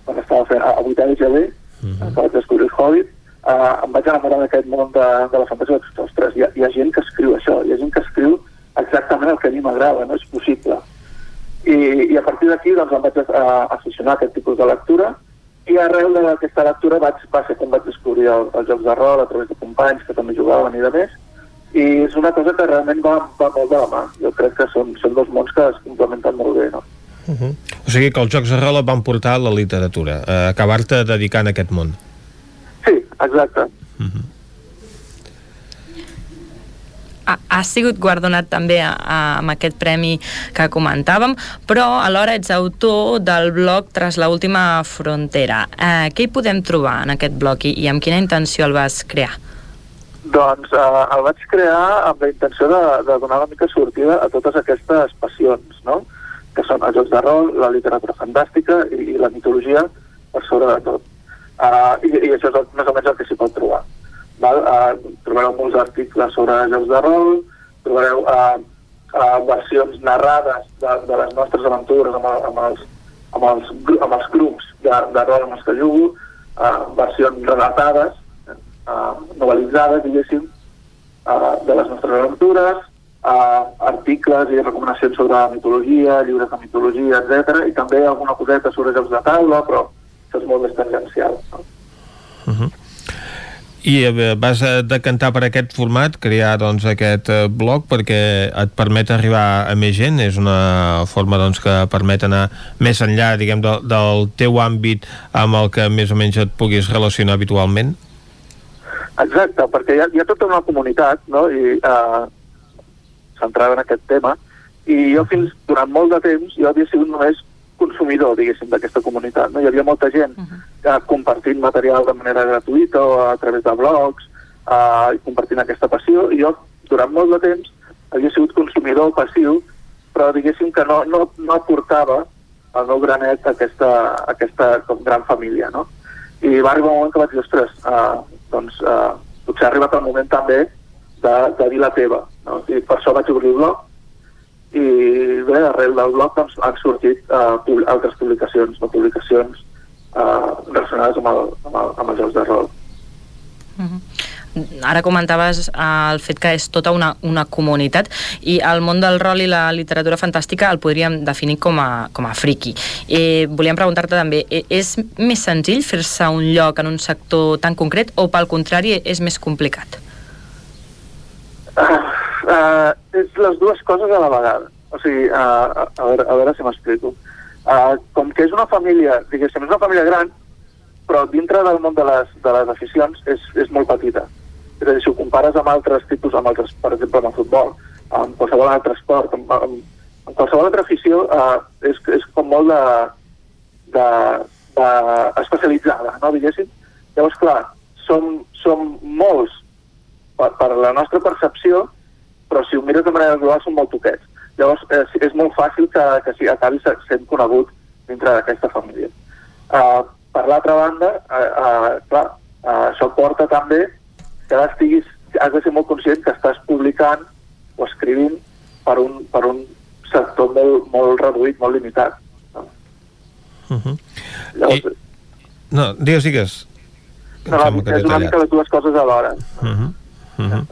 quan estava fent a, a 8 anys ja bé, que vaig descobrir el Hobbit, uh, em vaig enamorar d'aquest món de, de la fantasia. Ostres, hi ha, hi ha gent que escriu això, hi ha gent que escriu exactament el que a mi m'agrada, no és possible. I, i a partir d'aquí doncs, em vaig uh, aficionar a aquest tipus de lectura i arrel d'aquesta lectura vaig, va ser quan vaig descobrir el, els jocs de rol a través de companys que també jugaven i de més i és una cosa que realment va, va molt de la mà. Jo crec que són, són dos mons que es complementen molt bé, no? Uh -huh. O sigui que els jocs de rol et van portar a la literatura, a acabar-te dedicant a aquest món. Sí, exacte. Ha, ha sigut guardonat també a, a, amb aquest premi que comentàvem, però alhora ets autor del blog Tras la última frontera. Eh, què hi podem trobar en aquest blog i, i amb quina intenció el vas crear? Doncs eh, el vaig crear amb la intenció de, de donar una mica sortida a totes aquestes passions, no? que són els jocs de rol, la literatura fantàstica i, i la mitologia per sobre de tot. Uh, i, I això és el, més o menys el que s'hi pot trobar. Val? Uh, trobareu molts articles sobre jocs de rol, trobareu uh, uh, versions narrades de, de les nostres aventures amb, amb, els, amb, els, amb els grups de, de rol amb els que jugo, uh, versions relatades, uh, novelitzades, diguéssim, uh, de les nostres aventures, uh, articles i recomanacions sobre mitologia, llibres de mitologia, etc. I també alguna coseta sobre jocs de taula, però això és molt més tangencial. No? Uh -huh. I eh, vas eh, decantar per aquest format, crear doncs, aquest eh, blog perquè et permet arribar a més gent, és una forma doncs, que permet anar més enllà diguem, del, del teu àmbit amb el que més o menys et puguis relacionar habitualment? Exacte, perquè hi ha, hi ha tota una comunitat no? i uh, centrada en aquest tema i jo fins durant molt de temps jo havia sigut només consumidor, diguéssim, d'aquesta comunitat. No? Hi havia molta gent uh, compartint material de manera gratuïta o a través de blogs uh, i compartint aquesta passió i jo durant molt de temps havia sigut consumidor passiu però diguéssim que no, no, no aportava el meu granet a aquesta, a aquesta com, gran família, no? I va arribar un moment que vaig dir, ostres, uh, doncs uh, potser ha arribat el moment també de, de dir la teva, no? I per això vaig obrir el blog i bé, arrel del blog doncs, han sortit uh, pub altres publicacions, no publicacions uh, relacionades amb, el, amb, el, amb els jocs de rol. Ara comentaves eh, el fet que és tota una, una comunitat i el món del rol i la literatura fantàstica el podríem definir com a, com a friki. Eh, volíem preguntar-te també, eh, és més senzill fer-se un lloc en un sector tan concret o pel contrari és més complicat? Uh, uh, és les dues coses a la vegada. O sigui, uh, a, a, veure, a veure si m'explico. Uh, com que és una família, diguéssim, és una família gran, però dintre del món de les, de les aficions és, és molt petita. És a dir, si ho compares amb altres tipus, amb altres, per exemple, amb el futbol, amb qualsevol altre esport, amb, amb, amb qualsevol altra afició, uh, és, és com molt de, de, de especialitzada, no, diguéssim? Llavors, clar, som, som molts per, per la nostra percepció, però si ho mires de manera global són molt poquets. Llavors eh, és molt fàcil que, que sí, acabi se- sent conegut dintre d'aquesta família. Uh, per l'altra banda, uh, uh, clar, uh, això porta també que ara estiguis, has de ser molt conscient que estàs publicant o escrivint per un, per un sector molt, molt reduït, molt limitat. Uh -huh. Llavors, I... No, digues, digues. No, no, és una mica les dues coses alhora. Uh -huh. Uh -huh.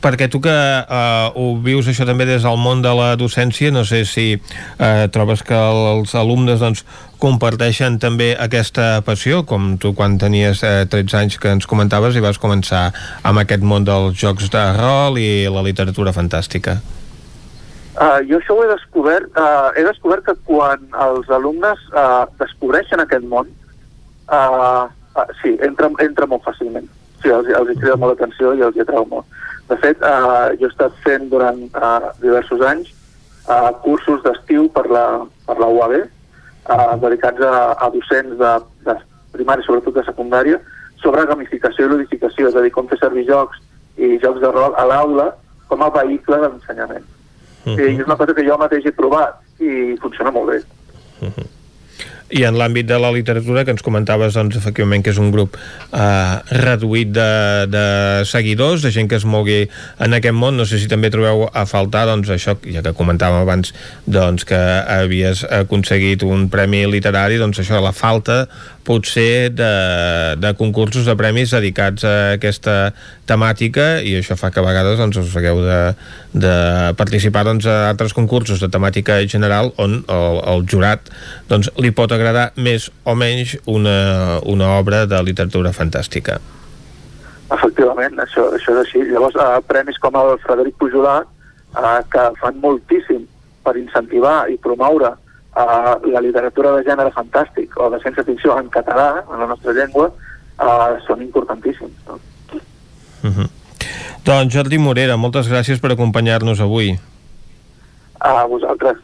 Perquè tu que uh, ho vius això també des del món de la docència, no sé si uh, trobes que els alumnes doncs, comparteixen també aquesta passió, com tu quan tenies uh, 13 anys que ens comentaves i vas començar amb aquest món dels jocs de rol i la literatura fantàstica. Uh, jo això ho he descobert, uh, he descobert que quan els alumnes uh, descobreixen aquest món, uh, uh, sí, entra, entra molt fàcilment. Sí, els, els hi crida molt l'atenció i els hi atrau molt. De fet, uh, jo he estat fent durant uh, diversos anys uh, cursos d'estiu per, la, per la UAB, uh, dedicats a, a docents de, de primària, sobretot de secundària, sobre gamificació i ludificació, és a dir, com fer servir jocs i jocs de rol a l'aula com a vehicle d'ensenyament. Uh -huh. I és una cosa que jo mateix he provat i funciona molt bé. Uh -huh. I en l'àmbit de la literatura, que ens comentaves, doncs, efectivament, que és un grup eh, reduït de, de seguidors, de gent que es mogui en aquest món, no sé si també trobeu a faltar, doncs, això, ja que comentàvem abans, doncs, que havies aconseguit un premi literari, doncs, això, la falta potser de, de concursos de premis dedicats a aquesta temàtica i això fa que a vegades doncs, us hagueu de, de participar doncs, a altres concursos de temàtica general on el, el jurat doncs, li pot agradar més o menys una, una obra de literatura fantàstica. Efectivament, això, això és així. Llavors, eh, premis com el Frederic Pujolà, eh, que fan moltíssim per incentivar i promoure uh, la literatura de gènere fantàstic o de ciència-ficció en català, en la nostra llengua, uh, són importantíssims. No? Uh -huh. Doncs Jordi Morera, moltes gràcies per acompanyar-nos avui. A vosaltres.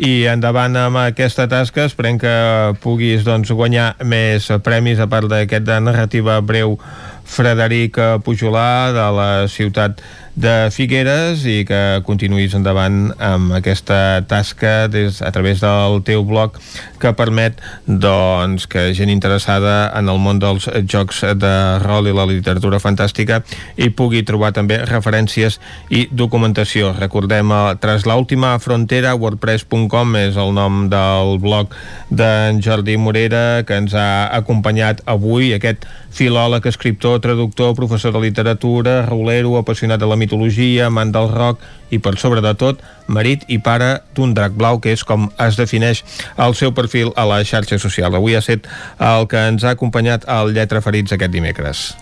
I endavant amb aquesta tasca, esperem que puguis doncs, guanyar més premis a part d'aquest de narrativa breu Frederic Pujolà de la ciutat de Figueres i que continuïs endavant amb aquesta tasca des, a través del teu blog que permet doncs, que gent interessada en el món dels jocs de rol i la literatura fantàstica hi pugui trobar també referències i documentació. Recordem, eh, Tras l'última frontera, wordpress.com és el nom del blog d'en Jordi Morera que ens ha acompanyat avui, aquest filòleg, escriptor, traductor, professor de literatura, rolero, apassionat de la mitologia, amant del rock i per sobre de tot, marit i pare d'un drac blau, que és com es defineix el seu perfil a la xarxa social. Avui ha estat el que ens ha acompanyat al Lletra Ferits aquest dimecres.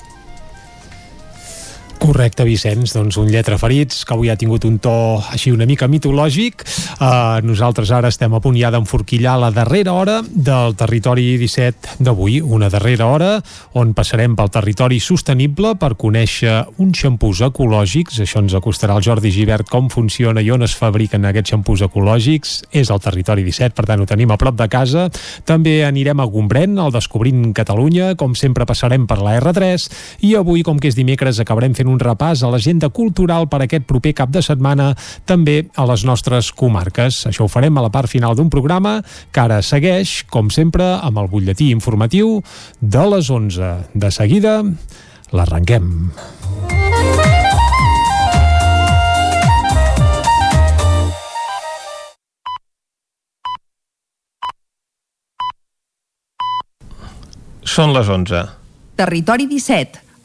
Correcte, Vicenç, doncs un lletra ferits que avui ha tingut un to així una mica mitològic. Uh, nosaltres ara estem a punt ja d'enforquillar la darrera hora del territori 17 d'avui, una darrera hora on passarem pel territori sostenible per conèixer uns xampús ecològics. Això ens acostarà al Jordi Givert com funciona i on es fabriquen aquests xampús ecològics. És el territori 17, per tant ho tenim a prop de casa. També anirem a Gombrèn, al Descobrint Catalunya, com sempre passarem per la R3 i avui, com que és dimecres, acabarem fent un repàs a l'agenda cultural per aquest proper cap de setmana també a les nostres comarques. Això ho farem a la part final d'un programa que ara segueix, com sempre, amb el butlletí informatiu de les 11. De seguida, l'arrenquem. Són les 11. Territori 17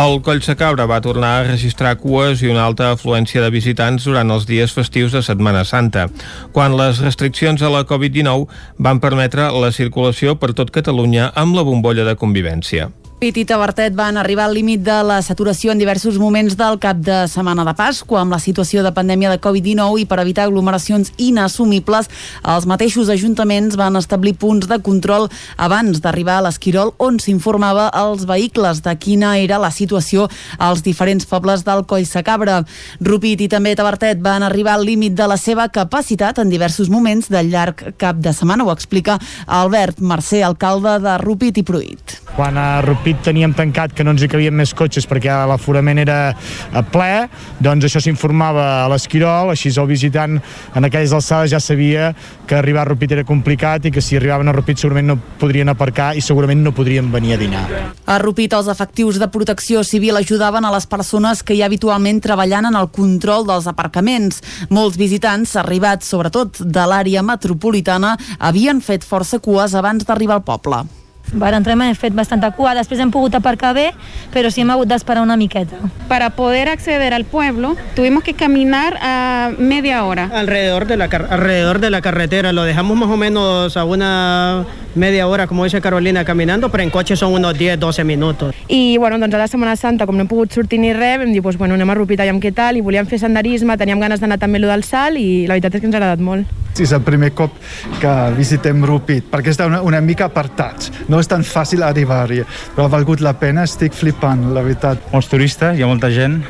El Collsacabra va tornar a registrar cues i una alta afluència de visitants durant els dies festius de Setmana Santa, quan les restriccions a la Covid-19 van permetre la circulació per tot Catalunya amb la bombolla de convivència. Pit i Tabertet van arribar al límit de la saturació en diversos moments del cap de setmana de Pasqua amb la situació de pandèmia de Covid-19 i per evitar aglomeracions inassumibles, els mateixos ajuntaments van establir punts de control abans d'arribar a l'Esquirol on s'informava als vehicles de quina era la situació als diferents pobles del Coll Sacabra. Rupit i també Tabertet van arribar al límit de la seva capacitat en diversos moments del llarg cap de setmana, ho explica Albert Mercè, alcalde de Rupit i Pruit. Quan a Rupit teníem tancat que no ens hi cabien més cotxes perquè l'aforament era a ple, doncs això s'informava a l'Esquirol, així el visitant en aquelles alçades ja sabia que arribar a Rupit era complicat i que si arribaven a Rupit segurament no podrien aparcar i segurament no podrien venir a dinar. A Rupit, els efectius de protecció civil ajudaven a les persones que hi ha habitualment treballant en el control dels aparcaments. Molts visitants, arribats sobretot de l'àrea metropolitana, havien fet força cues abans d'arribar al poble. Per entrar hem fet bastanta cua, després hem pogut aparcar bé, però sí hem hagut d'esperar una miqueta. Para poder acceder al pueblo, tuvimos que caminar a media hora. Alrededor de la, alrededor de la carretera, lo dejamos más o menos a una media hora, como dice Carolina, caminando, pero en coche son unos 10, 12 minutos. I, bueno, doncs a la Setmana Santa, com no hem pogut sortir ni res, vam dir, pues, bueno, anem a Rupit, aviam què tal, i volíem fer senderisme, teníem ganes d'anar també a lo del salt, i la veritat és que ens ha agradat molt. És el primer cop que visitem Rupit, perquè està una, una mica apartats. No és tan fàcil arribar-hi, però ha valgut la pena, estic flipant, la veritat. Molts turistes, hi ha molta gent,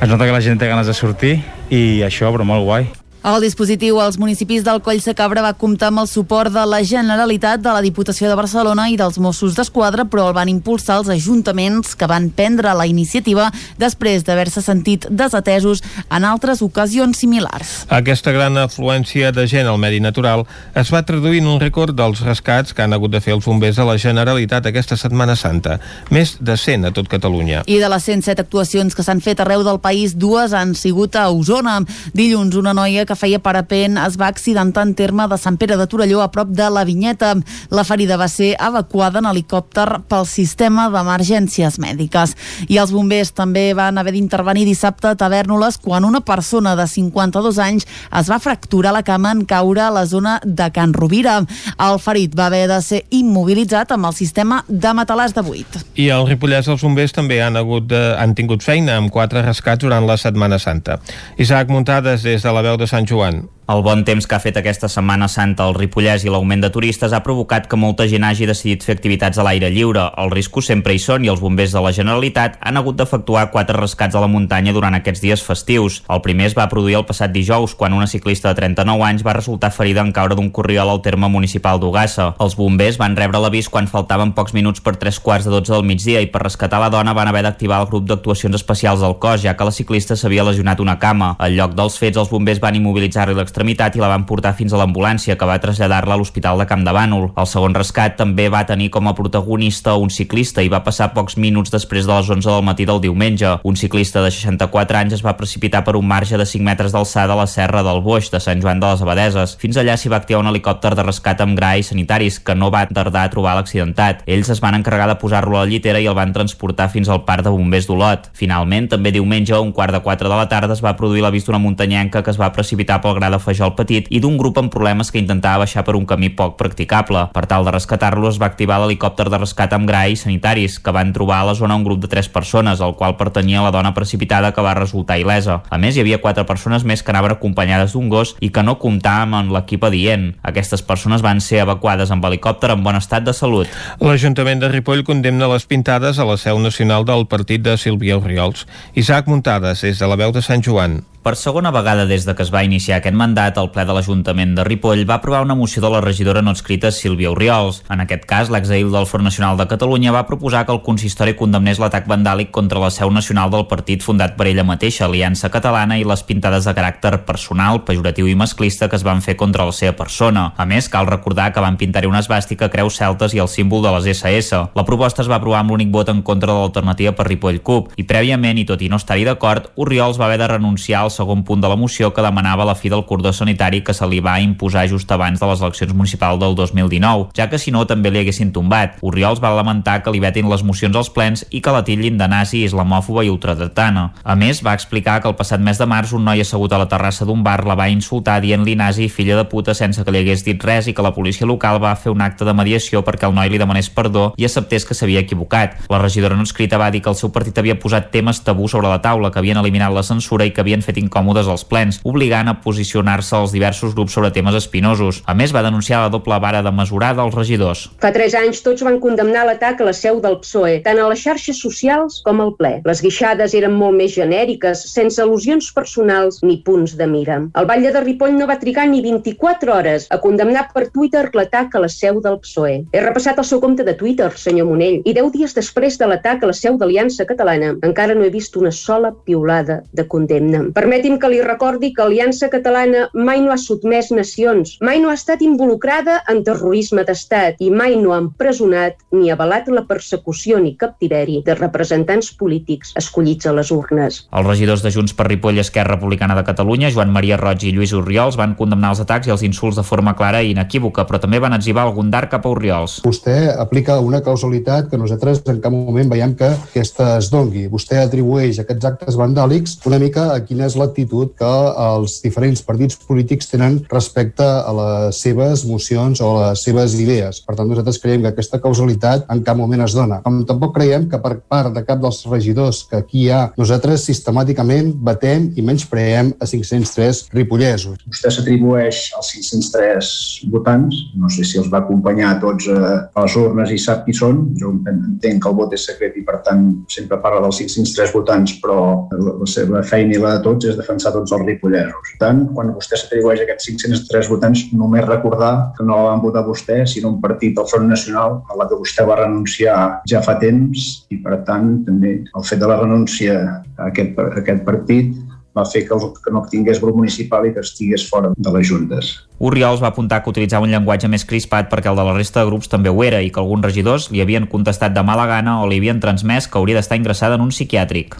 es nota que la gent té ganes de sortir i això, però molt guai. El dispositiu als municipis del Coll Cabra va comptar amb el suport de la Generalitat, de la Diputació de Barcelona i dels Mossos d'Esquadra, però el van impulsar els ajuntaments que van prendre la iniciativa després d'haver-se sentit desatesos en altres ocasions similars. Aquesta gran afluència de gent al medi natural es va traduir en un rècord dels rescats que han hagut de fer els bombers de la Generalitat aquesta Setmana Santa, més de 100 a tot Catalunya. I de les 107 actuacions que s'han fet arreu del país, dues han sigut a Osona. Dilluns, una noia que feia parapent es va accidentar en terme de Sant Pere de Torelló a prop de la Vinyeta. La ferida va ser evacuada en helicòpter pel sistema d'emergències mèdiques. I els bombers també van haver d'intervenir dissabte a Tavernoles quan una persona de 52 anys es va fracturar la cama en caure a la zona de Can Rovira. El ferit va haver de ser immobilitzat amb el sistema de matalàs de buit. I al Ripollès els bombers també han, hagut de, han tingut feina amb quatre rescats durant la Setmana Santa. Isaac Muntades des de la veu de Sant Sant Joan. El bon temps que ha fet aquesta Setmana Santa al Ripollès i l'augment de turistes ha provocat que molta gent hagi decidit fer activitats a l'aire lliure. Els riscos sempre hi són i els bombers de la Generalitat han hagut d'efectuar quatre rescats a la muntanya durant aquests dies festius. El primer es va produir el passat dijous, quan una ciclista de 39 anys va resultar ferida en caure d'un corriol al terme municipal d'Ugassa. Els bombers van rebre l'avís quan faltaven pocs minuts per tres quarts de 12 del migdia i per rescatar la dona van haver d'activar el grup d'actuacions especials del cos, ja que la ciclista s'havia lesionat una cama. Al lloc dels fets, els bombers van immobilitzar-li l'extremitat i la van portar fins a l'ambulància, que va traslladar-la a l'Hospital de Camp de Bànol. El segon rescat també va tenir com a protagonista un ciclista i va passar pocs minuts després de les 11 del matí del diumenge. Un ciclista de 64 anys es va precipitar per un marge de 5 metres d'alçada a la serra del Boix, de Sant Joan de les Abadeses. Fins allà s'hi va activar un helicòpter de rescat amb gra i sanitaris, que no va tardar a trobar l'accidentat. Ells es van encarregar de posar-lo a la llitera i el van transportar fins al parc de bombers d'Olot. Finalment, també diumenge, a un quart de 4 de la tarda, es va produir l'avís d'una muntanyenca que es va precipitar pel gra de Fajol Petit i d'un grup amb problemes que intentava baixar per un camí poc practicable. Per tal de rescatar-lo es va activar l'helicòpter de rescat amb gra i sanitaris, que van trobar a la zona un grup de tres persones, al qual pertanyia la dona precipitada que va resultar il·lesa. A més, hi havia quatre persones més que anaven acompanyades d'un gos i que no comptàvem amb l'equip adient. Aquestes persones van ser evacuades amb helicòpter en bon estat de salut. L'Ajuntament de Ripoll condemna les pintades a la seu nacional del partit de Sílvia Oriols. Isaac Muntades, des de la veu de Sant Joan. Per segona vegada des de que es va iniciar aquest mandat, el ple de l'Ajuntament de Ripoll va aprovar una moció de la regidora no escrita Sílvia Oriols. En aquest cas, l'exail del Front Nacional de Catalunya va proposar que el consistori condemnés l'atac vandàlic contra la seu nacional del partit fundat per ella mateixa, Aliança Catalana, i les pintades de caràcter personal, pejoratiu i masclista que es van fer contra la seva persona. A més, cal recordar que van pintar-hi una esbàstica, creus celtes i el símbol de les SS. La proposta es va aprovar amb l'únic vot en contra de l'alternativa per Ripoll CUP, i prèviament, i tot i no estar-hi d'acord, Oriols va haver de renunciar al segon punt de la moció que demanava la fi del cordó sanitari que se li va imposar just abans de les eleccions municipals del 2019, ja que si no també li haguessin tombat. Oriols va lamentar que li vetin les mocions als plens i que la titllin de nazi, islamòfoba i ultradetana. A més, va explicar que el passat mes de març un noi assegut a la terrassa d'un bar la va insultar dient-li nazi i filla de puta sense que li hagués dit res i que la policia local va fer un acte de mediació perquè el noi li demanés perdó i acceptés que s'havia equivocat. La regidora no escrita va dir que el seu partit havia posat temes tabú sobre la taula, que havien eliminat la censura i que havien fet incòmodes als plens, obligant a posicionar-se els diversos grups sobre temes espinosos. A més, va denunciar la doble vara de mesurar dels regidors. Fa tres anys tots van condemnar l'atac a la seu del PSOE, tant a les xarxes socials com al ple. Les guixades eren molt més genèriques, sense al·lusions personals ni punts de mira. El batlle de Ripoll no va trigar ni 24 hores a condemnar per Twitter l'atac a la seu del PSOE. He repassat el seu compte de Twitter, senyor Monell, i 10 dies després de l'atac a la seu d'Aliança Catalana encara no he vist una sola piulada de condemna. Per Permeti'm que li recordi que Aliança Catalana mai no ha sotmès nacions, mai no ha estat involucrada en terrorisme d'estat i mai no ha empresonat ni avalat la persecució ni captiveri de representants polítics escollits a les urnes. Els regidors de Junts per Ripoll i Esquerra Republicana de Catalunya, Joan Maria Roig i Lluís Oriols, van condemnar els atacs i els insults de forma clara i inequívoca, però també van etzibar algun d'art cap a Oriols. Vostè aplica una causalitat que nosaltres en cap moment veiem que aquesta es dongui. Vostè atribueix aquests actes vandàlics una mica a quina és l'actitud que els diferents partits polítics tenen respecte a les seves mocions o a les seves idees. Per tant, nosaltres creiem que aquesta causalitat en cap moment es dona. Com tampoc creiem que per part de cap dels regidors que aquí hi ha, nosaltres sistemàticament batem i menys preem a 503 ripollesos. Vostè s'atribueix als 503 votants, no sé si els va acompanyar a tots a les urnes i sap qui són, jo entenc que el vot és secret i per tant sempre parla dels 503 votants, però la seva feina i la de tots és defensar tots els ripollesos. Per tant, quan vostè s'atribueix aquests 503 votants, només recordar que no la van votar vostè, sinó un partit del Front Nacional a la que vostè va renunciar ja fa temps i per tant també el fet de la renúncia a aquest, a aquest partit va fer que, el, que no tingués grup municipal i que estigués fora de les juntes. Oriols va apuntar que utilitzava un llenguatge més crispat perquè el de la resta de grups també ho era i que alguns regidors li havien contestat de mala gana o li havien transmès que hauria d'estar ingressada en un psiquiàtric.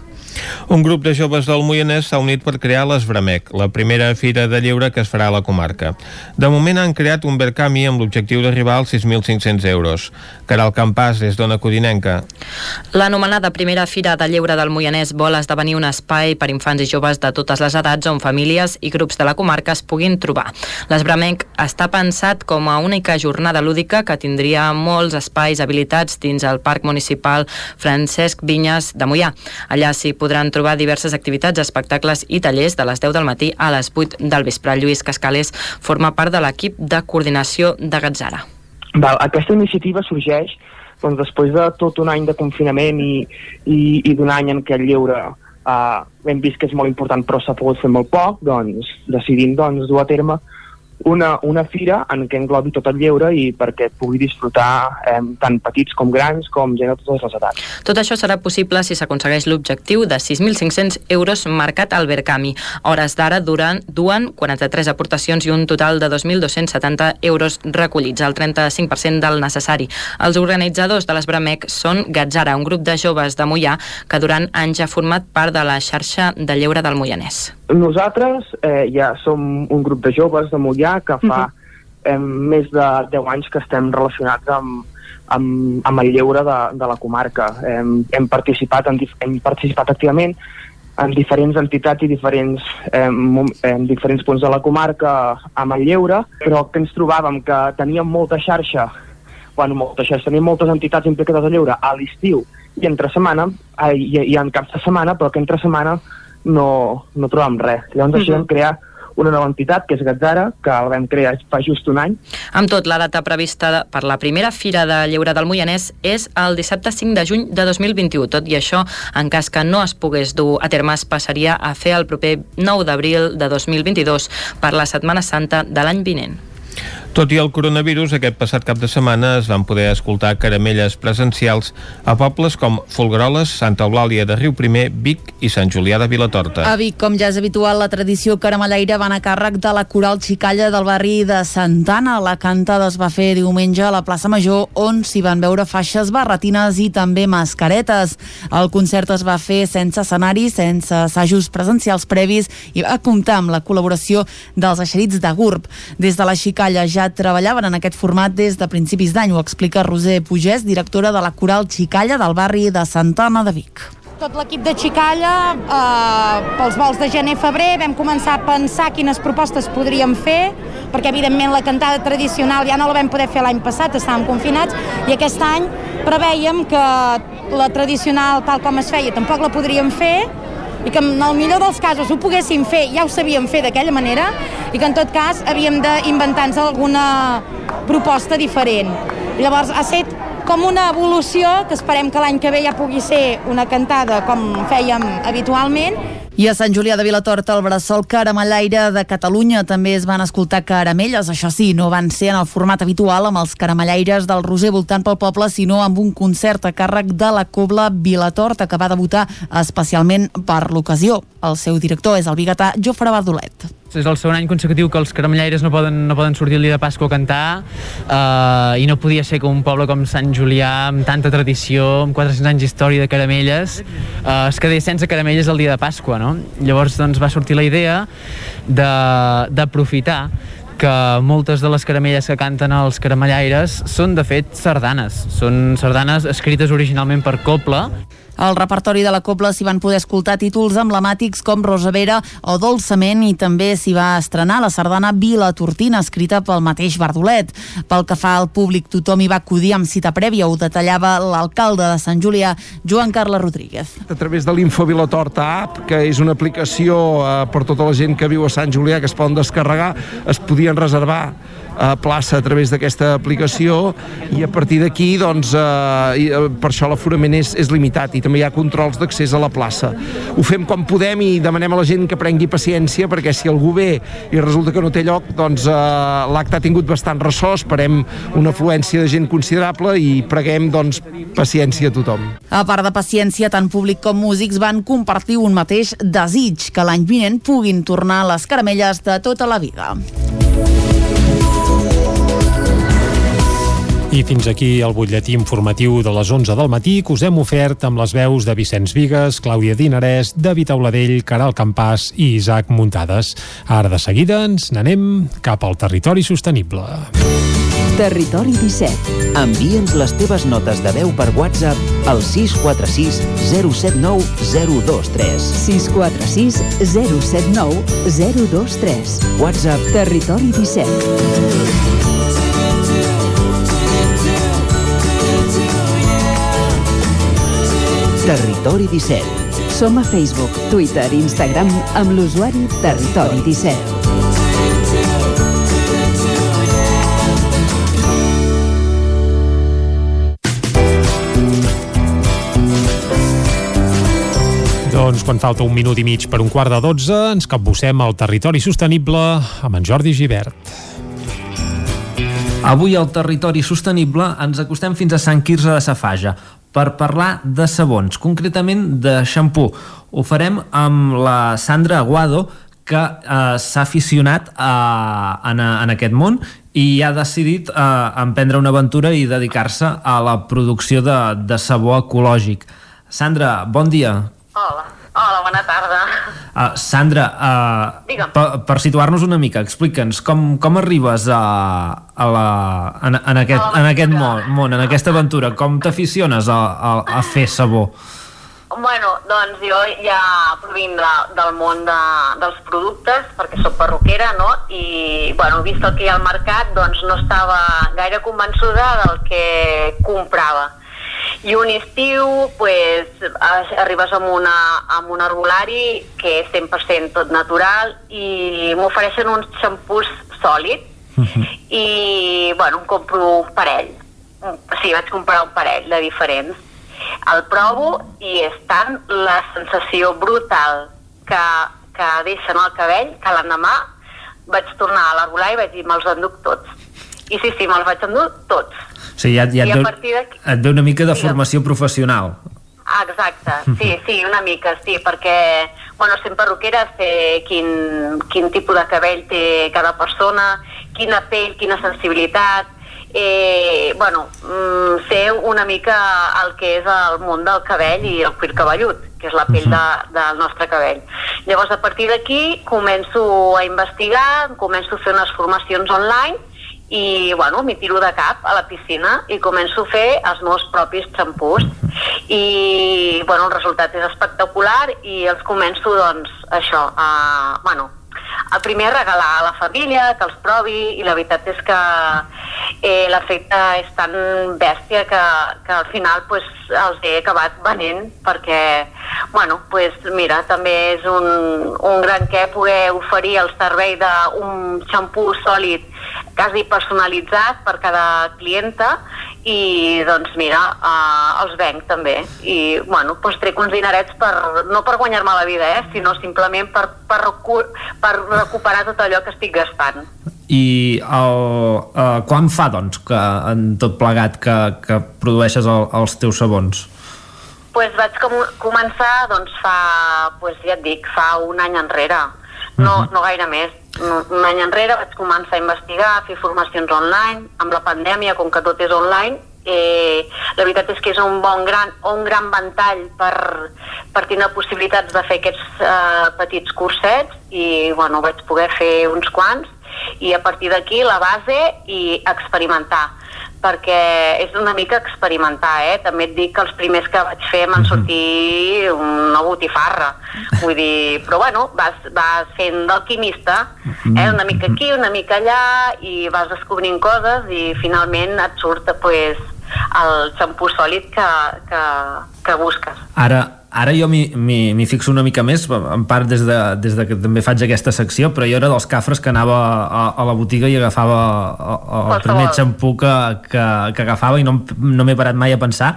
Un grup de joves del Moianès s'ha unit per crear l'Esbramec, la primera fira de lleure que es farà a la comarca. De moment han creat un Berkami amb l'objectiu d'arribar als 6.500 euros. Caral Campàs, des d'Ona Codinenca. L'anomenada primera fira de lleure del Moianès vol esdevenir un espai per infants i joves de totes les edats on famílies i grups de la comarca es puguin trobar. L'Esbramec està pensat com a única jornada lúdica que tindria molts espais habilitats dins el Parc Municipal Francesc Vinyes de Moià. Allà s'hi podran trobar diverses activitats, espectacles i tallers de les 10 del matí a les 8 del vespre. Lluís Cascales forma part de l'equip de coordinació de Gatzara. Val, aquesta iniciativa sorgeix doncs, després de tot un any de confinament i, i, i d'un any en què el lleure uh, hem vist que és molt important però s'ha pogut fer molt poc, doncs decidim doncs, dur a terme una, una fira en què englobi tot el lleure i perquè pugui disfrutar eh, tant petits com grans com gent de totes les edats. Tot això serà possible si s'aconsegueix l'objectiu de 6.500 euros marcat al Berkami. Hores d'ara duren, duen 43 aportacions i un total de 2.270 euros recollits, el 35% del necessari. Els organitzadors de l'Esbramec són Gatzara, un grup de joves de Mollà que durant anys ha format part de la xarxa de lleure del Moianès. Nosaltres eh, ja som un grup de joves de Mollà que fa uh -huh. eh, més de 10 anys que estem relacionats amb, amb, amb el lleure de, de la comarca. Hem, hem, participat en, hem participat activament en diferents entitats i diferents, eh, en diferents punts de la comarca amb el lleure, però que ens trobàvem que teníem molta xarxa, bueno, molta xarxa, teníem moltes entitats implicades al lleure a l'estiu i entre setmana, eh, i, i en cap de setmana, però que entre setmana no, no trobàvem res. Llavors uh -huh. decidem crear una nova entitat, que és Gatzara, que la vam crear fa just un any. Amb tot, la data prevista per la primera Fira de Lleure del Moianès és el dissabte 5 de juny de 2021. Tot i això, en cas que no es pogués dur a terme, es passaria a fer el proper 9 d'abril de 2022 per la Setmana Santa de l'any vinent. Tot i el coronavirus, aquest passat cap de setmana es van poder escoltar caramelles presencials a pobles com Folgueroles, Santa Eulàlia de Riu Primer, Vic i Sant Julià de Vilatorta. A Vic, com ja és habitual, la tradició caramellaire va anar a càrrec de la coral xicalla del barri de Santana. La cantada es va fer diumenge a la plaça Major, on s'hi van veure faixes barretines i també mascaretes. El concert es va fer sense escenari, sense assajos presencials previs i va comptar amb la col·laboració dels eixerits de GURB. Des de la xicalla ja treballaven en aquest format des de principis d'any, ho explica Roser Pugès, directora de la Coral Xicalla del barri de Santana de Vic. Tot l'equip de Xicalla, eh, pels vols de gener-febrer, vam començar a pensar quines propostes podríem fer, perquè evidentment la cantada tradicional ja no la vam poder fer l'any passat, estàvem confinats, i aquest any preveiem que la tradicional tal com es feia tampoc la podríem fer, i que en el millor dels casos ho poguéssim fer, ja ho sabíem fer d'aquella manera, i que en tot cas havíem d'inventar-nos alguna proposta diferent. Llavors ha set com una evolució que esperem que l'any que ve ja pugui ser una cantada com fèiem habitualment. I a Sant Julià de Vilatorta, el bressol caramellaire de Catalunya també es van escoltar caramelles. Això sí, no van ser en el format habitual amb els caramellaires del Roser voltant pel poble, sinó amb un concert a càrrec de la Cobla Vilatorta, que va debutar especialment per l'ocasió. El seu director és el biguetà Jofre Bardolet. És el segon any consecutiu que els caramellaires no poden, no poden sortir el dia de Pasqua a cantar eh, i no podia ser que un poble com Sant Julià, amb tanta tradició, amb 400 anys d'història de caramelles, eh, es quedés sense caramelles el dia de Pasqua, no? Llavors doncs, va sortir la idea d'aprofitar que moltes de les caramelles que canten els caramellaires són de fet sardanes, són sardanes escrites originalment per Copla al repertori de la Copla s'hi van poder escoltar títols emblemàtics com Rosavera o Dolçament i també s'hi va estrenar la sardana Vila Tortina, escrita pel mateix Bardolet. Pel que fa al públic, tothom hi va acudir amb cita prèvia, ho detallava l'alcalde de Sant Julià, Joan Carles Rodríguez. A través de l'Info Vilatorta app, que és una aplicació eh, per tota la gent que viu a Sant Julià, que es poden descarregar, es podien reservar eh, plaça a través d'aquesta aplicació i a partir d'aquí doncs, eh, eh, per això l'aforament és, és limitat i també hi ha controls d'accés a la plaça. Ho fem com podem i demanem a la gent que prengui paciència perquè si algú ve i resulta que no té lloc doncs eh, l'acte ha tingut bastant ressò, esperem una afluència de gent considerable i preguem doncs paciència a tothom. A part de paciència, tant públic com músics van compartir un mateix desig, que l'any vinent puguin tornar les caramelles de tota la vida. I fins aquí el butlletí informatiu de les 11 del matí que us hem ofert amb les veus de Vicenç Vigues, Clàudia Dinarès, David Auladell, Caral Campàs i Isaac Muntades. Ara de seguida ens n'anem cap al territori sostenible. Territori 17. Envia'ns les teves notes de veu per WhatsApp al 646 079 023. 646 079 023. WhatsApp Territori 17. Territori 17. Som a Facebook, Twitter i Instagram amb l'usuari Territori 17. Doncs quan falta un minut i mig per un quart de dotze, ens capbussem al territori sostenible amb en Jordi Givert. Avui al territori sostenible ens acostem fins a Sant Quirze de Safaja, per parlar de sabons, concretament de xampú. Ho farem amb la Sandra Aguado, que eh, s'ha aficionat a, en, en aquest món i ha decidit eh, emprendre una aventura i dedicar-se a la producció de, de sabó ecològic. Sandra, bon dia. Hola. Hola, bona tarda. Uh, Sandra, uh, per, per situar-nos una mica, explica'ns com, com arribes a, a la, en, en aquest, en aquest món, món, en aquesta aventura, com t'aficiones a, a, a fer sabó? Bueno, doncs jo ja provinc de, del món de, dels productes, perquè sóc perruquera, no? I, bueno, vist el que hi ha al mercat, doncs no estava gaire convençuda del que comprava i un estiu pues, arribes amb, una, amb un arbolari que és 100% tot natural i m'ofereixen uns xampús sòlids uh -huh. i bueno, em compro un parell. Sí, vaig comprar un parell de diferents. El provo i és tant la sensació brutal que, que deixen el cabell que l'endemà vaig tornar a l'arbolari i vaig dir me'ls enduc tots. I sí, sí, me'ls vaig endur tots sigui, ja, ja et, et ve una mica de formació professional. Ah, exacte, sí, sí, una mica, sí, perquè, bueno, sent perruquera sé quin, quin tipus de cabell té cada persona, quina pell, quina sensibilitat, eh, bueno, mm, sé una mica el que és el món del cabell i el cuir cabellut, que és la pell de, del nostre cabell. Llavors, a partir d'aquí, començo a investigar, començo a fer unes formacions online i bueno, m'hi tiro de cap a la piscina i començo a fer els meus propis xampús. I bueno, el resultat és espectacular i els començo doncs això a, bueno, a primer a regalar a la família, que els provi i la veritat és que eh, l'efecte és tan bèstia que, que al final pues, els he acabat venent perquè bueno, pues, mira, també és un, un gran què poder oferir el servei d'un xampú sòlid quasi personalitzat per cada clienta i doncs mira, uh, els venc també i bueno, doncs trec uns dinerets per, no per guanyar-me la vida eh, sinó simplement per, per, recu per recuperar tot allò que estic gastant i el, uh, quan fa doncs que en tot plegat que, que produeixes el, els teus sabons? pues vaig com començar doncs fa, pues ja et dic, fa un any enrere no, uh -huh. no gaire més un any enrere vaig començar a investigar, a fer formacions online. Amb la pandèmia, com que tot és online eh, la veritat és que és un bon gran, un gran ventall per, per tenir possibilitats de fer aquests eh, petits cursets. I bueno, vaig poder fer uns quants. I a partir d'aquí la base i experimentar perquè és una mica experimentar, eh? També et dic que els primers que vaig fer m'han sortit una botifarra. Vull dir, però bueno, vas, vas fent d'alquimista, eh? Una mica aquí, una mica allà, i vas descobrint coses i finalment et surt, pues, el xampú sòlid que, que, que busques. Ara, ara jo m'hi fixo una mica més, en part des de, des de que també faig aquesta secció, però jo era dels cafres que anava a, a la botiga i agafava el, el primer xampú que, que, que agafava i no, no m'he parat mai a pensar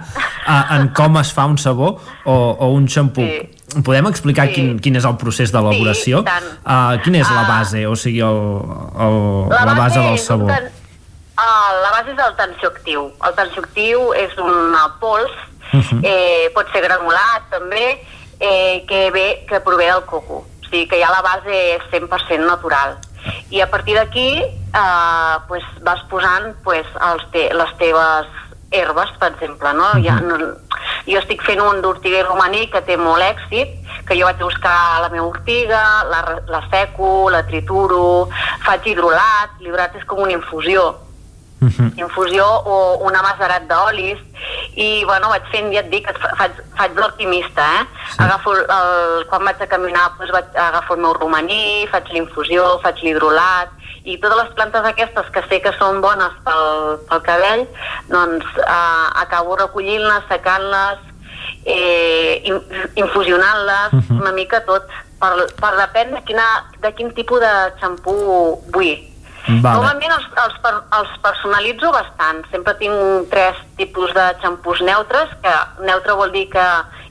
a, en com es fa un sabó o, o un xampú. Sí. Podem explicar sí. quin, quin és el procés d'elaboració? Sí, uh, quina és uh, la ah. base, o sigui, el, el, la, la base, base del sabó? Ten... Uh, la base és el tensioactiu. El tensioactiu és un pols Uh -huh. eh, pot ser granulat també, eh, que, ve, que prové del coco. O sigui que ja la base és 100% natural. I a partir d'aquí eh, pues, vas posant pues, els te les teves herbes, per exemple. No? Uh -huh. ja, no, jo estic fent un d'ortiga romaní que té molt èxit, que jo vaig buscar la meva ortiga, la, la seco, la trituro, faig hidrolat, l'hidrolat és com una infusió, uh -huh. infusió o un amaserat d'olis i bueno, vaig fent, ja et dic, faig, faig l'optimista, eh? Sí. Agafo el, el, quan vaig a caminar doncs vaig, agafo el meu romaní, faig l'infusió, faig l'hidrolat i totes les plantes aquestes que sé que són bones pel, pel cabell doncs eh, acabo recollint-les, secant-les eh, infusionant-les uh -huh. una mica tot per, per depèn de, quina, de quin tipus de xampú vull Vale. Normalment els, els, els personalitzo bastant. Sempre tinc tres tipus de xampús neutres, que neutre vol dir que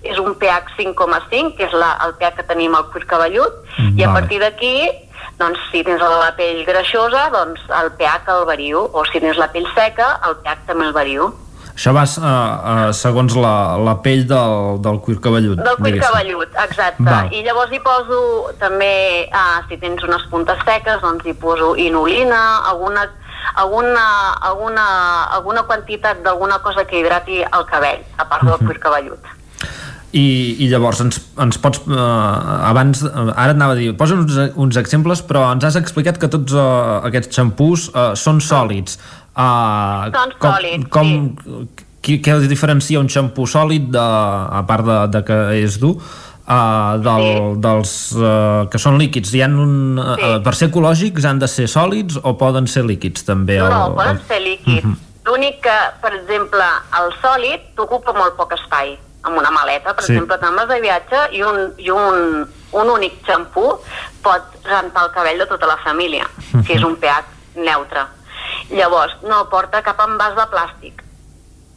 és un pH 5,5, que és la, el pH que tenim al cuir cabellut, vale. i a partir d'aquí doncs si tens la pell greixosa, doncs el pH el vario, o si tens la pell seca, el pH també el vario. Això va uh, uh, segons la, la pell del, del cuir cabellut. Del cuir diguéssim. cabellut, exacte. Val. I llavors hi poso també, uh, si tens unes puntes seques, doncs hi poso inulina, alguna, alguna, alguna, alguna quantitat d'alguna cosa que hidrati el cabell, a part del uh -huh. cuir cabellut. I, i llavors ens, ens pots uh, abans, ara anava a dir posa uns, uns exemples però ens has explicat que tots uh, aquests xampús uh, són sòlids Uh, Són com, sòlids, com, sí. Què diferencia un xampú sòlid, de, a part de, de que és dur, uh, del, sí. dels uh, que són líquids? Hi ha un, uh, sí. uh, per ser ecològics han de ser sòlids o poden ser líquids també? No, el, poden ser líquids. Uh mhm. -huh. L'únic que, per exemple, el sòlid t'ocupa molt poc espai amb una maleta, per sí. exemple, te'n vas de viatge i un, i un, un únic xampú pot rentar el cabell de tota la família, uh -huh. si és un pH neutre. Llavors, no porta cap envàs de plàstic.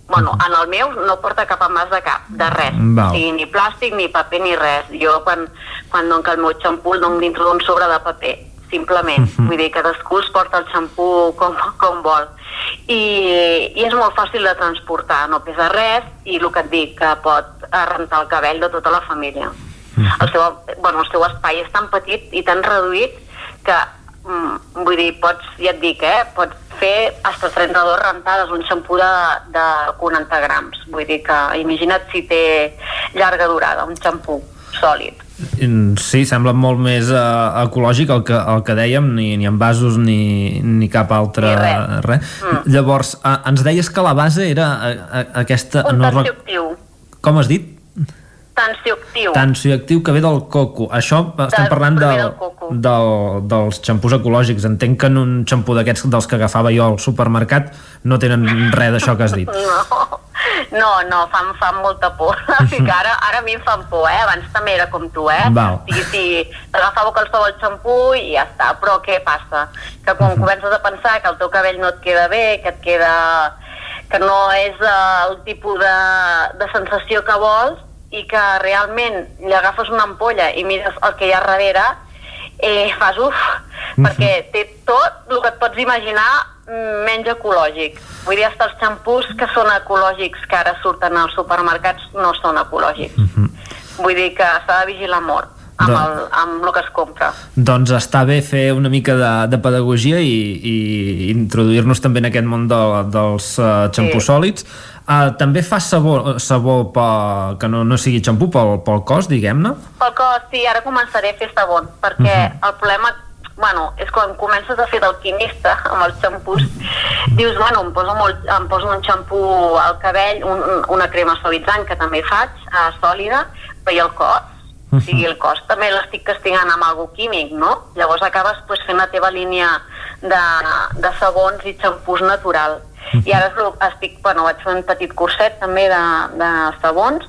Bueno, en el meu no porta cap envàs de cap, de res. Val. O sigui, ni plàstic, ni paper, ni res. Jo, quan, quan dono el meu xampú, el dono dintre d'un sobre de paper, simplement. Uh mhm. -huh. Vull dir, cadascú es porta el xampú com, com vol. I, I és molt fàcil de transportar, no pesa res, i el que et dic, que pot rentar el cabell de tota la família. Uh mhm. -huh. el, seu, bueno, el seu espai és tan petit i tan reduït que vull dir, pots, ja et dic, eh, pots fer hasta 32 rentades, un xampú de, de 40 grams. Vull dir que imagina't si té llarga durada, un xampú sòlid. Sí, sembla molt més uh, ecològic el que, el que dèiem, ni, ni en vasos ni, ni cap altre ni res. res. Mm. Llavors, uh, ens deies que la base era uh, aquesta... Un no, Com has dit? Tensioactiu. Tensioactiu que ve del coco. Això estem parlant del, del, del, dels xampús ecològics. Entenc que en un xampú d'aquests dels que agafava jo al supermercat no tenen res d'això que has dit. No, No, no, fan, fan molta por. Ara, ara a mi em fan por, eh? Abans també era com tu, eh? Val. O sigui, si t'agafava qualsevol xampú i ja està. Però què passa? Que quan comences a pensar que el teu cabell no et queda bé, que et queda... que no és eh, el tipus de, de sensació que vols i que realment li agafes una ampolla i mires el que hi ha darrere, eh, fas uf, perquè té tot el que et pots imaginar mm, menys ecològic. Vull dir, hasta els xampús que són ecològics que ara surten als supermercats no són ecològics. Vull dir que s'ha de vigilar molt amb, Doncs- el, amb el que es compra. Doncs està bé fer una mica de, de pedagogia i, i introduir-nos també en aquest món de, dels uh, xampús Sí. sòlids. Uh, també fa sabó, sabó pa, que no, no sigui xampú pel, pel cos, diguem-ne? Pel cos, sí, ara començaré a fer sabons, perquè el problema bueno, és quan comences a fer d'alquimista amb els xampús, dius, bueno, em poso, molt, em poso un xampú al cabell, un, un- una crema suavitzant, que també faig, eh, sòlida, però i el cos? O sigui, el cos també l'estic castigant amb algú químic, no? Llavors acabes pues, fent la teva línia de, de sabons i xampús natural. I ara estic, bueno, vaig fer un petit curset també de, de sabons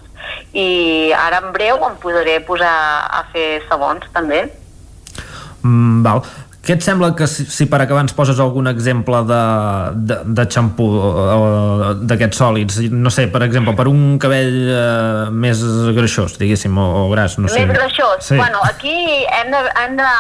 i ara en breu em posaré a posar a fer sabons també. Mm, val. Què et sembla que si, si per acabar ens poses algun exemple de, de, de xampú uh, d'aquests sòlids? No sé, per exemple, per un cabell uh, més greixós, diguéssim, o, o gras, no sé. Més greixós. Sí. Bueno, aquí hem de, hem de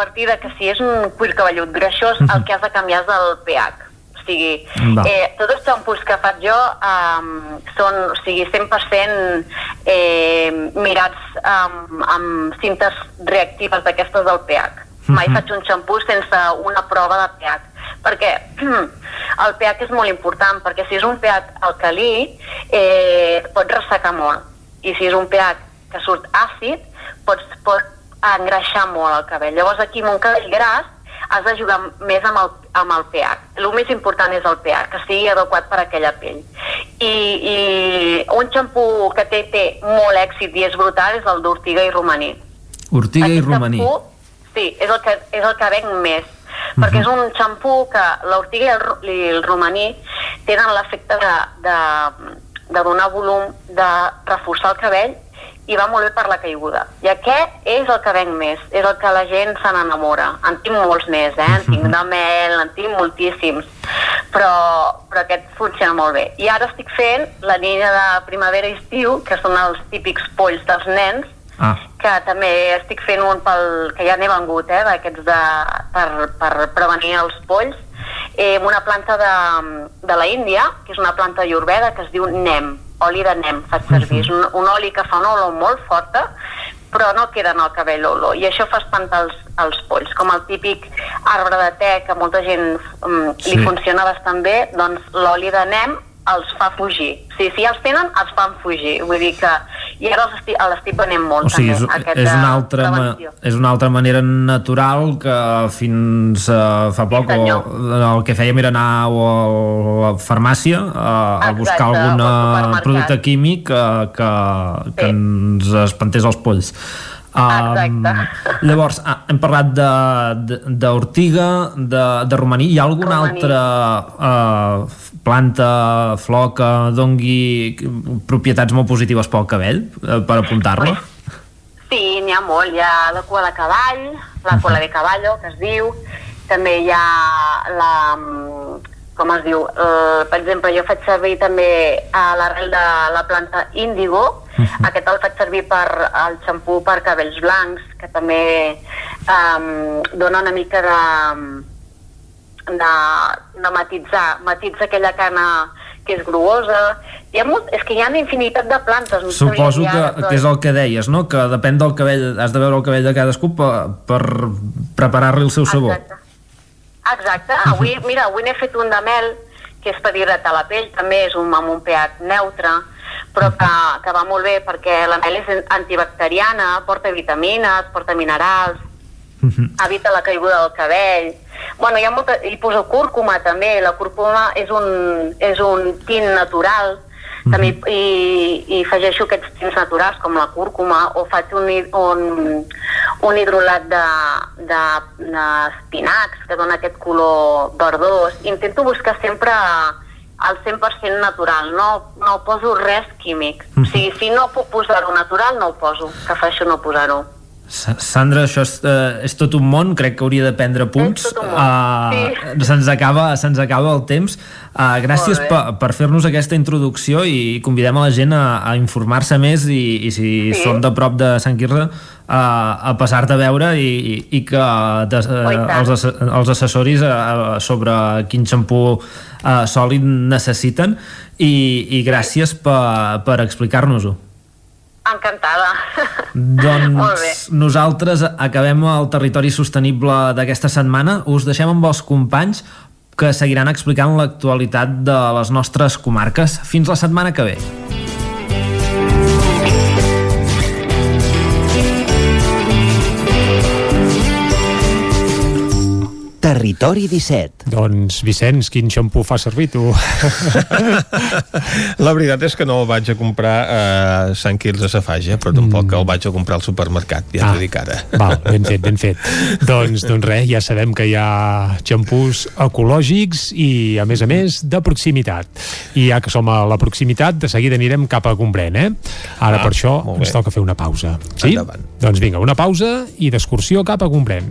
partir de que si és un cuir cabellut greixós, el que has de canviar és el pH. Sigui, Val. eh, tots els xampús que faig jo um, són o sigui, 100% eh, mirats um, amb cintes reactives d'aquestes del pH. Mai Mhm. faig un xampú sense una prova de pH perquè el pH és molt important perquè si és un pH alcalí eh, pot ressecar molt i si és un pH que surt àcid pots, pot engreixar molt el cabell llavors aquí amb un cabell gras has de jugar més amb el, amb el pH el més important és el pH que sigui adequat per a aquella pell i, i un xampú que té, té molt èxit i és brutal és el d'ortiga i romaní Ortiga i romaní. xampú, sí, és el que, és el que venc més. Perquè és un xampú que l'ortiga i, el, i el romaní tenen l'efecte de, de, de donar volum, de reforçar el cabell i va molt bé per la caiguda. I aquest és el que venc més, és el que la gent se n'enamora. En tinc molts més, eh? En tinc de mel, en tinc moltíssims, però, però aquest funciona molt bé. I ara estic fent la línia de primavera i estiu, que són els típics polls dels nens, Ah. que també estic fent un pel, que ja n'he vengut, eh, d'aquests de, per, per prevenir els polls, eh, amb una planta de, de la Índia, que és una planta ayurveda que es diu nem, oli de nem faig servir. És un, un oli que fa una olor molt forta, però no queda en el cabell l'olor, i això fa espantar els, els polls, com el típic arbre de te que molta gent um, li Sí. funciona bastant bé, doncs l'oli de nem els fa fugir. Sí, si els tenen, els fan fugir. Vull dir que... I ara l'estic venent molt, O sigui, és, també, és, una altra ma, és una altra manera natural que fins uh, fa poc o, el que fèiem era anar o a la farmàcia a, a buscar algun supermercat. producte químic uh, que, que ens espantés els polls. Um, llavors, ah, hem parlat de- de- d'ortiga, de, de, de romaní. Hi ha alguna Romaní. altra uh, planta, flor que dongui propietats molt positives pel cabell, uh, per apuntar-la? Sí, n'hi ha molt. Hi ha la cua de cavall, la cola de caballo, que es diu. També hi ha la... com es diu? Uh, per exemple, jo faig servir també a l'arrel de la planta índigo. Aquest el faig servir per el xampú per cabells blancs, que també um, dona una mica de, de, de matitzar, matitza aquella cana que és gruosa. Hi ha molt, és que hi ha una infinitat de plantes. no Suposo que, ara, que és el que deies, no? Que depèn del cabell, has de veure el cabell de cadascú per, per preparar-li el seu sabor. Exacte. Avui, mira, avui n'he fet un de mel, que és per hidratar la pell, també és un amb un pH neutre, però que, que va molt bé perquè la mel és antibacteriana, porta vitamines, porta minerals, evita la caiguda del cabell. Bueno, hi ha molta... Hi poso cúrcuma també, la cúrcuma és un, és un tint natural, també hi, hi afegeixo aquests tints naturals com la cúrcuma o faig un, un, un hidrolat de, de, d'espinacs que dona aquest color verdós. Intento buscar sempre al 100% natural, no, no poso res químic. O sigui, si no puc posar-ho natural, no ho poso, prefereixo no posar-ho. Sa- Sandra, això és, uh, és tot un món, crec que hauria de prendre punts. Uh, Se'ns acaba, se'ns acaba el temps. Uh, gràcies per, per fer-nos aquesta introducció i convidem a la gent a, a informar-se més i, i si Sí. són de prop de Sant Quirze uh, a passar-te a veure i, i, i que de, uh, Oh, els, els assessoris uh, sobre quin xampú uh, sòlid necessiten i, i gràcies per, per explicar-nos-ho. Encantada. Doncs nosaltres acabem el territori sostenible d'aquesta setmana. Us deixem amb els companys que seguiran explicant l'actualitat de les nostres comarques. Fins la setmana que ve. Territori 17. Doncs, Vicenç, quin xampú fa servir tu? La veritat és que no el vaig a comprar a Sant Quirze Safaja, però tampoc Mm. el vaig a comprar al supermercat, ja t'ho dic ara. Val, ben fet, ben fet. doncs, doncs res, ja sabem que hi ha xampús ecològics i, a més a més, de proximitat. I ja que som a la proximitat, de seguida anirem cap a Gombrèn, eh? Ara, Ah, per això, ens toca fer una pausa. Sí? Endavant. Doncs vinga, una pausa i d'excursió cap a Gombrèn.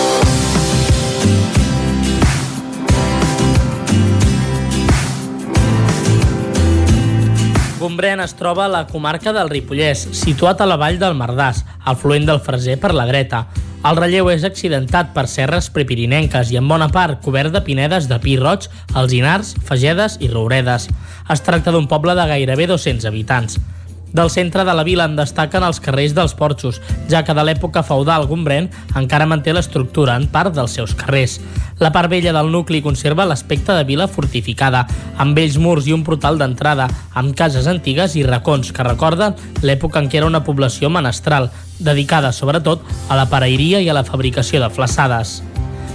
Gombrèn es troba a la comarca del Ripollès, situat a la vall del Mardàs, al fluent del Freser per la dreta. El relleu és accidentat per serres prepirinenques i en bona part cobert de pinedes de pi roig, alzinars, fagedes i rouredes. Es tracta d'un poble de gairebé 200 habitants. Del centre de la vila en destaquen els carrers dels Porxos, ja que de l'època feudal Gombrèn encara manté l'estructura en part dels seus carrers. La part vella del nucli conserva l'aspecte de vila fortificada, amb vells murs i un portal d'entrada, amb cases antigues i racons que recorden l'època en què era una població menestral, dedicada sobretot a la paraïria i a la fabricació de flaçades.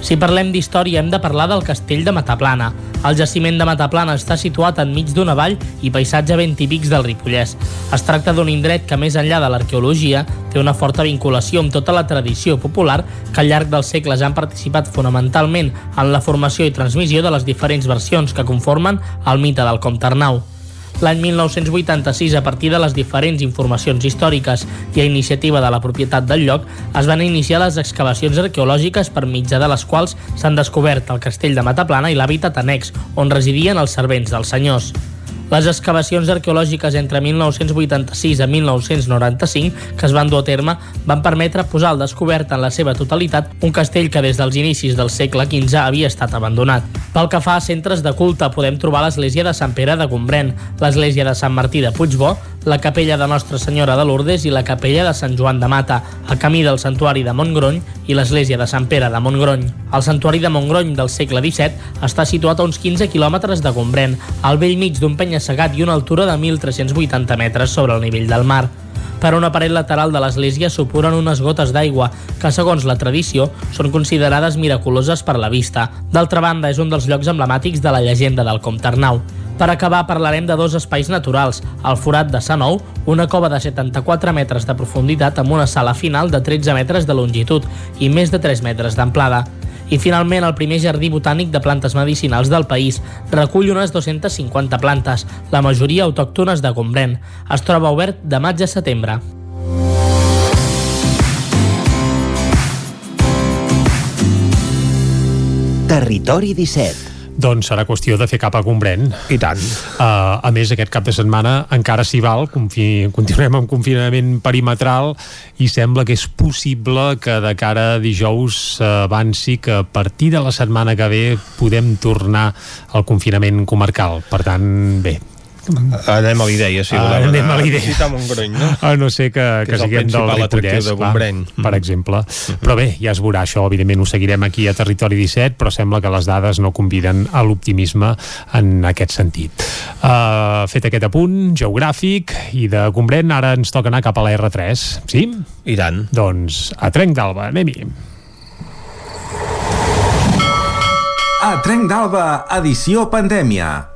Si parlem d'història hem de parlar del castell de Mataplana. El jaciment de Mataplana està situat enmig d'una vall i paisatge ben típics del Ripollès. Es tracta d'un indret que, més enllà de l'arqueologia, té una forta vinculació amb tota la tradició popular que al llarg dels segles han participat fonamentalment en la formació i transmissió de les diferents versions que conformen el mite del Comte Arnau. L'any 1986, a partir de les diferents informacions històriques i a iniciativa de la propietat del lloc, es van iniciar les excavacions arqueològiques per mitjà de les quals s'han descobert el castell de Mataplana i l'hàbitat annex, on residien els servents dels senyors. Les excavacions arqueològiques entre 1986 i 1995 que es van dur a terme van permetre posar al descobert en la seva totalitat un castell que des dels inicis del segle XV havia estat abandonat. Pel que fa a centres de culte, podem trobar l'església de Sant Pere de Gombrèn, l'església de Sant Martí de Puigbó, la capella de Nostra Senyora de Lourdes i la capella de Sant Joan de Mata, el camí del santuari de Montgrony i l'església de Sant Pere de Montgrony. El santuari de Montgrony del segle XVII està situat a uns 15 quilòmetres de Gombrèn, al vell mig d'un penya-segat i una altura de 1.380 metres sobre el nivell del mar. Per una paret lateral de l'església supuren unes gotes d'aigua que, segons la tradició, són considerades miraculoses per la vista. D'altra banda, és un dels llocs emblemàtics de la llegenda del Comte Arnau. Per acabar, parlarem de dos espais naturals, el Forat de Sant Nou, una cova de 74 metres de profunditat amb una sala final de 13 metres de longitud i més de 3 metres d'amplada. I finalment, el primer jardí botànic de plantes medicinals del país recull unes 250 plantes, la majoria autòctones de Gombrèn. Es troba obert de maig a setembre. Territori 17 doncs serà qüestió de fer cap a Gombrèn. I tant. Uh, a més, aquest cap de setmana encara s'hi val, confi continuem amb confinament perimetral i sembla que és possible que de cara a dijous avanci que a partir de la setmana que ve podem tornar al confinament comarcal. Per tant, bé, Anem a l'idea, si voleu uh, anem a l'idea. visitar Montgrony, no? A no sé que, que, que siguem del Ripollès, de Gombreny. clar, per exemple. Mm -hmm. Però bé, ja es veurà això, evidentment ho seguirem aquí a Territori 17, però sembla que les dades no conviden a l'optimisme en aquest sentit. Uh, fet aquest apunt geogràfic i de Gombrèn, ara ens toca anar cap a la R3, sí? I tant. Doncs a Trenc d'Alba, anem-hi. A Trenc d'Alba, edició pandèmia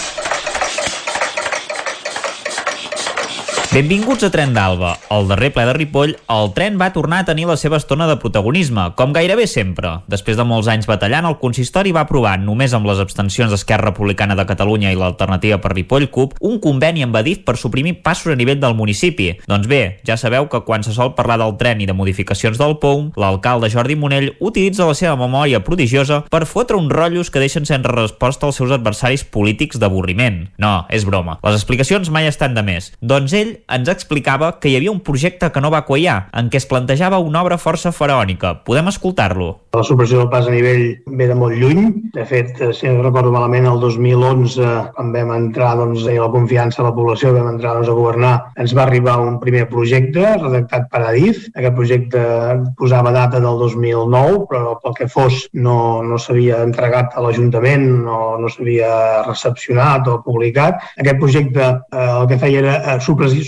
Benvinguts a Tren d'Alba. Al darrer ple de Ripoll, el tren va tornar a tenir la seva estona de protagonisme, com gairebé sempre. Després de molts anys batallant, el consistori va aprovar, només amb les abstencions d'Esquerra Republicana de Catalunya i l'alternativa per Ripoll CUP, un conveni amb Adif per suprimir passos a nivell del municipi. Doncs bé, ja sabeu que quan se sol parlar del tren i de modificacions del POUM, l'alcalde Jordi Monell utilitza la seva memòria prodigiosa per fotre uns rotllos que deixen sense resposta als seus adversaris polítics d'avorriment. No, és broma. Les explicacions mai estan de més. Doncs ell ens explicava que hi havia un projecte que no va quallar, en què es plantejava una obra força faraònica. Podem escoltar-lo. La supressió del pas a nivell ve de molt lluny. De fet, si no recordo malament, el 2011, quan vam entrar doncs, la confiança de la població, vam entrar doncs, a governar, ens va arribar un primer projecte redactat per Adif. Aquest projecte posava data del 2009, però pel que fos no, no s'havia entregat a l'Ajuntament, no, no s'havia recepcionat o publicat. Aquest projecte eh, el que feia era eh,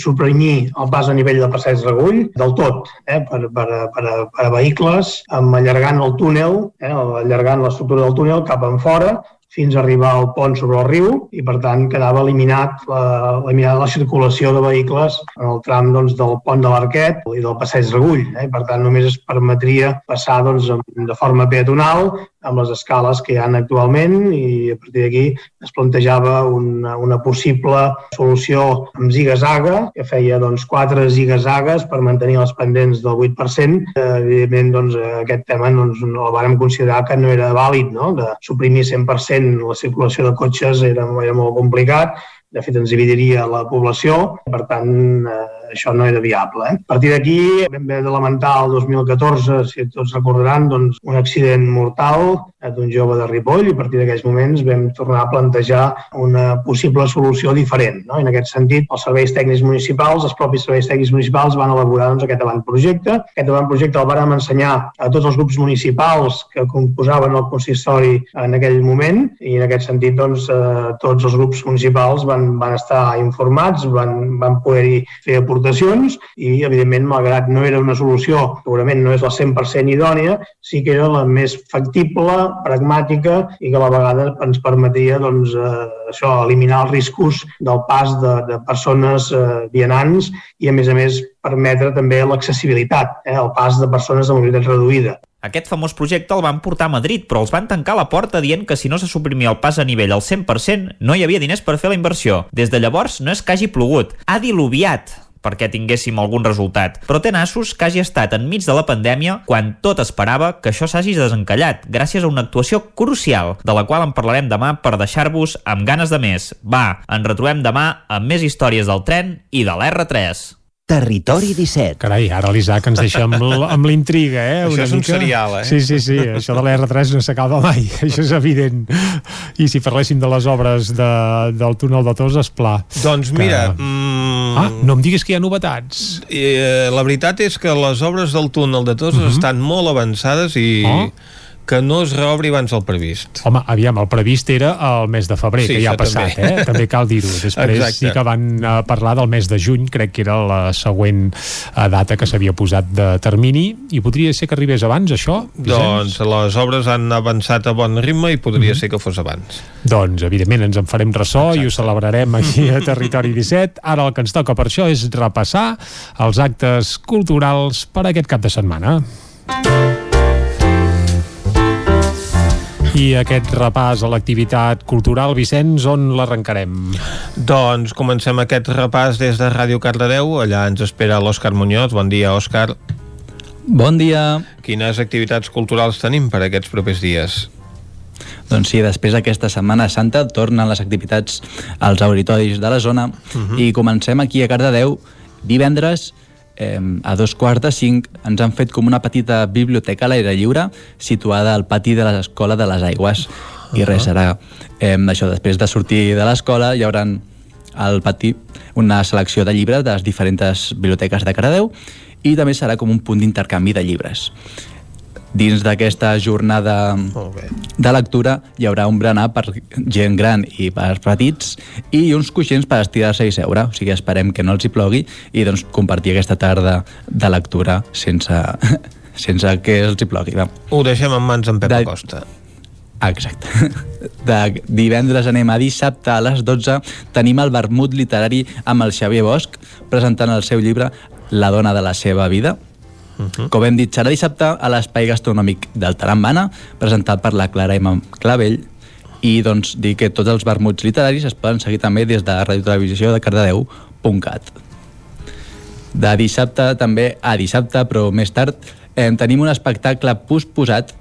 suprimir el pas a nivell de passeig Regull del tot, eh, per, per, per, per a vehicles, amb allargant el túnel, eh, allargant l'estructura del túnel cap en fora, fins a arribar al pont sobre el riu i, per tant, quedava eliminat la, eliminada la circulació de vehicles en el tram doncs, del pont de l'Arquet i del passeig Regull. Eh? Per tant, només es permetria passar doncs, de forma peatonal amb les escales que hi ha actualment i a partir d'aquí es plantejava una, una possible solució amb ziga-zaga, que feia doncs, quatre ziga-zagues per mantenir les pendents del 8%. Eh, evidentment, doncs, aquest tema doncs, el vàrem considerar que no era vàlid, no? de suprimir 100% la circulació de cotxes era, era molt complicat, de fet ens dividiria la població, per tant eh, això no era viable. Eh? A partir d'aquí vam haver de lamentar el 2014, si tots recordaran, doncs, un accident mortal eh, d'un jove de Ripoll i a partir d'aquells moments vam tornar a plantejar una possible solució diferent. No? En aquest sentit, els serveis tècnics municipals, els propis serveis tècnics municipals van elaborar doncs, aquest avantprojecte. Aquest avantprojecte el vàrem ensenyar a tots els grups municipals que composaven el consistori en aquell moment i en aquest sentit doncs, eh, tots els grups municipals van, van estar informats, van, van poder-hi fer aportacions i, evidentment, malgrat no era una solució, segurament no és la 100% idònia, sí que era la més factible, pragmàtica i que a la vegada ens permetia doncs, eh, això, eliminar els riscos del pas de, de persones eh, vianants i, a més a més, permetre també l'accessibilitat, eh, el pas de persones de mobilitat reduïda. Aquest famós projecte el van portar a Madrid, però els van tancar la porta dient que si no se suprimia el pas a nivell al 100%, no hi havia diners per fer la inversió. Des de llavors no és que hagi plogut, ha diluviat perquè tinguéssim algun resultat. Però té nassos que hagi estat enmig de la pandèmia quan tot esperava que això s'hagi desencallat, gràcies a una actuació crucial, de la qual en parlarem demà per deixar-vos amb ganes de més. Va, ens retrobem demà amb més històries del tren i de l'R3. Territori 17. Carai, ara l'Isaac ens deixa amb, l'intriga, eh? Això una és un mica. serial, eh? Sí, sí, sí, això de l'R3 no s'acaba mai, això és evident. I si parléssim de les obres de, del túnel de Tos, esplà. Doncs mira... Mm, Ah, no em diguis que hi ha novetats. eh, la veritat és que les obres del túnel de Toses Mhm. estan molt avançades i Oh. Que no es reobri abans del previst. Home, aviam, el previst era el mes de febrer, Sí, que ja ha passat, també. eh? També cal dir-ho. Després Exacte. sí que van eh, parlar del mes de juny, crec que era la següent eh, data que s'havia posat de termini, i podria ser que arribés abans, això, Vicenç? Doncs les obres han avançat a bon ritme i podria Mhm. ser que fos abans. Doncs, evidentment, ens en farem ressò i ho celebrarem aquí a Territori 17. Ara el que ens toca per això és repassar els actes culturals per aquest cap de setmana. I aquest repàs a l'activitat cultural, Vicenç, on l'arrencarem? Doncs comencem aquest repàs des de Ràdio Cardedeu. Allà ens espera l'Òscar Muñoz. Bon dia, Òscar. Bon dia. Quines activitats culturals tenim per aquests propers dies? Doncs sí, després d'aquesta Setmana Santa tornen les activitats als auditoris de la zona Mhm. i comencem aquí a Cardedeu divendres eh, a dos quarts de cinc ens han fet com una petita biblioteca a l'aire lliure situada al pati de l'Escola de les Aigües i res, serà eh, això, després de sortir de l'escola hi haurà al pati una selecció de llibres de les diferents biblioteques de Cardedeu i també serà com un punt d'intercanvi de llibres. Dins d'aquesta jornada de lectura hi haurà un berenar per gent gran i per petits i uns coixins per estirar-se i seure. O sigui, esperem que no els hi plogui i doncs compartir aquesta tarda de lectura sense, sense que els hi plogui. Va. Ho deixem en mans d'en Pep De- Acosta. Ah, exacte. De divendres anem a dissabte a les 12 tenim el vermut literari amb el Xavier Bosch presentant el seu llibre La dona de la seva vida. Uh -huh. Com hem dit, serà dissabte a l'Espai Gastronòmic del Tarambana, presentat per la Clara M. Clavell, i doncs dir que tots els vermuts literaris es poden seguir també des de la Ràdio Televisió de Cardedeu.cat. De dissabte també a dissabte, però més tard, eh, tenim un espectacle posposat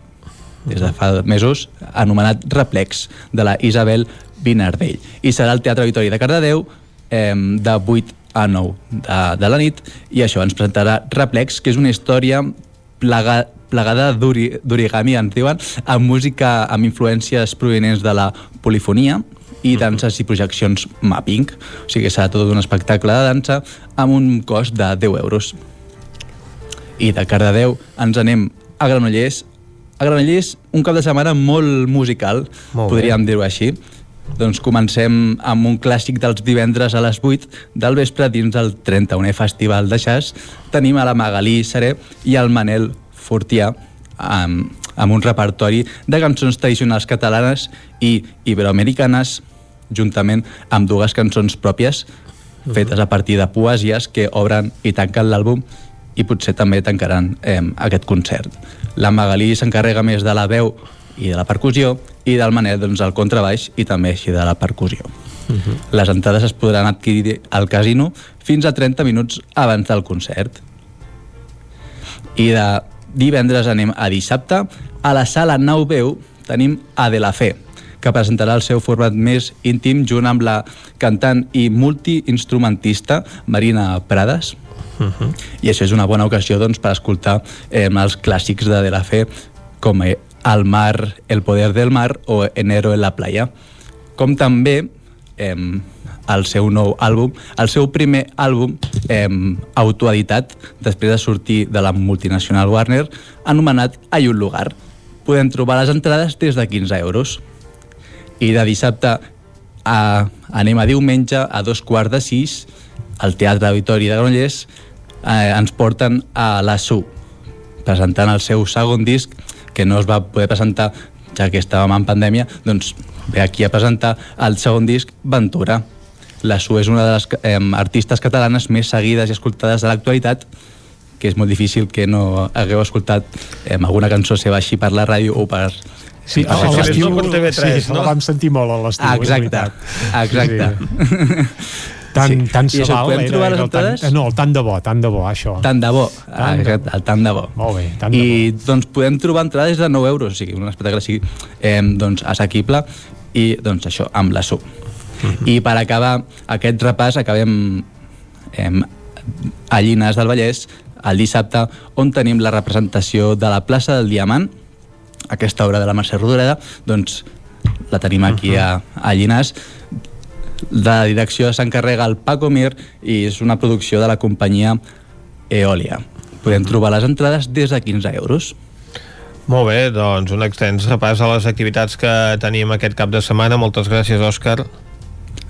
des de fa mesos, anomenat Replex, de la Isabel Vinardell. I serà al Teatre Auditori de Cardedeu eh, de 8 a 9 de, de la nit, i això ens presentarà Replex, que és una història plega, plegada d'ori- d'origami, ens diuen, amb música amb influències provenents de la polifonia i danses i projeccions mapping. O sigui, serà tot un espectacle de dansa amb un cost de 10 euros. I de Cardedeu ens anem a Granollers. A Granollers, un cap de setmana molt musical, Molt bé. podríem dir-ho així. Doncs comencem amb un clàssic dels divendres a les 8 del vespre dins del 31è Festival de Jazz. Tenim a la Magalí Seré i el Manel Fortià amb, amb un repertori de cançons tradicionals catalanes i iberoamericanes juntament amb dues cançons pròpies fetes a partir de poesies que obren i tanquen l'àlbum i potser també tancaran eh, aquest concert. La Magalí s'encarrega més de la veu i de la percussió i del Manel doncs, el contrabaix i també així de la percussió. Les entrades es podran adquirir al casino fins a 30 minuts abans del concert. I de divendres anem a dissabte. A la sala 9 veu tenim A de la Fe, que presentarà el seu format més íntim junt amb la cantant i multiinstrumentista Marina Prades. Uh -huh. I això és una bona ocasió doncs, per escoltar eh, els clàssics de De la Fe com El mar, El poder del mar o Enero en la playa. Com també eh, el seu nou àlbum, el seu primer àlbum eh, autoeditat després de sortir de la multinacional Warner, anomenat Hay un lugar. Podem trobar les entrades des de 15 euros. I de dissabte a, anem a diumenge a dos quarts de sis al Teatre Auditori de Granollers eh, ens porten a la SU presentant el seu segon disc que no es va poder presentar ja que estàvem en pandèmia doncs ve aquí a presentar el segon disc Ventura la SU és una de les eh, artistes catalanes més seguides i escoltades de l'actualitat que és molt difícil que no hagueu escoltat eh, alguna cançó seva així per la ràdio o per Sí, a l'estiu sí, no? la vam sentir molt a l'estiu. Ah, exacte, exacte. Sí. Tant, sí. tant se val, era, trobar les entrades? Tant, no, el tant de bo, tant de bo, això. Tant de bo, tant exacte, el tant de bo. Molt bé, tant de I bo. doncs podem trobar entrades de 9 euros, o sigui, un espectacle sigui eh, doncs, assequible i doncs això, amb la SU. Mm -hmm. I per acabar aquest repàs acabem eh, a Llinars del Vallès el dissabte on tenim la representació de la plaça del Diamant aquesta obra de la Mercè Rodoreda doncs la tenim aquí a, a Llinars de la direcció s'encarrega el Paco Mir i és una producció de la companyia Eolia. Podem trobar les entrades des de 15 euros. Molt bé, doncs un extens repàs a les activitats que tenim aquest cap de setmana. Moltes gràcies, Òscar.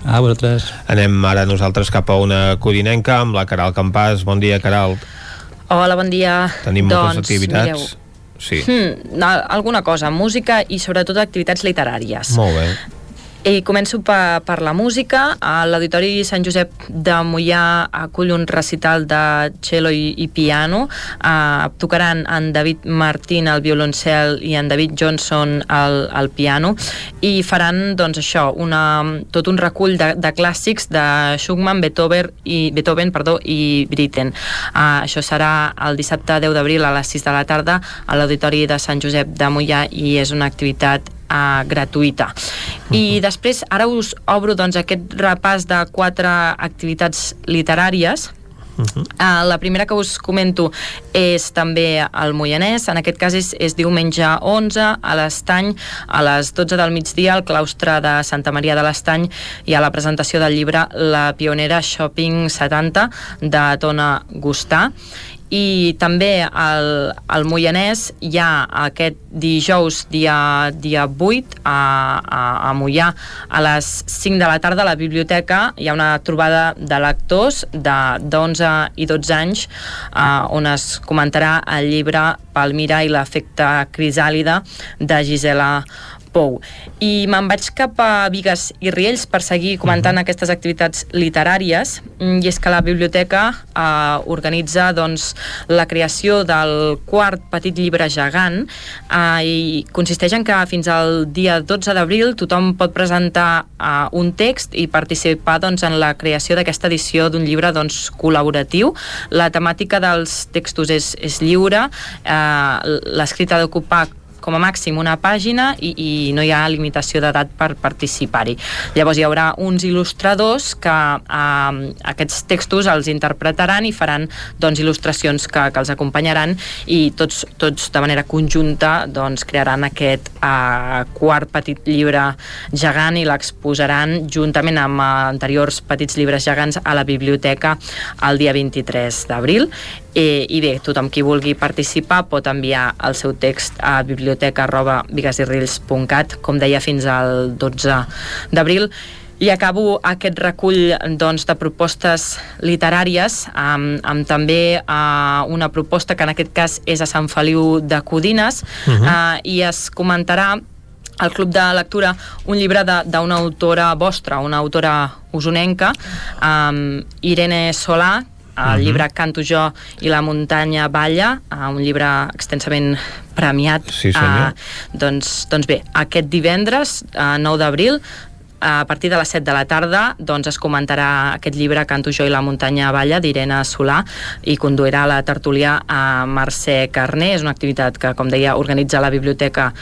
A vosaltres. Anem ara nosaltres cap a una codinenca amb la Caral Campàs. Bon dia, Caral. Hola, bon dia. Tenim moltes doncs, activitats. Mireu, Sí. Hmm, alguna cosa, música i sobretot activitats literàries. Molt bé. I començo per, per la música. A l'Auditori Sant Josep de Mollà acull un recital de cello i, i piano. Uh, tocaran en David Martín al violoncel i en David Johnson al, al piano i faran doncs això, una, tot un recull de, de clàssics de Schumann, Beethoven i, Beethoven perdó, i Britten. Uh, això serà el dissabte 10 d'abril a les 6 de la tarda a l'Auditori de Sant Josep de Mollà i és una activitat uh, gratuïta. I després, ara us obro doncs, aquest repàs de quatre activitats literàries Uh -huh. uh, la primera que us comento és també al Moianès, en aquest cas és, és diumenge 11 a l'Estany, a les 12 del migdia al claustre de Santa Maria de l'Estany i a la presentació del llibre La pionera Shopping 70 de Tona Gustà i també al, al Moianès hi ha aquest dijous dia, dia 8 a, a, a Mollà a les 5 de la tarda a la biblioteca hi ha una trobada de lectors de, de 11 i 12 anys eh, on es comentarà el llibre Palmira i l'efecte crisàlida de Gisela Pou. I me'n vaig cap a Vigues i Riells per seguir comentant uh -huh. aquestes activitats literàries i és que la biblioteca eh, organitza doncs, la creació del quart petit llibre gegant eh, i consisteix en que fins al dia 12 d'abril tothom pot presentar eh, un text i participar doncs, en la creació d'aquesta edició d'un llibre doncs, col·laboratiu. La temàtica dels textos és, és lliure, eh, l'escrit ha d'ocupar com a màxim una pàgina i, i no hi ha limitació d'edat per participar-hi. Llavors hi haurà uns il·lustradors que eh, aquests textos els interpretaran i faran doncs, il·lustracions que, que els acompanyaran i tots, tots de manera conjunta doncs, crearan aquest eh, quart petit llibre gegant i l'exposaran juntament amb anteriors petits llibres gegants a la biblioteca el dia 23 d'abril i, i bé, tothom qui vulgui participar pot enviar el seu text a biblioteca arroba bigasirrils.cat com deia fins al 12 d'abril i acabo aquest recull doncs, de propostes literàries amb, amb també uh, una proposta que en aquest cas és a Sant Feliu de Codines uh -huh. uh, i es comentarà al Club de Lectura un llibre d'una autora vostra, una autora usonenca, um, Irene Solà, el uh -huh. llibre Canto jo i la muntanya balla, uh, un llibre extensament premiat. Sí, senyor. Uh, doncs, doncs bé, aquest divendres, uh, 9 d'abril, a partir de les 7 de la tarda doncs, es comentarà aquest llibre Canto jo i la muntanya balla d'Irene Solà i conduirà la tertúlia a Mercè Carné. És una activitat que, com deia, organitza la Biblioteca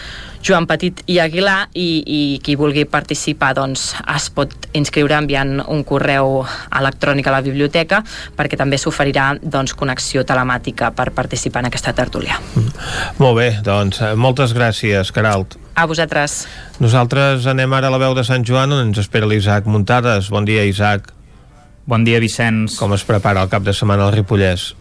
Joan Petit i Aguilar i, i qui vulgui participar doncs, es pot inscriure enviant un correu electrònic a la biblioteca perquè també s'oferirà doncs, connexió telemàtica per participar en aquesta tertúlia. Mm. Molt bé, doncs eh, moltes gràcies, Caralt. A vosaltres. Nosaltres anem ara a la veu de Sant Joan on ens espera l'Isaac Muntades. Bon dia, Isaac. Bon dia, Vicenç. Com es prepara el cap de setmana al Ripollès?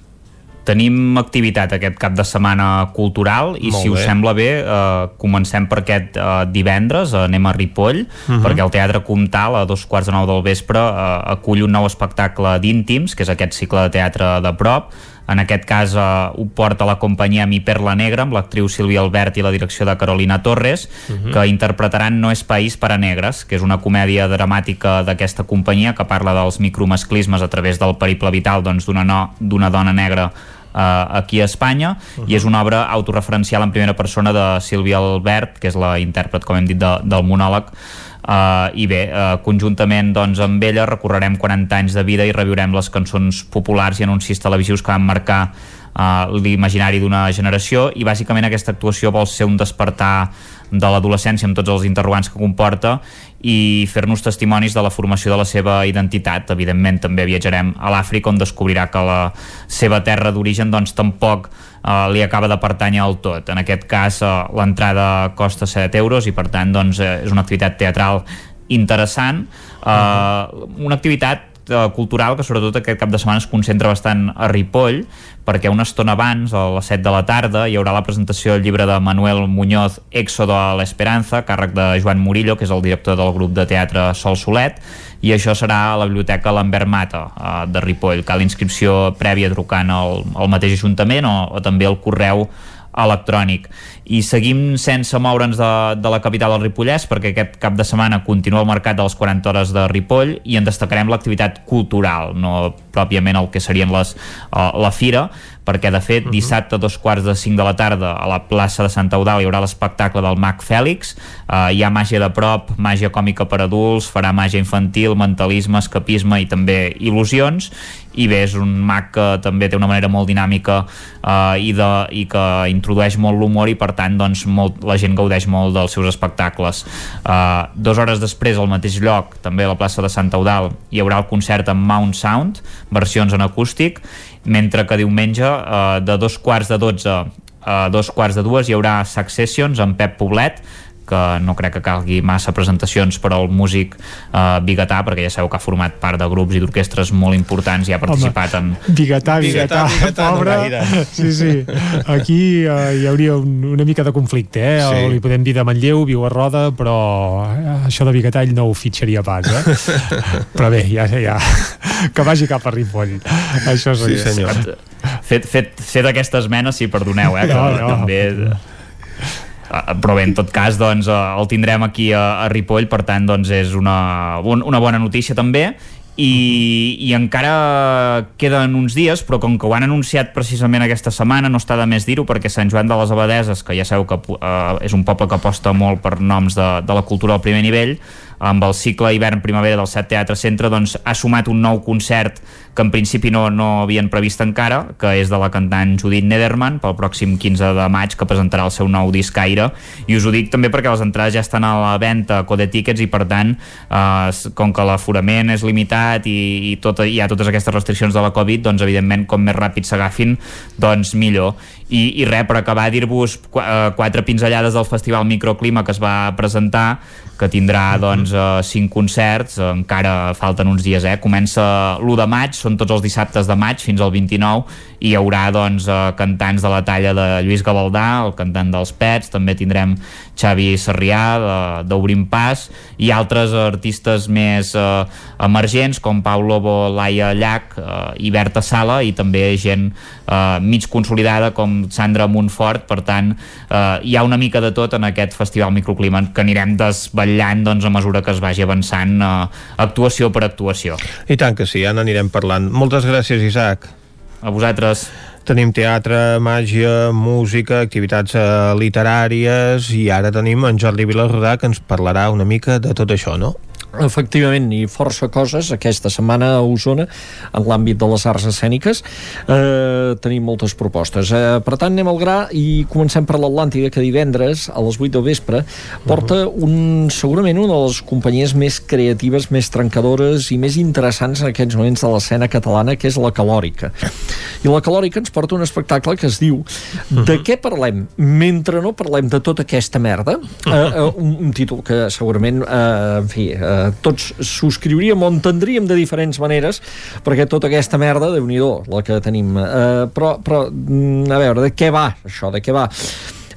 Tenim activitat aquest cap de setmana cultural i Molt si us bé. sembla bé eh, comencem per aquest eh, divendres, eh, anem a Ripoll Mhm. perquè el Teatre Comtal a dos quarts de nou del vespre eh, acull un nou espectacle d'íntims, que és aquest cicle de teatre de prop en aquest cas eh, ho porta la companyia Mi Perla Negra amb l'actriu Sílvia Albert i la direcció de Carolina Torres Mhm. que interpretaran No és país per a negres que és una comèdia dramàtica d'aquesta companyia que parla dels micromasclismes a través del periple vital doncs, d'una no, d'una dona negra aquí a Espanya i és una obra autorreferencial en primera persona de Sílvia Albert, que és la intèrpret, com hem dit, de, del monòleg. Uh, i bé, uh, conjuntament doncs, amb ella recorrerem 40 anys de vida i reviurem les cançons populars i anuncis televisius que van marcar uh, l'imaginari d'una generació. I bàsicament aquesta actuació vol ser un despertar de l'adolescència amb tots els interrogants que comporta i fer-nos testimonis de la formació de la seva identitat. Evidentment també viatjarem a l'Àfrica on descobrirà que la seva terra d'origen doncs tampoc eh, li acaba de pertànyer al tot. En aquest cas eh, l'entrada costa 7 euros i per tant doncs, eh, és una activitat teatral interessant, eh, una activitat cultural que sobretot aquest cap de setmana es concentra bastant a Ripoll perquè una estona abans, a les 7 de la tarda, hi haurà la presentació del llibre de Manuel Muñoz, Éxodo a l'Esperanza, càrrec de Joan Murillo, que és el director del grup de teatre Sol Solet, i això serà a la Biblioteca Lambert Mata eh, de Ripoll. Cal inscripció prèvia trucant al, al mateix Ajuntament o, o també al correu electrònic i seguim sense moure'ns de, de la capital del Ripollès perquè aquest cap de setmana continua el mercat de les 40 hores de Ripoll i en destacarem l'activitat cultural no pròpiament el que serien les, uh, la fira perquè de fet dissabte a dos quarts de cinc de la tarda a la plaça de Santa Eudal hi haurà l'espectacle del Mag Fèlix. Uh, hi ha màgia de prop, màgia còmica per adults farà màgia infantil, mentalisme escapisme i també il·lusions. I bé, és un mag que també té una manera molt dinàmica uh, i, de, i que introdueix molt l'humor i per tant doncs, molt, la gent gaudeix molt dels seus espectacles. Uh, dues hores després al mateix lloc també a la plaça de Santa Eudal hi haurà el concert amb Mount Sound versions en acústic mentre que diumenge uh, de dos quarts de 12 a dos quarts de dues hi haurà Successions amb Pep Poblet que no crec que calgui massa presentacions per al músic eh, biguetà perquè ja sabeu que ha format part de grups i d'orquestres molt importants i ha participat en... Bigatà, bigatà, Bigatà, bigatà, no pobre. gaire. sí, sí. Aquí uh, hi hauria un, una mica de conflicte, eh? Sí. O li podem dir de Manlleu, viu a Roda, però eh, això de Bigatà ell no ho fitxaria pas, eh? però bé, ja, ja, que vagi cap a Ripoll. Això Sí, seria. senyor. Fet, fet, fet aquesta esmena, sí, perdoneu, eh, que No, no. també... Eh, però bé, en tot cas doncs, eh, el tindrem aquí a, a Ripoll per tant doncs, és una, un- una bona notícia també. I, i encara queden uns dies però com que ho han anunciat precisament aquesta setmana no està de més dir-ho perquè Sant Joan de les Abadeses que ja sabeu que eh, és un poble que aposta molt per noms de, de la cultura al primer nivell amb el cicle hivern-primavera del Set Teatre Centre doncs, ha sumat un nou concert que en principi no, no havien previst encara, que és de la cantant Judit Nederman pel pròxim 15 de maig que presentarà el seu nou disc Aire. I us ho dic també perquè les entrades ja estan a la venda a Code Tickets i per tant eh, com que l'aforament és limitat i, i tot, hi ha totes aquestes restriccions de la Covid doncs evidentment com més ràpid s'agafin doncs millor. I, i res, per acabar dir-vos qu eh, quatre pinzellades del Festival Microclima que es va presentar que tindrà doncs eh, cinc concerts eh, encara falten uns dies, eh? comença l'1 de maig, són tots els dissabtes de maig fins al 29 i hi haurà doncs eh, cantants de la talla de Lluís Gavaldà, el cantant dels Pets també tindrem Xavi Sarrià d'Obrim Pas i altres artistes més eh, emergents com Pau Lobo, Laia Llach eh, i Berta Sala i també gent mig consolidada com Sandra Montfort per tant eh, hi ha una mica de tot en aquest festival microclima que anirem desvetllant doncs, a mesura que es vagi avançant eh, actuació per actuació I tant que sí, ja n'anirem parlant. Moltes gràcies, Isaac. A vosaltres. Tenim teatre, màgia, música, activitats eh, literàries i ara tenim en Jordi Vilarrodà que ens parlarà una mica de tot això, no? Efectivament, i força coses aquesta setmana a Osona en l'àmbit de les arts escèniques. Eh, tenim moltes propostes. Eh, per tant anem al gra i comencem per l'Atlàntida que divendres a les 8 del vespre porta un, segurament una de les companyies més creatives, més trencadores i més interessants en aquests moments de l'escena catalana que és la Calòrica. I la Calòrica ens porta un espectacle que es diu De què parlem? Mentre no parlem de tota aquesta merda eh, eh, un, un títol que segurament eh, en fi, eh, tots subscriuríem o entendríem de diferents maneres perquè tota aquesta merda, de nhi la que tenim eh, però, però mm, a veure, de què va això, de què va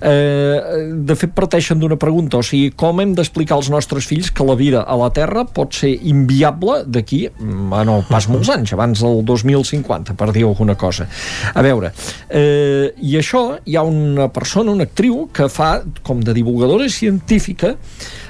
eh, de fet parteixen d'una pregunta, o sigui, com hem d'explicar als nostres fills que la vida a la Terra pot ser inviable d'aquí, bueno, pas molts anys, abans del 2050, per dir alguna cosa. A veure, eh, i això hi ha una persona, una actriu, que fa com de divulgadora científica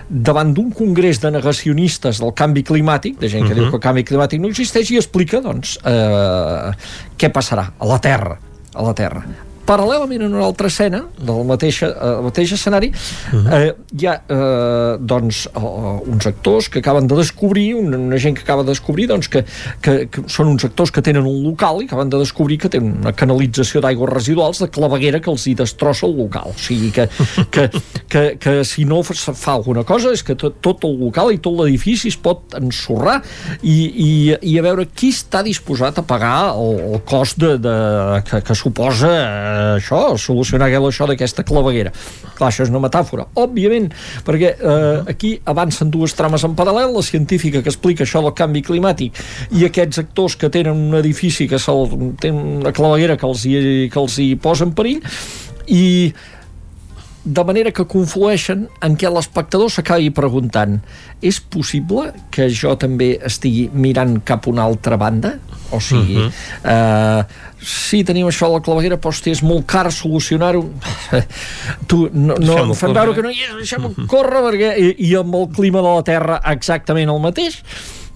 davant d'un congrés de negacionistes del canvi climàtic, de gent que uh -huh. diu que el canvi climàtic no existeix, i explica, doncs, eh, què passarà a la Terra a la Terra paral·lelament en una altra escena del mateix, uh, mateix escenari uh -huh. eh, hi ha eh, doncs uh, uns actors que acaben de descobrir una, una gent que acaba de descobrir doncs, que, que, que són uns actors que tenen un local i acaben de descobrir que tenen una canalització d'aigües residuals de claveguera que els hi destrossa el local o sigui que, que, que, que si no fa alguna cosa és que tot, tot el local i tot l'edifici es pot ensorrar i, i, i a veure qui està disposat a pagar el, el cost de, de, que, que suposa això, solucionar això d'aquesta claveguera. Clar, això és una metàfora, òbviament, perquè eh, aquí avancen dues trames en paral·lel, la científica que explica això del canvi climàtic i aquests actors que tenen un edifici que tenen una claveguera que els, hi, que els hi posa en perill i de manera que conflueixen en què l'espectador s'acabi preguntant és possible que jo també estigui mirant cap a una altra banda? O sigui, uh -huh. eh, sí, tenim això a la claveguera, però hosti, és molt car solucionar-ho. tu, no, no fem veure que no hi és, deixem-ho uh -huh. córrer, perquè, i, i amb el clima de la Terra exactament el mateix.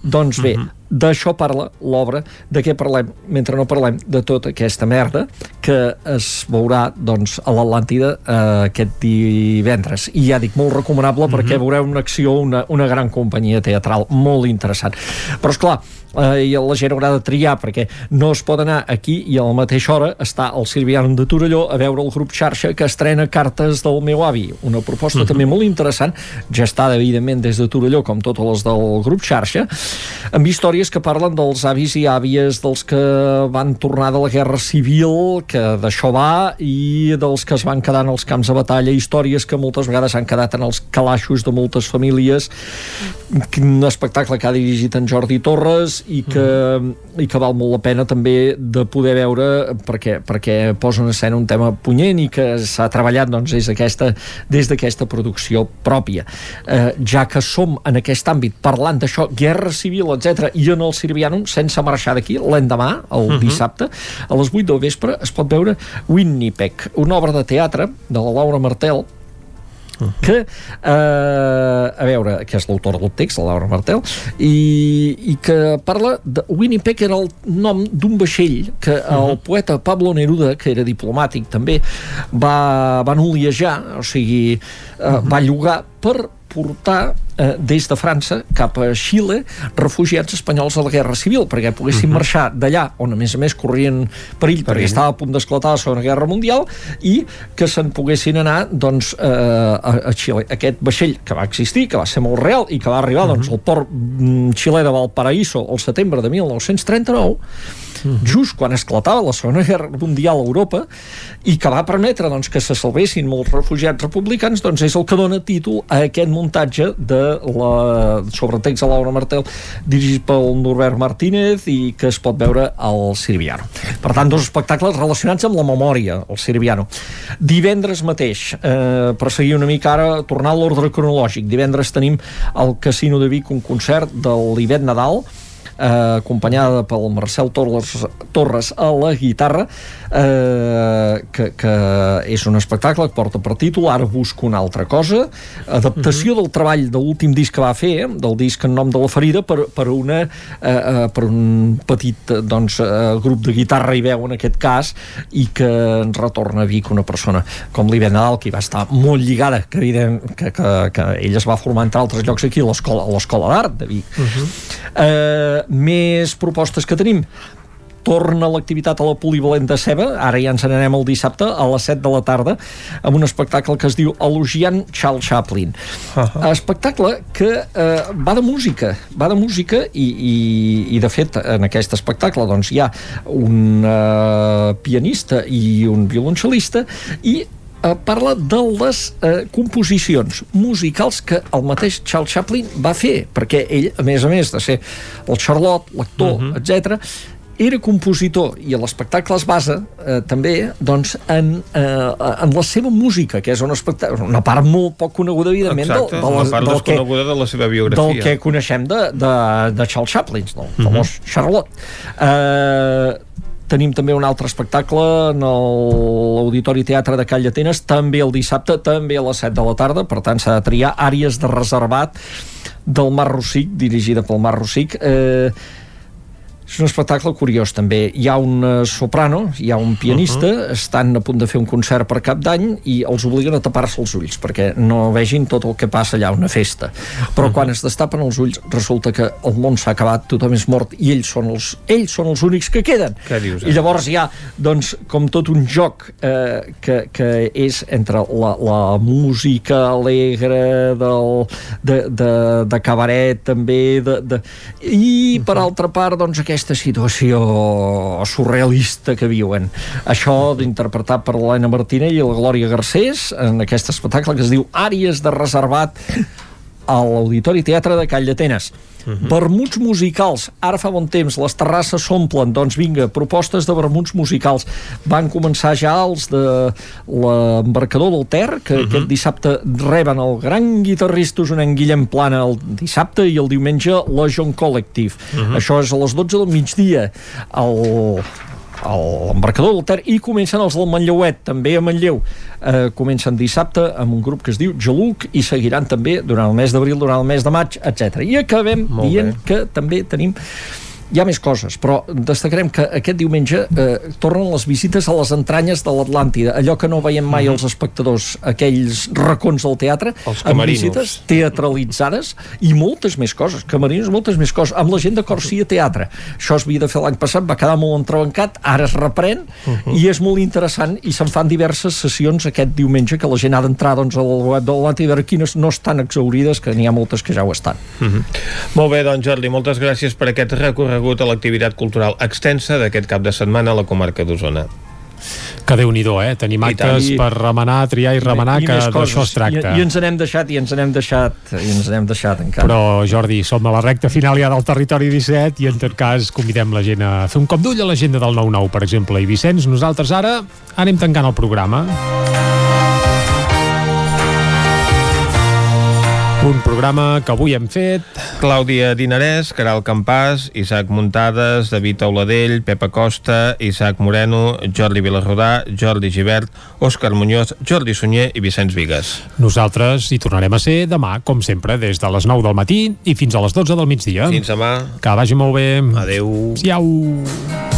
Doncs bé, uh -huh d'això parla l'obra, de què parlem mentre no parlem de tota aquesta merda que es veurà doncs, a l'Atlàntida eh, aquest divendres. I ja dic molt recomanable mm -hmm. perquè veureu una acció, una, una gran companyia teatral molt interessant. Però és clar eh, i la gent haurà de triar perquè no es pot anar aquí i a la mateixa hora està el Silviano de Torelló a veure el grup xarxa que estrena Cartes del meu avi. Una proposta mm -hmm. també molt interessant gestada evidentment des de Torelló com totes les del grup xarxa amb històries que parlen dels avis i àvies dels que van tornar de la Guerra Civil, que d'això va, i dels que es van quedar en els camps de batalla, històries que moltes vegades han quedat en els calaixos de moltes famílies, un espectacle que ha dirigit en Jordi Torres i que, mm. i que val molt la pena també de poder veure perquè, perquè posa en escena un tema punyent i que s'ha treballat doncs, des d'aquesta des d'aquesta producció pròpia. Eh, ja que som en aquest àmbit parlant d'això, guerra civil, etc i en el Sirvianum sense marxar d'aquí l'endemà, el uh mhm. -huh. dissabte a les 8 del vespre es pot veure Winnipeg, una obra de teatre de la Laura Martel mhm. que, eh, a veure, que és l'autor del text, la Laura Martel, i, i que parla de Winnipeg era el nom d'un vaixell que uh -huh. el mhm. poeta Pablo Neruda, que era diplomàtic també, va, va noliejar, o sigui, eh, uh -huh. va llogar per portar eh, des de França cap a Xile refugiats espanyols de la Guerra Civil perquè poguessin uh mhm. -huh. marxar d'allà on a més a més corrien perill perquè estava a punt d'esclatar la Segona Guerra Mundial i que se'n poguessin anar doncs, eh, a, a Xile. Aquest vaixell que va existir, que va ser molt real i que va arribar uh -huh. doncs, mhm. al port mm, xilè de Valparaíso el setembre de 1939 just quan esclatava la Segona Guerra Mundial a Europa i que va permetre doncs, que se salvessin molts refugiats republicans doncs és el que dona títol a aquest muntatge de la, sobre text de Laura Martel dirigit pel Norbert Martínez i que es pot veure al Sirviano. Per tant, dos espectacles relacionats amb la memòria, el Sirviano. Divendres mateix, eh, per seguir una mica ara, tornar a l'ordre cronològic, divendres tenim al Casino de Vic un concert de l'Ivet Nadal eh, acompanyada pel Marcel Torres, Torres a la guitarra, eh, que, que és un espectacle que porta per títol Ara busco una altra cosa, adaptació del treball de l'últim disc que va fer, del disc en nom de la ferida, per, per, una, eh, eh, per un petit eh, doncs, eh, grup de guitarra i veu en aquest cas, i que ens retorna a Vic una persona com l'Ive Nadal, que hi va estar molt lligada, que, evident, que, que, que ell es va formar entre altres llocs aquí a l'escola a l'escola d'art de Vic. Uh -huh. eh, més propostes que tenim torna l'activitat a la polivalent de Ceba, ara ja ens n'anem el dissabte a les 7 de la tarda, amb un espectacle que es diu Elogiant Charles Chaplin. Uh -huh. Espectacle que eh, va de música, va de música i, i, i de fet en aquest espectacle doncs hi ha un eh, pianista i un violoncel·lista i eh, parla de les eh, composicions musicals que el mateix Charles Chaplin va fer, perquè ell, a més a més de ser el Charlotte, l'actor, uh -huh. etc era compositor i l'espectacle es basa eh, també doncs, en, eh, en la seva música, que és un espectacle, una part molt poc coneguda, evidentment, Exacte, del, de la, part del, que, de la seva biografia. del que coneixem de, de, de Charles Chaplin, no? el Mhm. famós uh -huh. Charlotte. Eh, tenim també un altre espectacle en l'Auditori Teatre de Call d'Atenes, també el dissabte, també a les 7 de la tarda, per tant s'ha de triar àrees de reservat del Mar Rossic, dirigida pel Mar Rossic. Eh, és un espectacle curiós també. Hi ha un eh, soprano, hi ha un pianista, uh -huh. estan a punt de fer un concert per cap d'any i els obliguen a tapar-se els ulls perquè no vegin tot el que passa allà, una festa. Però uh -huh. quan es destapen els ulls resulta que el món s'ha acabat, tothom és mort i ells són els, ells són els únics que queden. Què dius, eh? I llavors hi ha, doncs, com tot un joc eh, que, que és entre la, la música alegre del, de, de, de cabaret també de, de... i per altra part doncs aquesta situació surrealista que viuen. Això d'interpretar per l'Helena Martínez i la Glòria Garcés en aquest espectacle que es diu Àries de reservat a l'Auditori Teatre de Call d'Atenes. Uh -huh. Vermuts musicals. Ara fa bon temps, les terrasses s'omplen. Doncs vinga, propostes de vermuts musicals. Van començar ja els de l'embarcador del Ter, que uh -huh. aquest dissabte reben el gran guitarrista usonenc Guillem Plana el dissabte i el diumenge la John Collective. Uh -huh. Això és a les 12 del migdia. El l'embarcador del Ter i comencen els del Manlleuet, també a Manlleu eh, comencen dissabte amb un grup que es diu Geluc i seguiran també durant el mes d'abril, durant el mes de maig, etc. I acabem Molt dient bé. que també tenim hi ha més coses, però destacarem que aquest diumenge eh, tornen les visites a les entranyes de l'Atlàntida, allò que no veiem mai els espectadors, aquells racons del teatre, Els amb visites teatralitzades i moltes més coses, camerinos, moltes més coses, amb la gent de Corsia Teatre. Això es havia de fer l'any passat, va quedar molt entrebancat, ara es reprèn i és molt interessant i se'n fan diverses sessions aquest diumenge que la gent ha d'entrar doncs, al web de l'Atlàntida i veure quines no estan exaurides, que n'hi ha moltes que ja ho estan. Mhm. Molt bé, doncs Jordi, moltes gràcies per aquest recorregut a l'activitat cultural extensa d'aquest cap de setmana a la comarca d'Osona. Que déu nhi eh? Tenim I tant. actes I- per remenar, triar i remenar, I que d'això es tracta. I, I ens n'hem deixat, i ens n'hem deixat, i ens n'hem deixat encara. Però, Jordi, som a la recta final ja del territori 17 i, en tot cas, convidem la gent a fer un cop d'ull a l'agenda del 9-9, per exemple. I, Vicenç, nosaltres ara anem tancant el programa. Un programa que avui hem fet... Clàudia Dinarès, Caral Campàs, Isaac Muntades, David Auladell, Pepa Costa, Isaac Moreno, Jordi Vilarrodà, Jordi Givert, Òscar Muñoz, Jordi Sunyer i Vicenç Vigues. Nosaltres hi tornarem a ser demà, com sempre, des de les 9 del matí i fins a les 12 del migdia. Fins demà. Que vagi molt bé. Adeu. Siau.